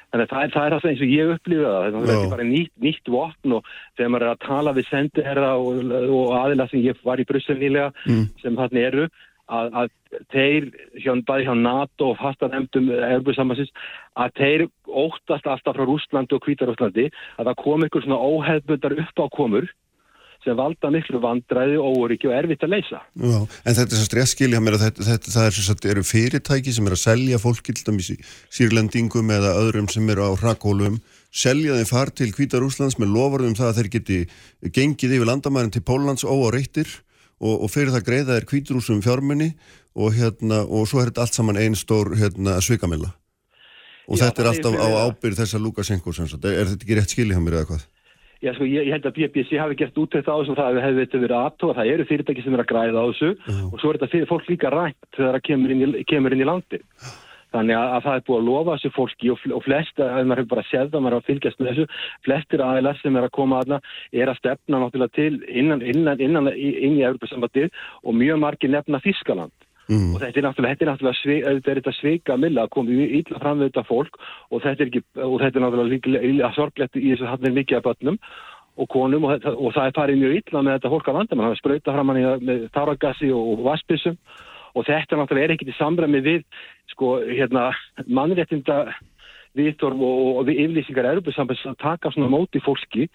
Þannig að það er, það eins og ég upplifa það. Það er bara nýtt, nýtt vopn og þegar maður er að tala við sendiherra og, og aðila sem ég var í Brussel nýlega mm. sem þarna eru að, að þeir, hjá, bæði hjá NATO og fastanemdum erbúrsamansins, að þeir óttast alltaf frá Rúslandi og Kvítarúslandi að það kom ykkur svona óhefbundar uppákomur sem valda miklu vandræði og óriki og erfitt að leysa. Já, en þetta er svo stresskilja mér að þetta, þetta það er svo að eru fyrirtæki sem er að selja fólk til dæmis í sírlendingum eða öðrum sem eru á rakólum, selja þeim far til Kvítarúslands með lofarðum það að þeir geti gengið yfir landamærin til Póllands ó á reittir og, og fyrir það greiða er Kvítarúsum fjármunni og, hérna, og svo er þetta allt saman einn stór hérna, svikamilla. Og Já, þetta er alltaf er á ábyrð þessar Lukasenko, er þetta ekki rétt skilja mér eða hvað? Já, sko, ég, ég held að BBC hafi gert útækt á þessu og það hefði þetta verið aðtóa, það eru fyrirtæki sem er að græða á þessu uh. og svo er þetta fyrir, fólk líka rænt þegar það kemur inn í, kemur inn í landi. Þannig að, að það er búið að lofa þessu fólki og, og flest, að maður hefur bara séð það, maður hefur að fylgjast með þessu, flestir aðeins sem er að koma aðna er að stefna náttúrulega til innan, innan, innan inn í Európa-sambandið og mjög margir nefna Þískaland. Mm. og þetta er náttúrulega, þetta er náttúrulega svik, þetta er þetta sveika milla að koma ílla fram við þetta fólk og þetta er, ekki, og þetta er náttúrulega sorglegt í þess að hann er mikið af börnum og konum og, þetta, og það er farið mjög illa með þetta fólk að vanda, mann hafa spröytað fram hann með táragassi og, og vaspissum og þetta náttúrulega er ekkit í samræmi við sko hérna mannréttinda viðtorf og, og yflýsingar erubusambands að taka svona móti fólki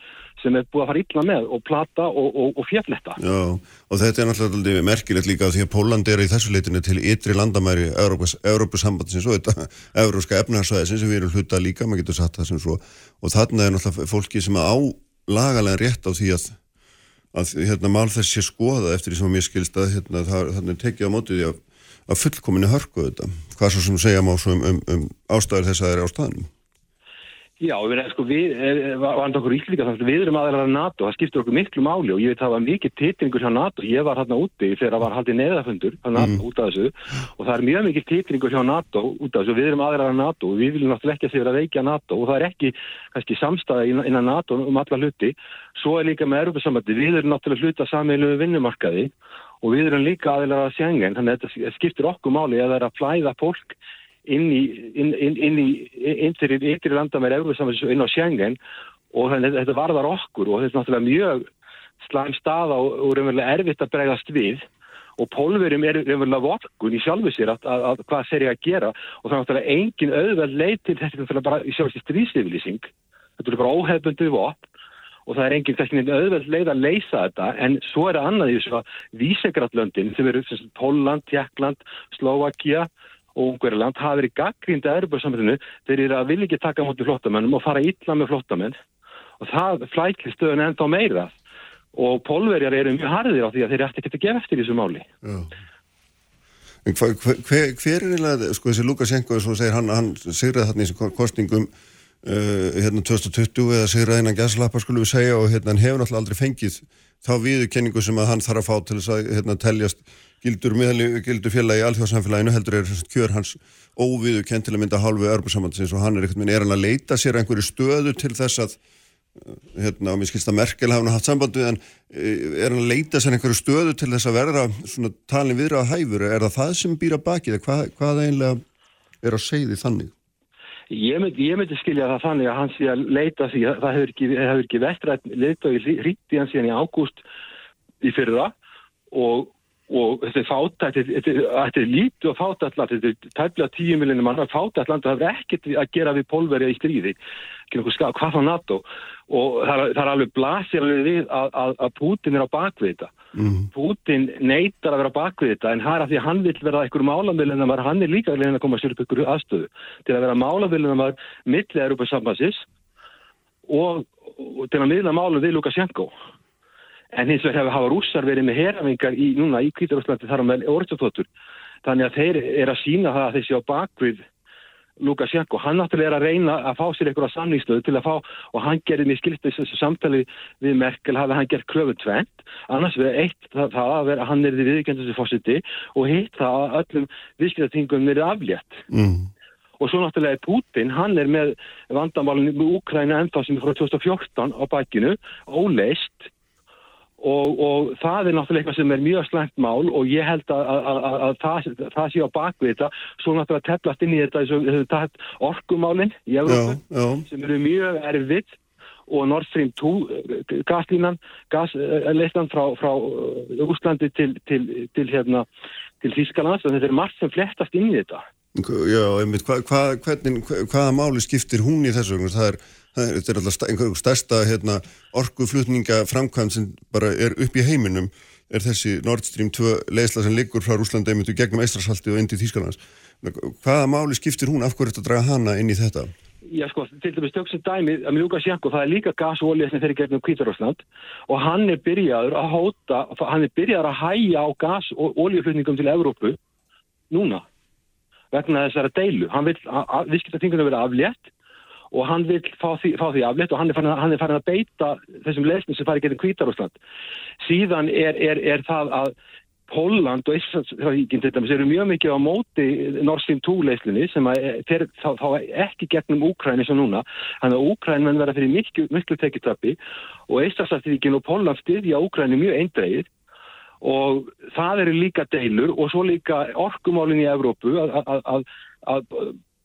sem er búið að fara illa með og plata og, og, og fjalletta. Já, og þetta er náttúrulega merkilegt líka því að Póland er í þessu leitinu til ytri landamæri Európusambandsins og þetta európska efnarsvæðisins sem við erum hluta líka, maður getur satt það sem svo og þarna er náttúrulega fólki sem á lagalega rétt á því að að hérna mál þess sé skoða eftir því sem mér skilst að hérna, það, það tekið á mótið því að að fullkominu hörku þetta hvað svo sem segja má um, um, um ástæður þess að það er á staðnum. Já, við, sko, við eh, við erum aðeins að NATO, það skiptur okkur miklu máli og ég veit að það var mikið titringur hjá NATO. Ég var hérna úti þegar það var haldið neðafundur mm. út af þessu og það er mjög mikið titringur hjá NATO út af þessu við erum aðeins að NATO og við viljum náttúrulega ekki að að veikja NATO og það er ekki kannski samstæða innan NATO um alla hluti. Svo er líka með Europasambandi, við erum náttúrulega hluta sameilu vinnumarkaði og við erum líka aðeinslega að sjengen þannig að þetta skiptir okkur máli að það er að flæða fólk inn í inn, inn, inn í ytri, ytri landamæri inn á sjengen og þannig að þetta varðar okkur og þetta er náttúrulega mjög slæm stað og, og raunverulega erfitt að bregðast við. Og pólverum er raunverulega vorkun í sjálfu sér að, að, að hvað ser ég að gera. Og það er náttúrulega engin auðveld leið til þetta er bara í sjálfsins stríðsliðlýsing þetta er bara óhefbundu vopn og það er enginn kannski auðveld leið að leysa þetta en svo er það annað í þessu að Vísegraflöndin sem eru Póland, Tjekkland, Slovakia og Ungverðarland hafa verið gaggríndi að erbjörnsamhættinu þeir eru að vilja ekki taka mútið flottamennum og fara illa með flottamenn og það flækli stöðun ennþá meira og pólverjar eru mjög harðir á því að þeir ætti ekki að gefa eftir í þessu máli. Já. En hver, hver, hver er eiginlega, sko þessi Lukashenko eins og segir hann, hann sigraði þarna í þessum kostningum uh, hérna 2020 eða sigraði innan gæslappa skulum við segja og hérna hann hefur náttúrulega aldrei fengið þá viðurkenningu sem að hann þarf að fá til þess að hérna teljast gildur, gildur félagi í alþjóðsamfélaginu heldur er kjör hans óviðurkenn til að mynda hálfu örbursambandsins og hann er ekkert minn er hann að leita sér einhverju stöðu til þess að hérna, og mér skilst að Merkel hafa hann haft samband við en er hann að leita sér einhverju stöðu til þess að verða svona talin viðra að hæfur, er það það sem býra bakið, hvað, hvað Ég myndi, ég myndi skilja það þannig að hann sé að leita því að það hefur ekki, ekki vestrætt leita og ríti hann síðan í ágúst í fyrra og, og þetta er fátætt, þetta er lítið og fátætt land, þetta er tæmlega tíu miljonum mann, fátætt land og það hefur ekkert að gera við pólverja í stríði, ekki nokkuð skaf, hvað þá NATO og það er, það er alveg blasir alveg við að, að, að Putin er á bakvið þetta. Mm. Putin neytar að vera bakvið þetta en það er að því að hann vil verða einhverju málamilin að hann er líka að koma að styrpa ykkur aðstöðu til að vera málamilin að milli Európa sambansins og, og til að miðla málum við Lukashenko. En hins vegar hafa rússar verið með herafingar í, núna í Kvítarúslandi þar á með orðsóttóttur. Þannig að þeir er að sína það að þeir séu á bakvið Lukashenko. Hann náttúrulega er að reyna að fá sér einhverja samningstöðu til að fá og hann gerði mér skilt þessu samtali við Merkel hafi hann gert klöfu tvent. Annars verður eitt það, að vera, hann er því viðkjöndu þessu fósiti og hitt það að öllum viðskiptatingum verið aflétt. Mm. Og svo náttúrulega er Putin, hann er með vandamálinu með Úkræna ennþá sem er frá 2014 á bakinu, óleist og, og það er náttúrulega eitthvað sem er mjög slæmt mál og ég held að, að, að, að það, það sé á bakvið þetta svo náttúrulega teflast inn í þetta, þetta orkumálinn í Európa sem eru mjög erfið og Nord Stream 2 gaslínan, gasleistan frá, frá Úslandi til, til, til, hérna, til Þískalands og þetta er margt sem flettast inn í þetta. Já, einmitt, hva, hva, hvernig, hvaða máli skiptir hún í þessu? Það er, þetta er alltaf einhverjum stærsta hérna, orkuflutninga framkvæm sem bara er upp í heiminum er þessi Nord Stream 2 leisla sem liggur frá Rúslandi einmitt og gegnum Eistrashalti og inn til Þýskalands. Hvaða máli skiptir hún? Af hverju þetta draga hana inn í þetta? Já sko, til dæmis stöksum dæmi að Lukashenko, það er líka gasólið sem þeir gegnum Kvítarúsland og hann er byrjaður að hóta, hann er byrjaður að hæja á gas og oljuflutningum til Evrópu núna vegna þessara deilu. Hann vil að viðskiptatinguna vera aflétt og hann vil fá því, fá því aflétt og hann er að, hann er farin að beita þessum lesnum sem farið getum Kvítarúsland. Síðan er, er, er það að Póland og Íslandsríkin til dæmis eru mjög mikið á móti Nord Stream 2 leyslinni sem að þeir þá, þá ekki gegnum Úkræni sem núna. Þannig að Úkræni menn verða fyrir miklu, miklu tekjutöppi og Íslandsríkin og Póland styðja Úkræni mjög eindreið og það eru líka deilur og svo líka orkumálinn í Evrópu að, að, að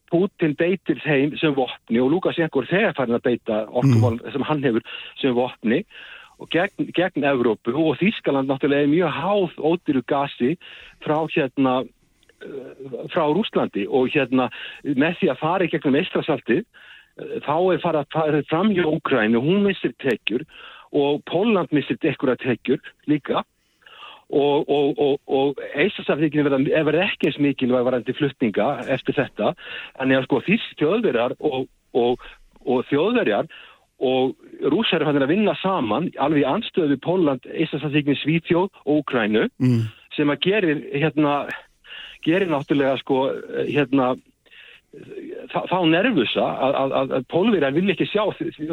Putin beitir þeim sem vopni og Lukashenko er þegar farin að beita orkumálinn mm. sem hann hefur sem vopni og gegn, gegn Evrópu og Þískaland náttúrulega er mjög háð ódýru gasi frá hérna frá Rúslandi og hérna með því að fara í gegnum Eistrasalti þá er farið að fara fram í Ógræni og hún missir tekjur og Póland missir ekkur að tekjur líka og, og, og, og Eistrasaltikinu verða ekki eins mikilvæg varandi flutninga eftir þetta en að sko þýst þjóðverjar og þjóðverjar og rúsar er fannir að vinna saman alveg í anstöðu við Póland, Íslandsattíkni Svítjóð og Úkrænu mm. sem að gerir hérna gerir náttúrulega sko hérna þá, þá nervusa að, að, að pólverjar vil ekki sjá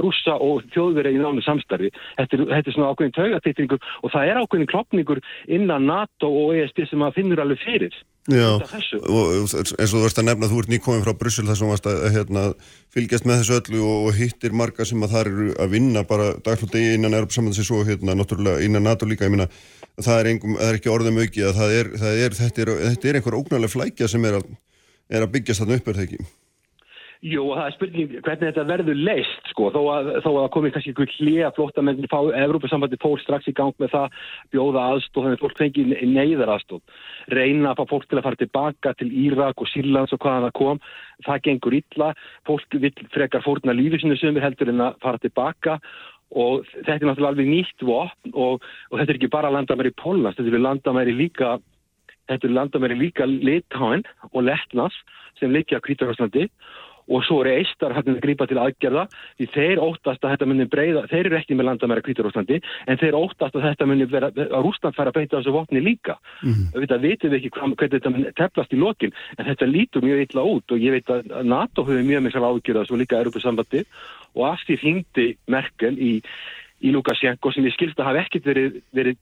rúsa og þjóðverja í nánu samstarfi. Þetta er, þetta er svona ákveðin taugatýttingur og það er ákveðin klopningur innan NATO og ESB sem maður finnur alveg fyrir. Já, og eins og þú verðst að nefna þú ert nýkominn frá Bryssel þar sem varst að hérna, fylgjast með þessu öllu og, og hittir marga sem að það eru að vinna bara dagflóti innan Európa samanþessi svo hérna, náttúrulega innan NATO líka, ég minna það er, engum, það er ekki orðum auki að það er, það er, þetta, er, þetta er einhver ógnarlega flækja sem er að, er að byggjast þarna upp er það ekki? Jú, það er spurning hvernig þetta verður leist sko, þó að, þó að komið kannski einhver hlið að flóttamennin fá Evrópasambandi fólk strax í gang með það bjóða aðstóð, þannig að fólk fengi neyðar aðstóð, reyna að fá fólk til að fara tilbaka til Írak og Sýrlands og hvaðan það kom, það gengur illa, fólk frekar fórna lífið sinu sömur heldur en að fara tilbaka. Og þetta er náttúrulega alveg nýtt vopn og, og þetta er ekki bara landamæri Pólans, þetta er landamæri líka, þetta er landamæri líka Litáin og Lettnas sem liggja á Kvítarháslandi og svo eru eistar hann að grípa til aðgerða því þeir óttast að þetta muni breyða þeir eru ekki með landamæra kvíturúslandi en þeir óttast að þetta muni vera að Rúsland fara að beita þessu vopni líka. Mhm. auðvitað vitum við ekki hvað, hvernig þetta mun teflast í lokin en þetta lítur mjög illa út og ég veit að NATO hefur mjög mikla ágjörða svo líka Europasambandi og af því hringdi Merkel í, í Lukasjenko sem ég skilst að hafi ekkert verið, verið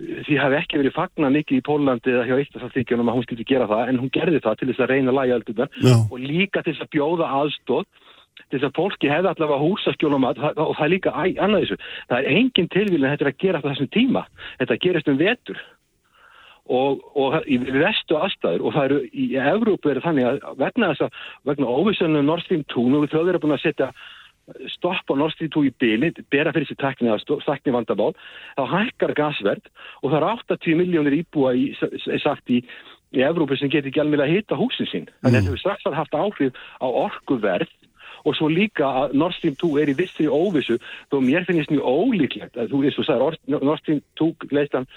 því hafi ekki verið fagna mikið í Pólandi eða hjá Eistasalþykjunum að hún skildi gera það en hún gerði það til þess að reyna að læja öldunar Já. og líka til þess að bjóða aðstóð til þess að fólki hefði allavega húsaskjólum og það er líka annað þessu. Það er engin tilvílin að þetta er að gera þetta þessum tíma. Þetta gerist um vetur. Og, og í vestu aðstæður og það eru í Evrópu er þannig að vegna þess að vegna óvissunum Nord Stream 2 nú er þjóðir að búin að setja stopp á Nord Stream 2 í byli, bera fyrir sér takni að stakni vandabál, þá hækkar gasverð og það eru 80 miljónir íbúa í, sagt í, í Evrópu sem getur ekki alveg að hita húsin sín. Þannig að þetta hefur strax haft áhrif á orkuverð og svo líka að Nord Stream 2 er í vissri óvissu þó mér finnst mjög ólíklegt að þú veist þú sagðir Or- Nord Stream 2 leistan,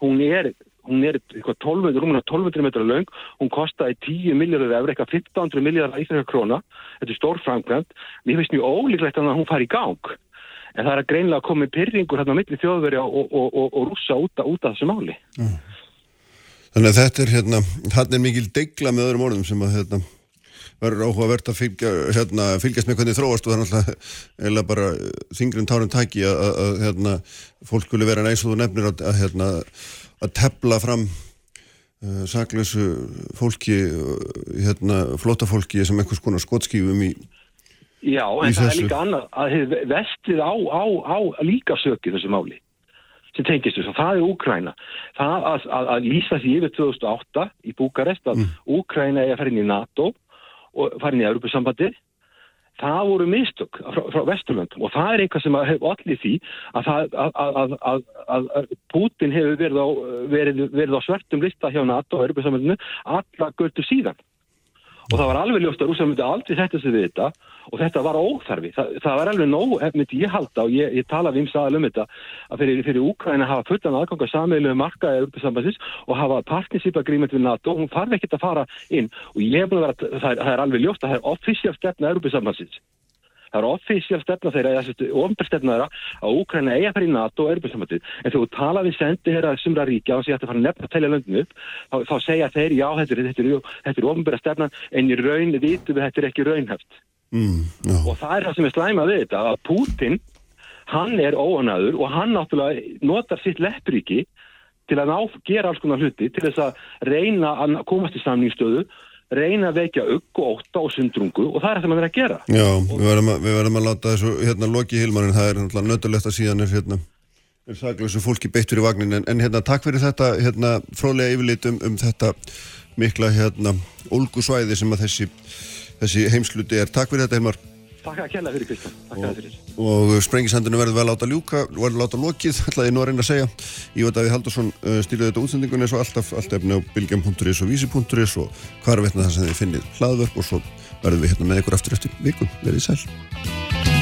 hún er hún er eitthvað 12, rúmuna 1200 metra löng, hún kostaði 10 miljardur efur, eitthvað 1500 miljardur íþrækja króna, þetta er stór framkvæmt, mér finnst mjög ólíklegt að hún fari í gang. En það er að greinlega komið pyrringur hérna á milli þjóðverja og, og, og, og rússa út, af þessu máli. Þannig að þetta er hérna, hann er mikil degla með öðrum orðum sem að hérna verður áhugavert að fylgja, hérna, fylgjast með hvernig þróast og það er eiginlega bara þingrin tárum taki að, að, hérna, fólk skuli vera næs og þú nefnir að, að, hérna, að tepla fram uh, saklausu fólki, uh, hérna, flóta fólki sem einhvers konar skotskífum í Já, Í en það er þessu. líka annað að vestið á, á, á líka sökið þessu máli sem tengist þessu, það er Úkræna það að, að, að lýsa því yfir 2008 í Búkarest að Úkræna er að fara inn í NATO og fara inn í Europasambandi það voru mistök frá, frá Vesturlöndum og það er eitthvað sem hefur allir því að, að, að, að Putin hefur verið á, verið, verið á svertum lista hjá NATO og Europasambandinu alla göttu síðan og það var alveg ljóst að Rússar myndi aldrei setja sig við þetta og þetta var óþarfi. Það, það var alveg nóg, ef myndi ég halda og ég, ég tala við imsaðal um þetta að fyrir, fyrir Úkræna hafa fullan aðgang að sameilu marka eða Europasambansins og hafa partnership agreement við NATO og hún farf ekkert að fara inn og ég er búin að vera, það er, það er alveg ljóst að það er official stefna Europasambansins. Það er offísíal stefna þeirra, eða ofnbjörnstefna þeirra að Úkræna eiga fyrir NATO og Europasambandið. En þú tala við sendi þeirra sumra ríkja og sé að það fara nefn að telja löndinu upp, þá, þá segja þeir, já, þetta er, er, er ofnbjörna stefna, en í raun vitum við þetta er ekki raunhæft. mm. Og það er það sem er slæmað við þetta, að Putin, hann er óanaður og hann náttúrulega notar sitt leppríki til að ná, gera alls konar hluti, til þess að reyna að komast í samningsstöðu, reyna að vekja ugg og ótta og sundrungu og það er það er að gera. Já, við verðum, að, við verðum að láta þessu hérna loki hilmanin, það er náttúrulega nöttulegt að síðan er hérna er saklausu fólki beittur í vagnin en, en hérna takk fyrir þetta hérna frólega yfirlit um, um þetta mikla hérna ólgusvæði sem að þessi, þessi heimsluti er. Takk fyrir þetta Hilmar Takk að kella fyrir Kristján, takk að fyrir. og sprengisandinu verður vel láta ljúka verður láta lokið, ætlaði nú að reyna að segja. Ívar Davíð Haldursson uh, stýrði þetta útsendingunni eins og alltaf, allt efni á bilgjum.is og vísi.is og hvar veitna það sem þið finnið hlaðvörp og svo verðum við hérna með ykkur aftur eftir viku, verið sæl